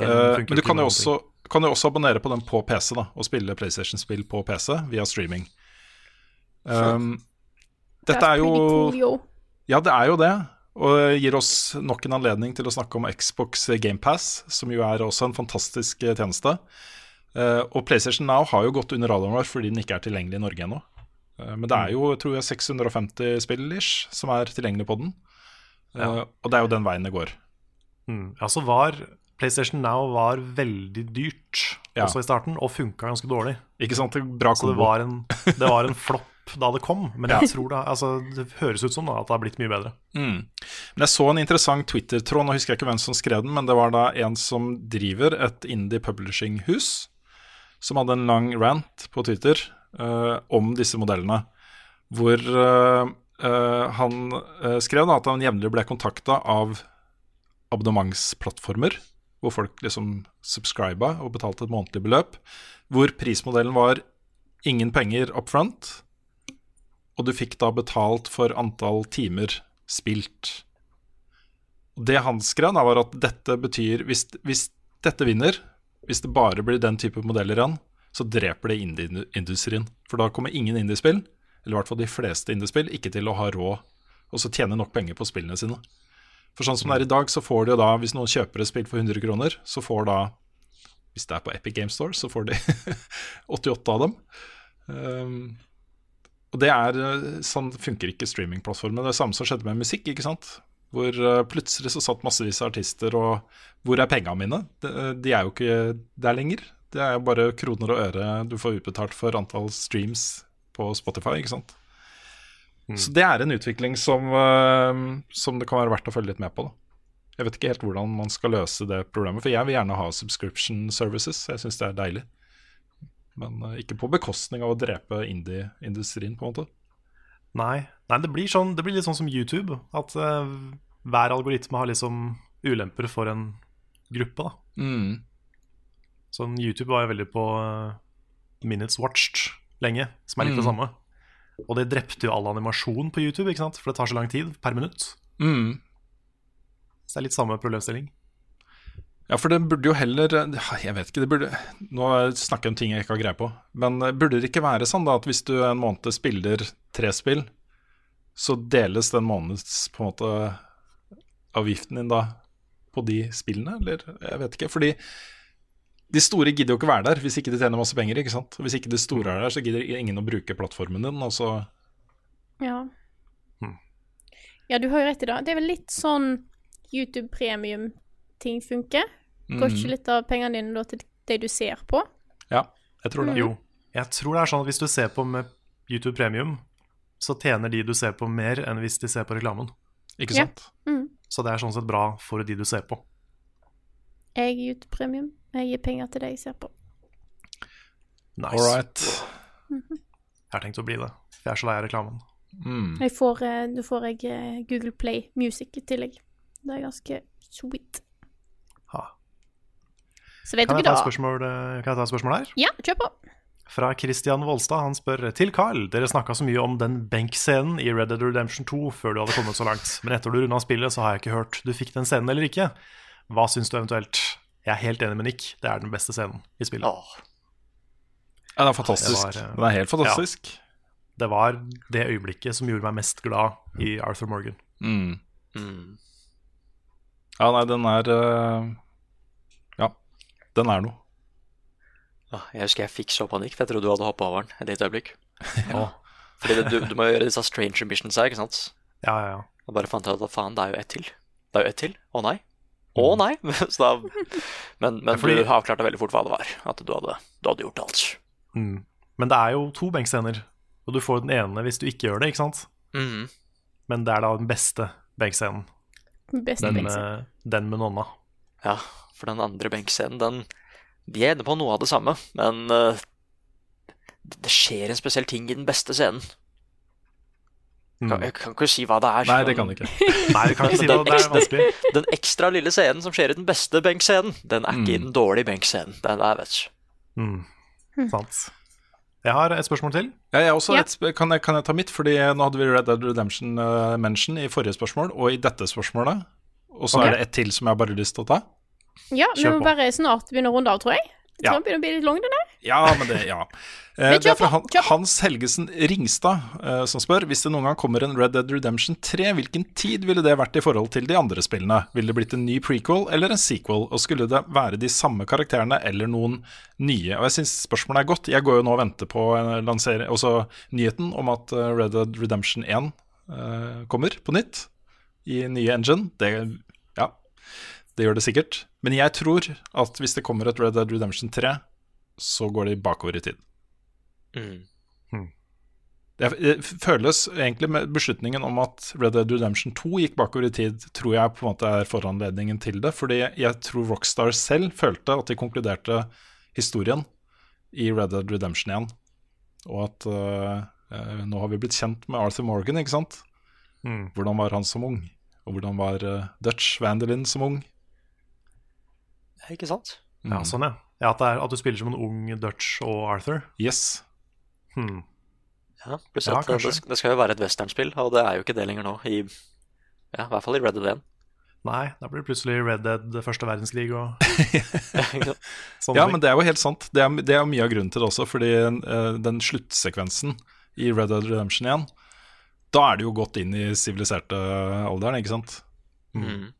Eh, men du kan jo også, kan jo også abonnere på den på PC da, og spille PlayStation-spill på PC via streaming. Um, dette er jo cool. Ja, det er jo det. Og gir oss nok en anledning til å snakke om Xbox GamePass, som jo er også en fantastisk eh, tjeneste. Eh, og PlayStation Now har jo gått under radaren vår fordi den ikke er tilgjengelig i Norge ennå. Eh, men det er jo tror jeg, 650 spill ish som er tilgjengelig på den. Ja. og det er jo den veien det går. Mm. Ja, så var PlayStation Now var veldig dyrt Ja. også i starten, og funka ganske dårlig. Ikke sant? Det kombo. Så det var en, det var en flopp da det kom, men jeg tror det, altså, det høres ut som da, at det har blitt mye bedre. Mm. Men jeg så en interessant Twitter-tråd, nå husker jeg ikke hvem som skrev den, men det var da en som driver et indie publishing-hus, som hadde en lang rant på Twitter uh, om disse modellene, hvor uh, uh, han skrev da at han jevnlig ble kontakta av abonnementsplattformer, hvor folk liksom subscriba og betalte et månedlig beløp, hvor prismodellen var ingen penger up front, og du fikk da betalt for antall timer spilt. Det han skrev, var at dette betyr hvis, hvis dette vinner, hvis det bare blir den type modeller igjen, så dreper det indieindustrien. For da kommer ingen indiespill, eller i hvert fall de fleste indiespill, ikke til å ha råd og så tjene nok penger på spillene sine. For sånn som det er i dag, så får de jo da, hvis noen kjøper et spill for 100 kroner, så får da, hvis det er på Epic Game Store, så får de 88 av dem. Um, og det er, eh, sånn funker ikke streamingplattformen. Det er det samme som skjedde med musikk, ikke sant? Hvor eh, plutselig så satt massevis av artister, og hvor er penga mine? De, de er jo ikke der lenger. Det er jo bare kroner og øre du får utbetalt for antall streams på Spotify, ikke sant? Så det er en utvikling som, eh, som det kan være verdt å følge litt med på. Da. Jeg vet ikke helt hvordan man skal løse det problemet, for jeg vil gjerne ha subscription services. Jeg syns det er deilig. Men eh, ikke på bekostning av å drepe indie-industrien, på en måte. Nei, Nei det, blir sånn, det blir litt sånn som YouTube. At uh, hver algoritme har liksom ulemper for en gruppe. da Mm. Sånn YouTube var jo veldig på uh, Minutes Watched lenge, som er litt det Mm. samme. Og det drepte jo all animasjon på YouTube, ikke sant? for det tar så lang tid per minutt. Mm. Så det er litt samme problemstilling. Ja, for det burde jo heller Jeg vet ikke, det burde Nå snakker jeg om ting jeg ikke har greie på. Men eh, burde det ikke være sånn da at hvis du en måned spiller tre spill, så deles den måneds på en måte avgiften din da på de spillene, eller? Jeg vet ikke. Fordi de store gidder jo ikke være der hvis ikke de tjener masse penger, ikke sant. Hvis ikke de store er der, så gidder ingen å bruke plattformen din, og så Ja. Hmm. Ja, du har jo rett i det. Det er vel litt sånn YouTube premium-ting funker. Går Mhm. ikke litt av pengene dine da til det du ser på? Ja, jeg tror det. Jo. Jeg tror det er sånn at hvis du ser på med YouTube Premium, så tjener de du ser på, mer enn hvis de ser på reklamen. Ikke Ja. sant? Mm. Så det er sånn sett bra for de du ser på. Jeg gir YouTube premium. Jeg gir penger til det jeg ser på. Nice. All right. Jeg har tenkt å bli det. Jeg er så lei av reklamen. Mm. Jeg får, eh, får jeg eh, Google Play Music i tillegg. Det er ganske sweet. Så vet Kan dere jeg, ta da spørsmål, eh, kan jeg ta et spørsmål her? Ja, kjør på. Fra Christian Volstad. Han spør til Carl. Dere snakka så mye om den benkscenen i Red Dead Redemption 2 før du hadde kommet så langt. Men etter du runda spillet, så har jeg ikke hørt du fikk den scenen eller ikke. Hva syns du eventuelt? Jeg er helt enig med Nick. Det er den beste scenen i spillet. Ja, det er fantastisk. Det var, eh, Den er helt fantastisk. Ja. Det var det øyeblikket som gjorde meg mest glad i Arthur Morgan. Mm. Ja, nei, den er eh, Den er noe. Ah, Jeg husker jeg fikk så panikk, for jeg trodde du hadde hoppa over den et lite øyeblikk. Ja. Fordi det, du, du må gjøre disse stranger missions her, ikke sant? Ja, ja, ja. Og bare fant jeg ut at faen, det er jo ett til. Det er jo ett til. Å nei. Å nei. Så da, men men Ja, fordi- du avklarte veldig fort hva det var. At du hadde, du hadde gjort alt. Mm. Men det er jo to benkscener, og du får den ene hvis du ikke gjør det, ikke sant? Mm. Men det er da den beste benkscenen. Den med, den med nonna. Ja, for den andre benkscenen, den De er inne på noe av det samme, men uh, det skjer en spesiell ting i den beste scenen. Mm. Jeg kan ikke si hva det er. Nei, det kan du ikke. Nei, du kan ikke si hva det, det er vanskelig. Den ekstra lille scenen som skjer i den beste benkscenen, den er ikke i den dårlige benkscenen. Den er, vet. Mm. Sant. Jeg har et spørsmål til. Ja, jeg også Ja. et, kan, jeg, kan jeg ta mitt? Fordi nå hadde vi Red Dead Redemption uh, mention i forrige spørsmål, og i dette spørsmålet. Og så okay. er det et til som jeg har bare lyst til å ta. Ja, vi må bare snart begynne å runde av, tror jeg. Jeg Ja. tror den begynner å bli litt lang, den der. Ja, men det, ja. Eh, det er fra han. Hans Helgesen Ringstad eh, som spør hvis det noen gang kommer en Red Dead Redemption 3, hvilken tid ville det vært i forhold til de andre spillene? Ville det blitt en ny prequel eller en sequel? Og skulle det være de samme karakterene eller noen nye? Og jeg syns spørsmålet er godt. Jeg går jo nå og venter på en også nyheten om at eh, Red Dead Redemption 1 eh, kommer på nytt i nye engine. Det, ja, det gjør det sikkert. Men jeg tror at hvis det kommer et Red Dead Redemption 3, så går de bakover i tid. Mm. Det det føles egentlig med beslutningen om at Red Dead Redemption 2 gikk bakover i tid, tror jeg på en måte er foranledningen til det. Fordi jeg tror Rockstar selv følte at de konkluderte historien i Red Dead Redemption 1. Og at øh, nå har vi blitt kjent med Arthur Morgan, ikke sant? Mm. Hvordan var han som ung? Og hvordan var uh, Dutch Vandelin som ung? Ikke sant? Ja, sånn, ja. ja at, det er, at du spiller som en ung Dutch og Arthur. Yes. Hmm. Ja, pluss at det, det skal jo være et westernspill, og det er jo ikke det lenger nå. I, ja, I hvert fall i Red Dead 1. Nei, da blir det plutselig Red Dead første verdenskrig og sånne Ja, men det er jo helt sant. Det er, det er mye av grunnen til det også, fordi uh, den sluttsekvensen i Red Dead Redemption 1, da er det jo gått inn i siviliserte alderen, ikke sant? Mm.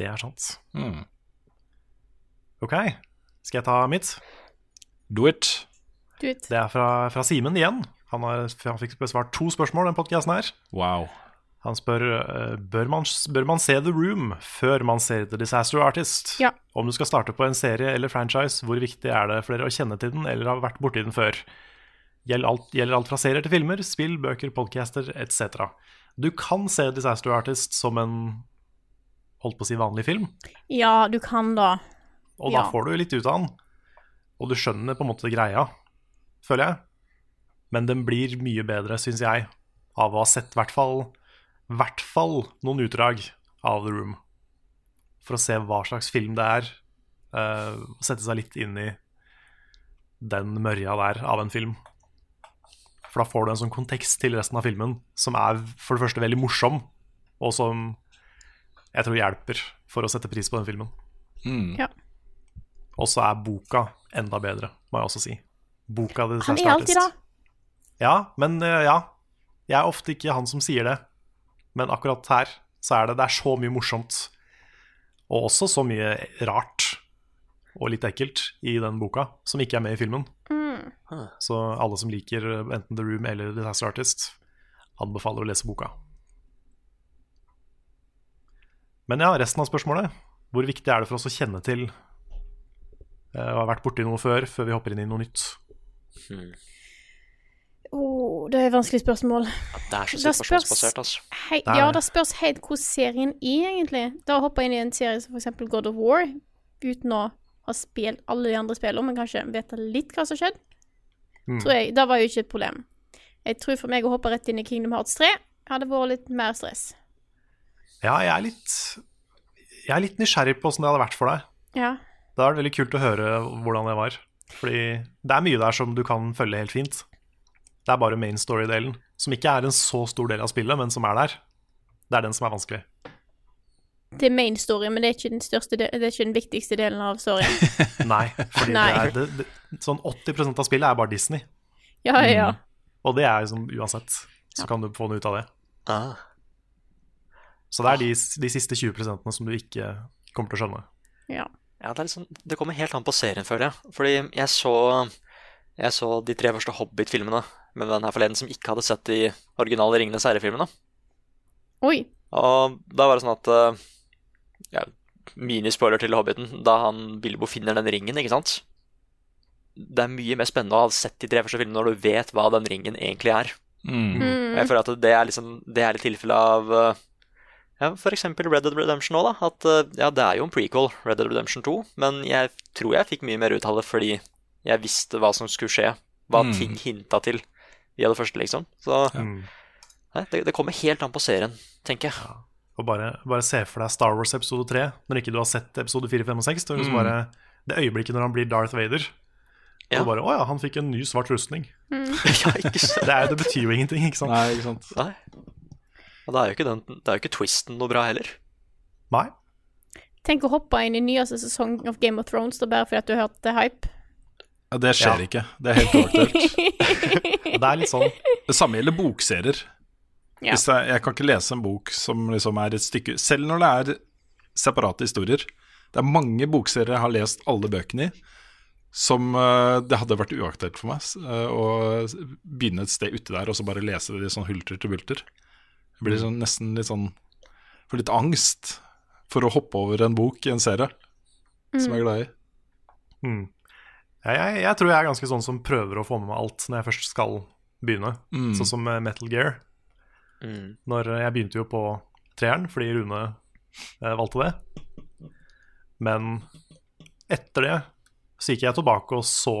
Det er sant. Mm. Ok, skal jeg ta mitt? Do it. Do it. Det er fra, fra Simen igjen. Han, har, han fikk besvart to spørsmål den podcasten her. Wow. Han spør eh, bør man, bør man se The Room før man ser The Disaster Artist. Ja. Om du skal starte på en serie eller franchise, hvor viktig er det for dere å kjenne til den eller har vært borti den før? Gjelder alt, gjelder alt fra serier til filmer, spill, bøker, podcaster etc. Du kan se Disaster Artist som en holdt på å si vanlig film, Ja, du kan da. og Ja. da får du litt ut av den. Og du skjønner på en måte greia, føler jeg. Men den blir mye bedre, syns jeg, av å ha sett i hvert fall, hvert fall noen utdrag av The Room. For å se hva slags film det er. Uh, sette seg litt inn i den mørja der av en film. For da får du en sånn kontekst til resten av filmen som er for det første veldig morsom, og som jeg tror hjelper for å sette pris på den filmen. Mm. Ja. Og så er boka enda bedre, må jeg også si. Boka det Han er alltid da. Ja, men eh, ja. Jeg er ofte ikke han som sier det. Men akkurat her så er det, det er så mye morsomt. Og også så mye rart og litt ekkelt i den boka, som ikke er med i filmen. Mm. Så alle som liker eh, enten The Room eller Disaster Artist, anbefaler å lese boka. Men ja, resten av spørsmålet. Hvor viktig er det for oss å kjenne til eh, og ha vært borti noe før, før vi hopper inn i noe nytt? Hmm. Oh, det er et vanskelig spørsmål. Det er så Da situasjonsbasert, altså. Hei, ja, det. spørs helt hvordan serien er, egentlig. Da å hoppe inn i en serie som f.eks. God of War, uten å ha spilt alle de andre spillene, men kanskje vite litt hva som har skjedd, Mm. tror jeg, det var jo ikke et problem. Jeg tror for meg å hoppe rett inn i Kingdom Hearts 3 hadde vært litt mer stress. Ja, jeg er litt Jeg er litt nysgjerrig på åssen det hadde vært for deg. Ja. Det hadde vært veldig kult å høre hvordan det var. Fordi det er mye der som du kan følge helt fint. Det er bare main story-delen, som ikke er en så stor del av spillet, men som er der. Det er den som er vanskelig. Det er main story, men det er ikke den, største de det er ikke den viktigste delen av storyen. Nei, fordi Nei. Det er, det, det, sånn 80% av spillet er bare Disney. Ja, ja, Mm. Og det er liksom uansett, så kan du få noe ut av det. Ah. Så det er de, de siste 20% som du ikke kommer til å skjønne. Ja. Ja, det, er liksom, det kommer helt an på serien, føler jeg. Fordi jeg så, jeg så de tre første Hobbit-filmene med den her forleden som ikke hadde sett de originale Ringenes herre-filmene. Oi. Og da var det sånn at eh, ja, Minispoiler til Hobbiten. Da han Bilbo finner den ringen, ikke sant? Det er mye mer spennende å ha sett de tre første filmene når du vet hva den ringen egentlig er. Mm. Og jeg føler at det er, liksom, det er litt tilfelle av eh, ja, for eksempel Red Dead Redemption nå, da. At eh, ja, det er jo en prequel, Red Dead Redemption 2, men jeg tror jeg fikk mye mer ut av det fordi jeg visste hva som skulle skje. Hva Mm. ting hinta til via det første, liksom. Så Mm. nei, det, det kommer helt an på serien, tenker jeg. Og bare, bare se for deg Star Wars episode 3 når ikke du har sett episode 4, 5 og 6. Det, er liksom Mm. bare, det øyeblikket når han blir Darth Vader. Ja. Og bare, å ja, han fikk en ny svart rustning. ja, ikke sant? Det, er, det betyr jo ingenting, ikke sant? Nei, ikke sant. Nei. Og det er jo ikke, den, det er jo ikke twisten noe bra heller. Nei. Tenk å hoppe inn i nyeste sesong av Game of Thrones da bare fordi at du har hørt det hype. Ja, det skjer Ja. ikke. Det er helt uaktuelt. Det er litt sånn Det samme gjelder bokserier. Ja. Hvis jeg, jeg kan ikke lese en bok som liksom er et stykke Selv når det er separate historier. Det er mange bokserier jeg har lest alle bøkene i, som uh, det hadde vært uaktuelt for meg uh, å begynne et sted uti der og så bare lese det i sånn hulter til bulter. Jeg blir sånn, nesten litt sånn Får litt angst for å hoppe over en bok i en serie som jeg er glad i. mm. Jeg, jeg, jeg tror jeg er ganske sånn som prøver å få med meg alt når jeg først skal begynne. Mm. Sånn som Metal Gear. Mm. Når Jeg begynte jo på treeren fordi Rune eh, valgte det. Men etter det så gikk jeg tilbake og så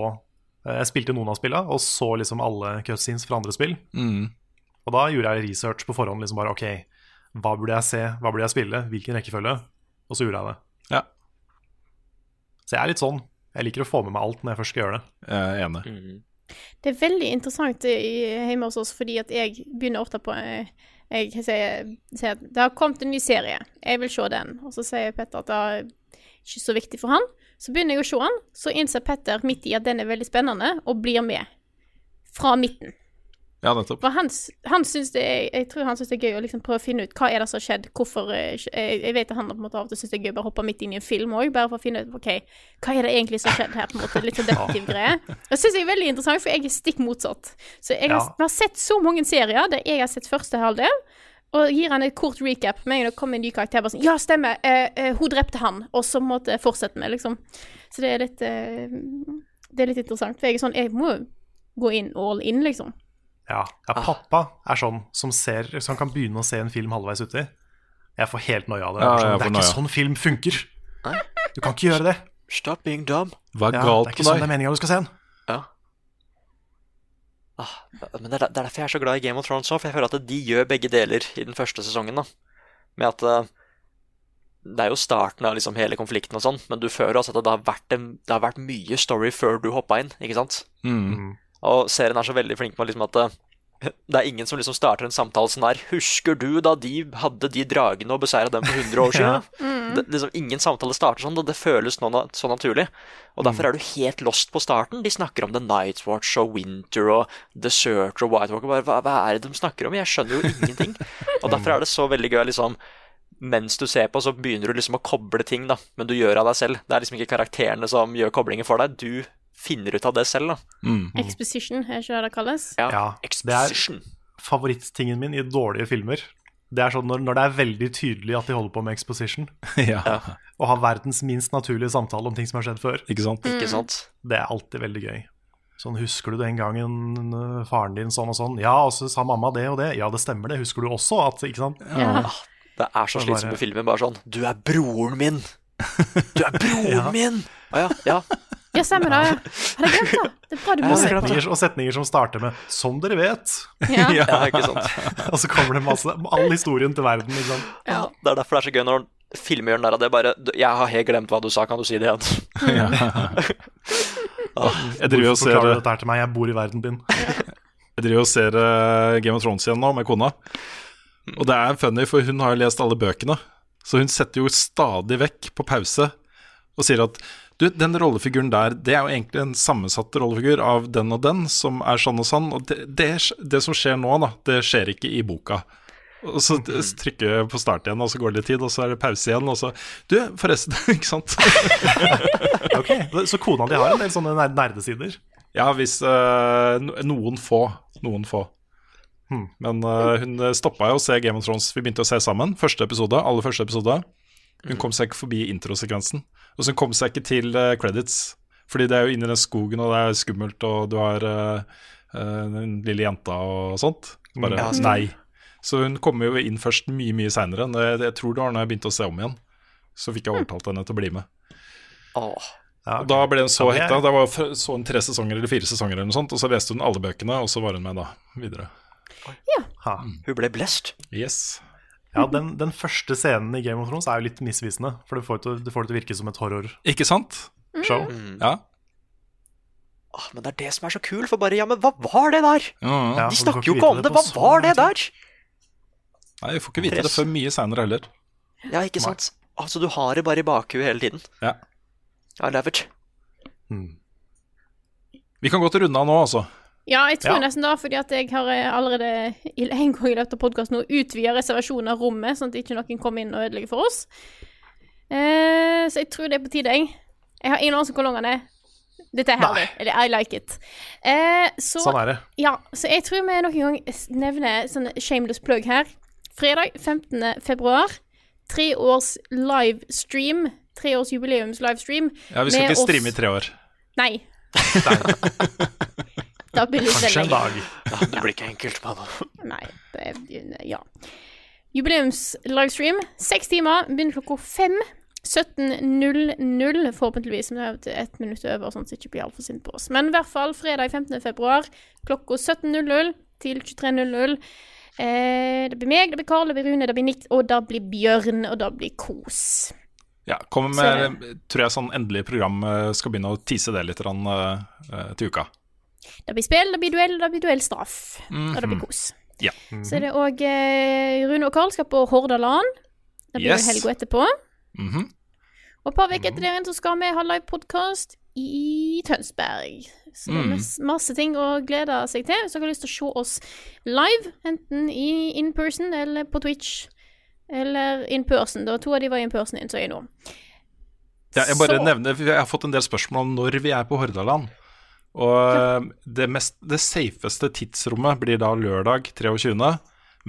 eh, Jeg spilte noen av spillene, og så liksom alle cutscenes fra andre spill. Mm. Og da gjorde jeg research på forhånd. liksom bare, Ok, hva burde jeg se, hva burde jeg spille, hvilken rekkefølge? Og så gjorde jeg det. Ja. Så jeg er litt sånn. Jeg liker å få med meg alt når jeg først skal gjøre det. Jeg er enig. Mm. Det er veldig interessant i- hjemme hos oss, fordi at jeg begynner ofte på eh, Jeg sier, sier at det har kommet en ny serie, jeg vil se den. Og så sier Petter at det er ikke så viktig for han. Så begynner jeg å se den, så innser Petter midt i at den er veldig spennende, og blir med. Fra midten. Ja, nettopp. For han, han syns det er Jeg tror han syns det er gøy å liksom prøve å finne ut hva er det som har skjedd, hvorfor eh, Jeg, jeg vet at han på en måte av og til syns det er gøy å bare hoppe midt inn i en film òg, bare for å finne ut OK, hva er det egentlig som har skjedd her, på en måte. Litt sånn detektivgreie. Det syns jeg er veldig interessant, for jeg er stikk motsatt. Så jeg har, Ja. har sett så mange serier der jeg har sett første halvdel. Og gir han et kort recap med en gang det kommer en ny karakter. Bare sånn, ja, stemmer, eh, eh, hun drepte han. Og så måtte jeg fortsette med, liksom. Så det er litt eh, Det er litt interessant. For jeg er sånn, jeg må gå inn all in, liksom. Ja, ja Pappa er sånn som, ser, som kan begynne å se en film halvveis uti. Jeg får helt noia av det. Ja, det er, sånn, ikke sånn film funker. Nei. Du kan ikke gjøre det. Stop being dumb. Hva er Ja, det er ikke sånn det er meninga du skal se den. Ja. Ah, men det er, er derfor jeg er så glad i Game of Thrones òg, for jeg føler at de gjør begge deler i den første sesongen. da. Med at uh, Det er jo starten av liksom hele konflikten og sånn, men du føler også at det har, vært en, det har vært mye story før du hoppa inn, ikke sant? Mm. Og serien er så veldig flink med liksom at eh, det er ingen som liksom starter en samtale sånn her Husker du da de hadde de dragene og beseira dem for 100 år siden? det, liksom, ingen samtale starter sånn, det føles nå, na- så naturlig. Og derfor er du helt lost på starten. De snakker om The Night Watch og Winter og Deserter og White Walker. Bare, hva, hva er det de snakker om? Jeg skjønner jo ingenting. Og derfor er det så veldig gøy liksom mens du ser på, så begynner du liksom å koble ting, da. Men du gjør av deg selv. Det er liksom ikke karakterene som gjør koblinger for deg. Du finner ut av det selv, da. Mm. Exposition, er ikke det det kalles? Ja, Ja, det er exposition. favorittingen min i dårlige filmer. Det er sånn når, når det er veldig tydelig at de holder på med exposition, ja, og har verdens minst naturlige samtale om ting som har skjedd før. ikke sant? Ikke sant? Det er alltid veldig gøy. Sånn, Husker du den gangen øh, faren din sånn og sånn? Ja, og så sa mamma det og det. Ja, det stemmer det. Husker du også at Ikke sant? Ja. Det er så slitsomt bare- med filmer. Bare sånn Du er broren min! Du er broren Ja. min! Å ja, ja. Ja, stemmer det. Har jeg glemt det. Det er bra du Og setninger, og setninger som starter med 'som dere vet', Ja. ja, ikke sant? og så kommer det masse All historien til verden. Ikke sant? Ja. Det er derfor det er så gøy når filmer narr av det. Bare 'Jeg har helt glemt hva du sa, kan du si det igjen?' Ja. Jeg driver og Hvorfor forklarer dette her til meg? Jeg bor i verden din. jeg driver og ser eh, Game of Thrones igjen nå med kona. Og det er funny, for hun har jo lest alle bøkene. Så hun setter jo stadig vekk på pause og sier at du, den rollefiguren der, det er jo egentlig en sammensatt rollefigur av den og den, som er sånn og sånn. Og det, det, det som skjer nå, da, det skjer ikke i boka. Og så trykker jeg på start igjen, og så går det litt tid, og så er det pause igjen, og så Du, forresten, ikke sant? Ok, Så kona di har en del sånne nerdesider? Ja, hvis uh, Noen få. Noen få. Hmm. Men uh, hun stoppa jo å se Game of Thrones. Vi begynte å se sammen. Første episode, aller første episode. Hun kom seg ikke forbi introsekvensen. Og så kom seg ikke til uh, credits. Fordi det er jo inni den skogen, og det er skummelt, og du har uh, eh, den lille jenta og sånt. Bare Ja, stemmer. nei. Så hun kommer jo inn først mye, mye seinere. Jeg, jeg tror det var når jeg begynte å se om igjen. Så fikk jeg overtalt henne til å bli med. Åh. Og Da ble hun så Ja, det hekta. Da var så hun tre sesonger eller fire sesonger, eller noe sånt, og så leste hun alle bøkene, og så var hun med da videre. Ha. Hun ble blessed. Yes. Ja, den, den første scenen i Game of Thrones er jo litt misvisende. For det får, det til, det får det til å virke som et horrorshow. Ikke sant? Ja. Ah, men det er det som er så kult, for bare Ja, men hva var det der? Ja, Ja, De snakker jo ikke om det det. Hva var det der? Nei, vi får ikke vite det før mye seinere heller. Ja, ikke sant? Altså, du har det bare i bakhuet hele tiden. Ja. I love it. Vi kan gå runde av nå, altså. Ja, jeg tror Ja. nesten det, fordi at jeg har eh, allerede en gang i løpet av podkasten utvida reservasjonen av rommet, sånn at ikke noen kommer inn og ødelegger for oss. Eh, så jeg tror det er på tide, jeg. Jeg har ingen anelse om hvor lang den er. Dette er herlig. Eller I like it. Eh, så, Sånn er det. Ja, så jeg tror vi nok en gang nevner sånn shameless plug her. Fredag 15. februar. Tre års livestream. Tre års jubileums livestream. Ja, Vi skal ikke streame i tre år. Nei. da blir det Kanskje en dag. Ja, det blir ikke enkelt, men Nei, det er Ja. Jubileums-livestream. Seks timer. Begynner klokka fem. 17.00, forhåpentligvis. Men det er ett minutt over, sånn at det ikke blir altfor sint på oss. Men i hvert fall fredag 15. februar klokka 17.00 til 23.00. Eh, det blir meg, det blir Karl, det blir Rune, det blir Nick, og det blir Bjørn, og det blir kos. Ja, Kommer med tror jeg sånn endelig program eh, skal begynne å tease det litt eh, til uka. Det blir spill, det blir duell, det blir duellstraff. Og det blir Mhm. kos. Ja. Så er det òg eh, Rune og Karl skal på Hordaland. Det blir Yes. helga etterpå. Mhm. Og et par uker etter det igjen så skal vi ha livepodkast i Tønsberg. Så det er Mm. masse, masse ting å glede seg til. Hvis dere har lyst til å se oss live, enten i in person eller på Twitch, eller in person. Da to av de var in person innså jeg nå. Ja, jeg bare Så- nevner, Jeg har fått en del spørsmål om når vi er på Hordaland. Og eh, det, mest, det safeste tidsrommet blir da lørdag 23.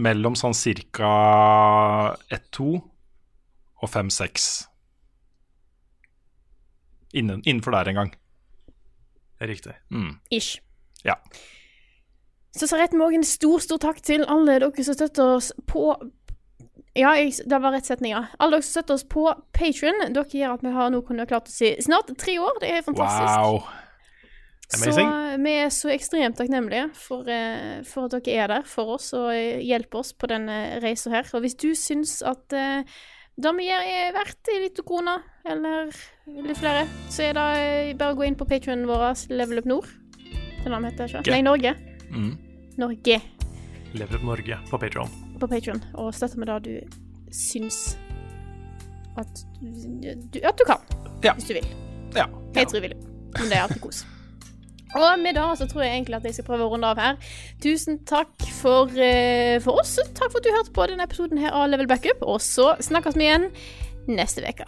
Mellom sånn ca. 1-2 og 5-6. Innen, innenfor der en gang. Riktig. Mm. Ish. Ja. Så så Rett Morgen òg en stor, stor takk til alle dere som støtter oss på Ja, jeg, det var rett setning, ja. Alle dere som støtter oss på Patrion. Dere gjør at vi har nå kunnet klart å si snart tre år. Det er fantastisk. Wow. Så vi er så ekstremt takknemlige for, eh, for at dere er der for oss og eh, hjelper oss på denne reisa her. Og hvis du syns at eh, det vi gjør er verdt en liten krone, eller litt flere, så er det bare å gå inn på patrionen vår, Level Up Nord. Det er det den heter, ikke? Nei, Norge. Mm. Norge Level Up Norge på Patreon. på Patreon og støtter med det du syns at du, at du kan. Ja. Hvis du vil. Ja. Helt frivillig. Men det er alltid kos. Og med det så tror jeg egentlig at jeg skal prøve å runde av her. Tusen takk for, eh, for oss. Takk for at du hørte på denne episoden her av Level Backup. Og så snakkes vi igjen neste uke.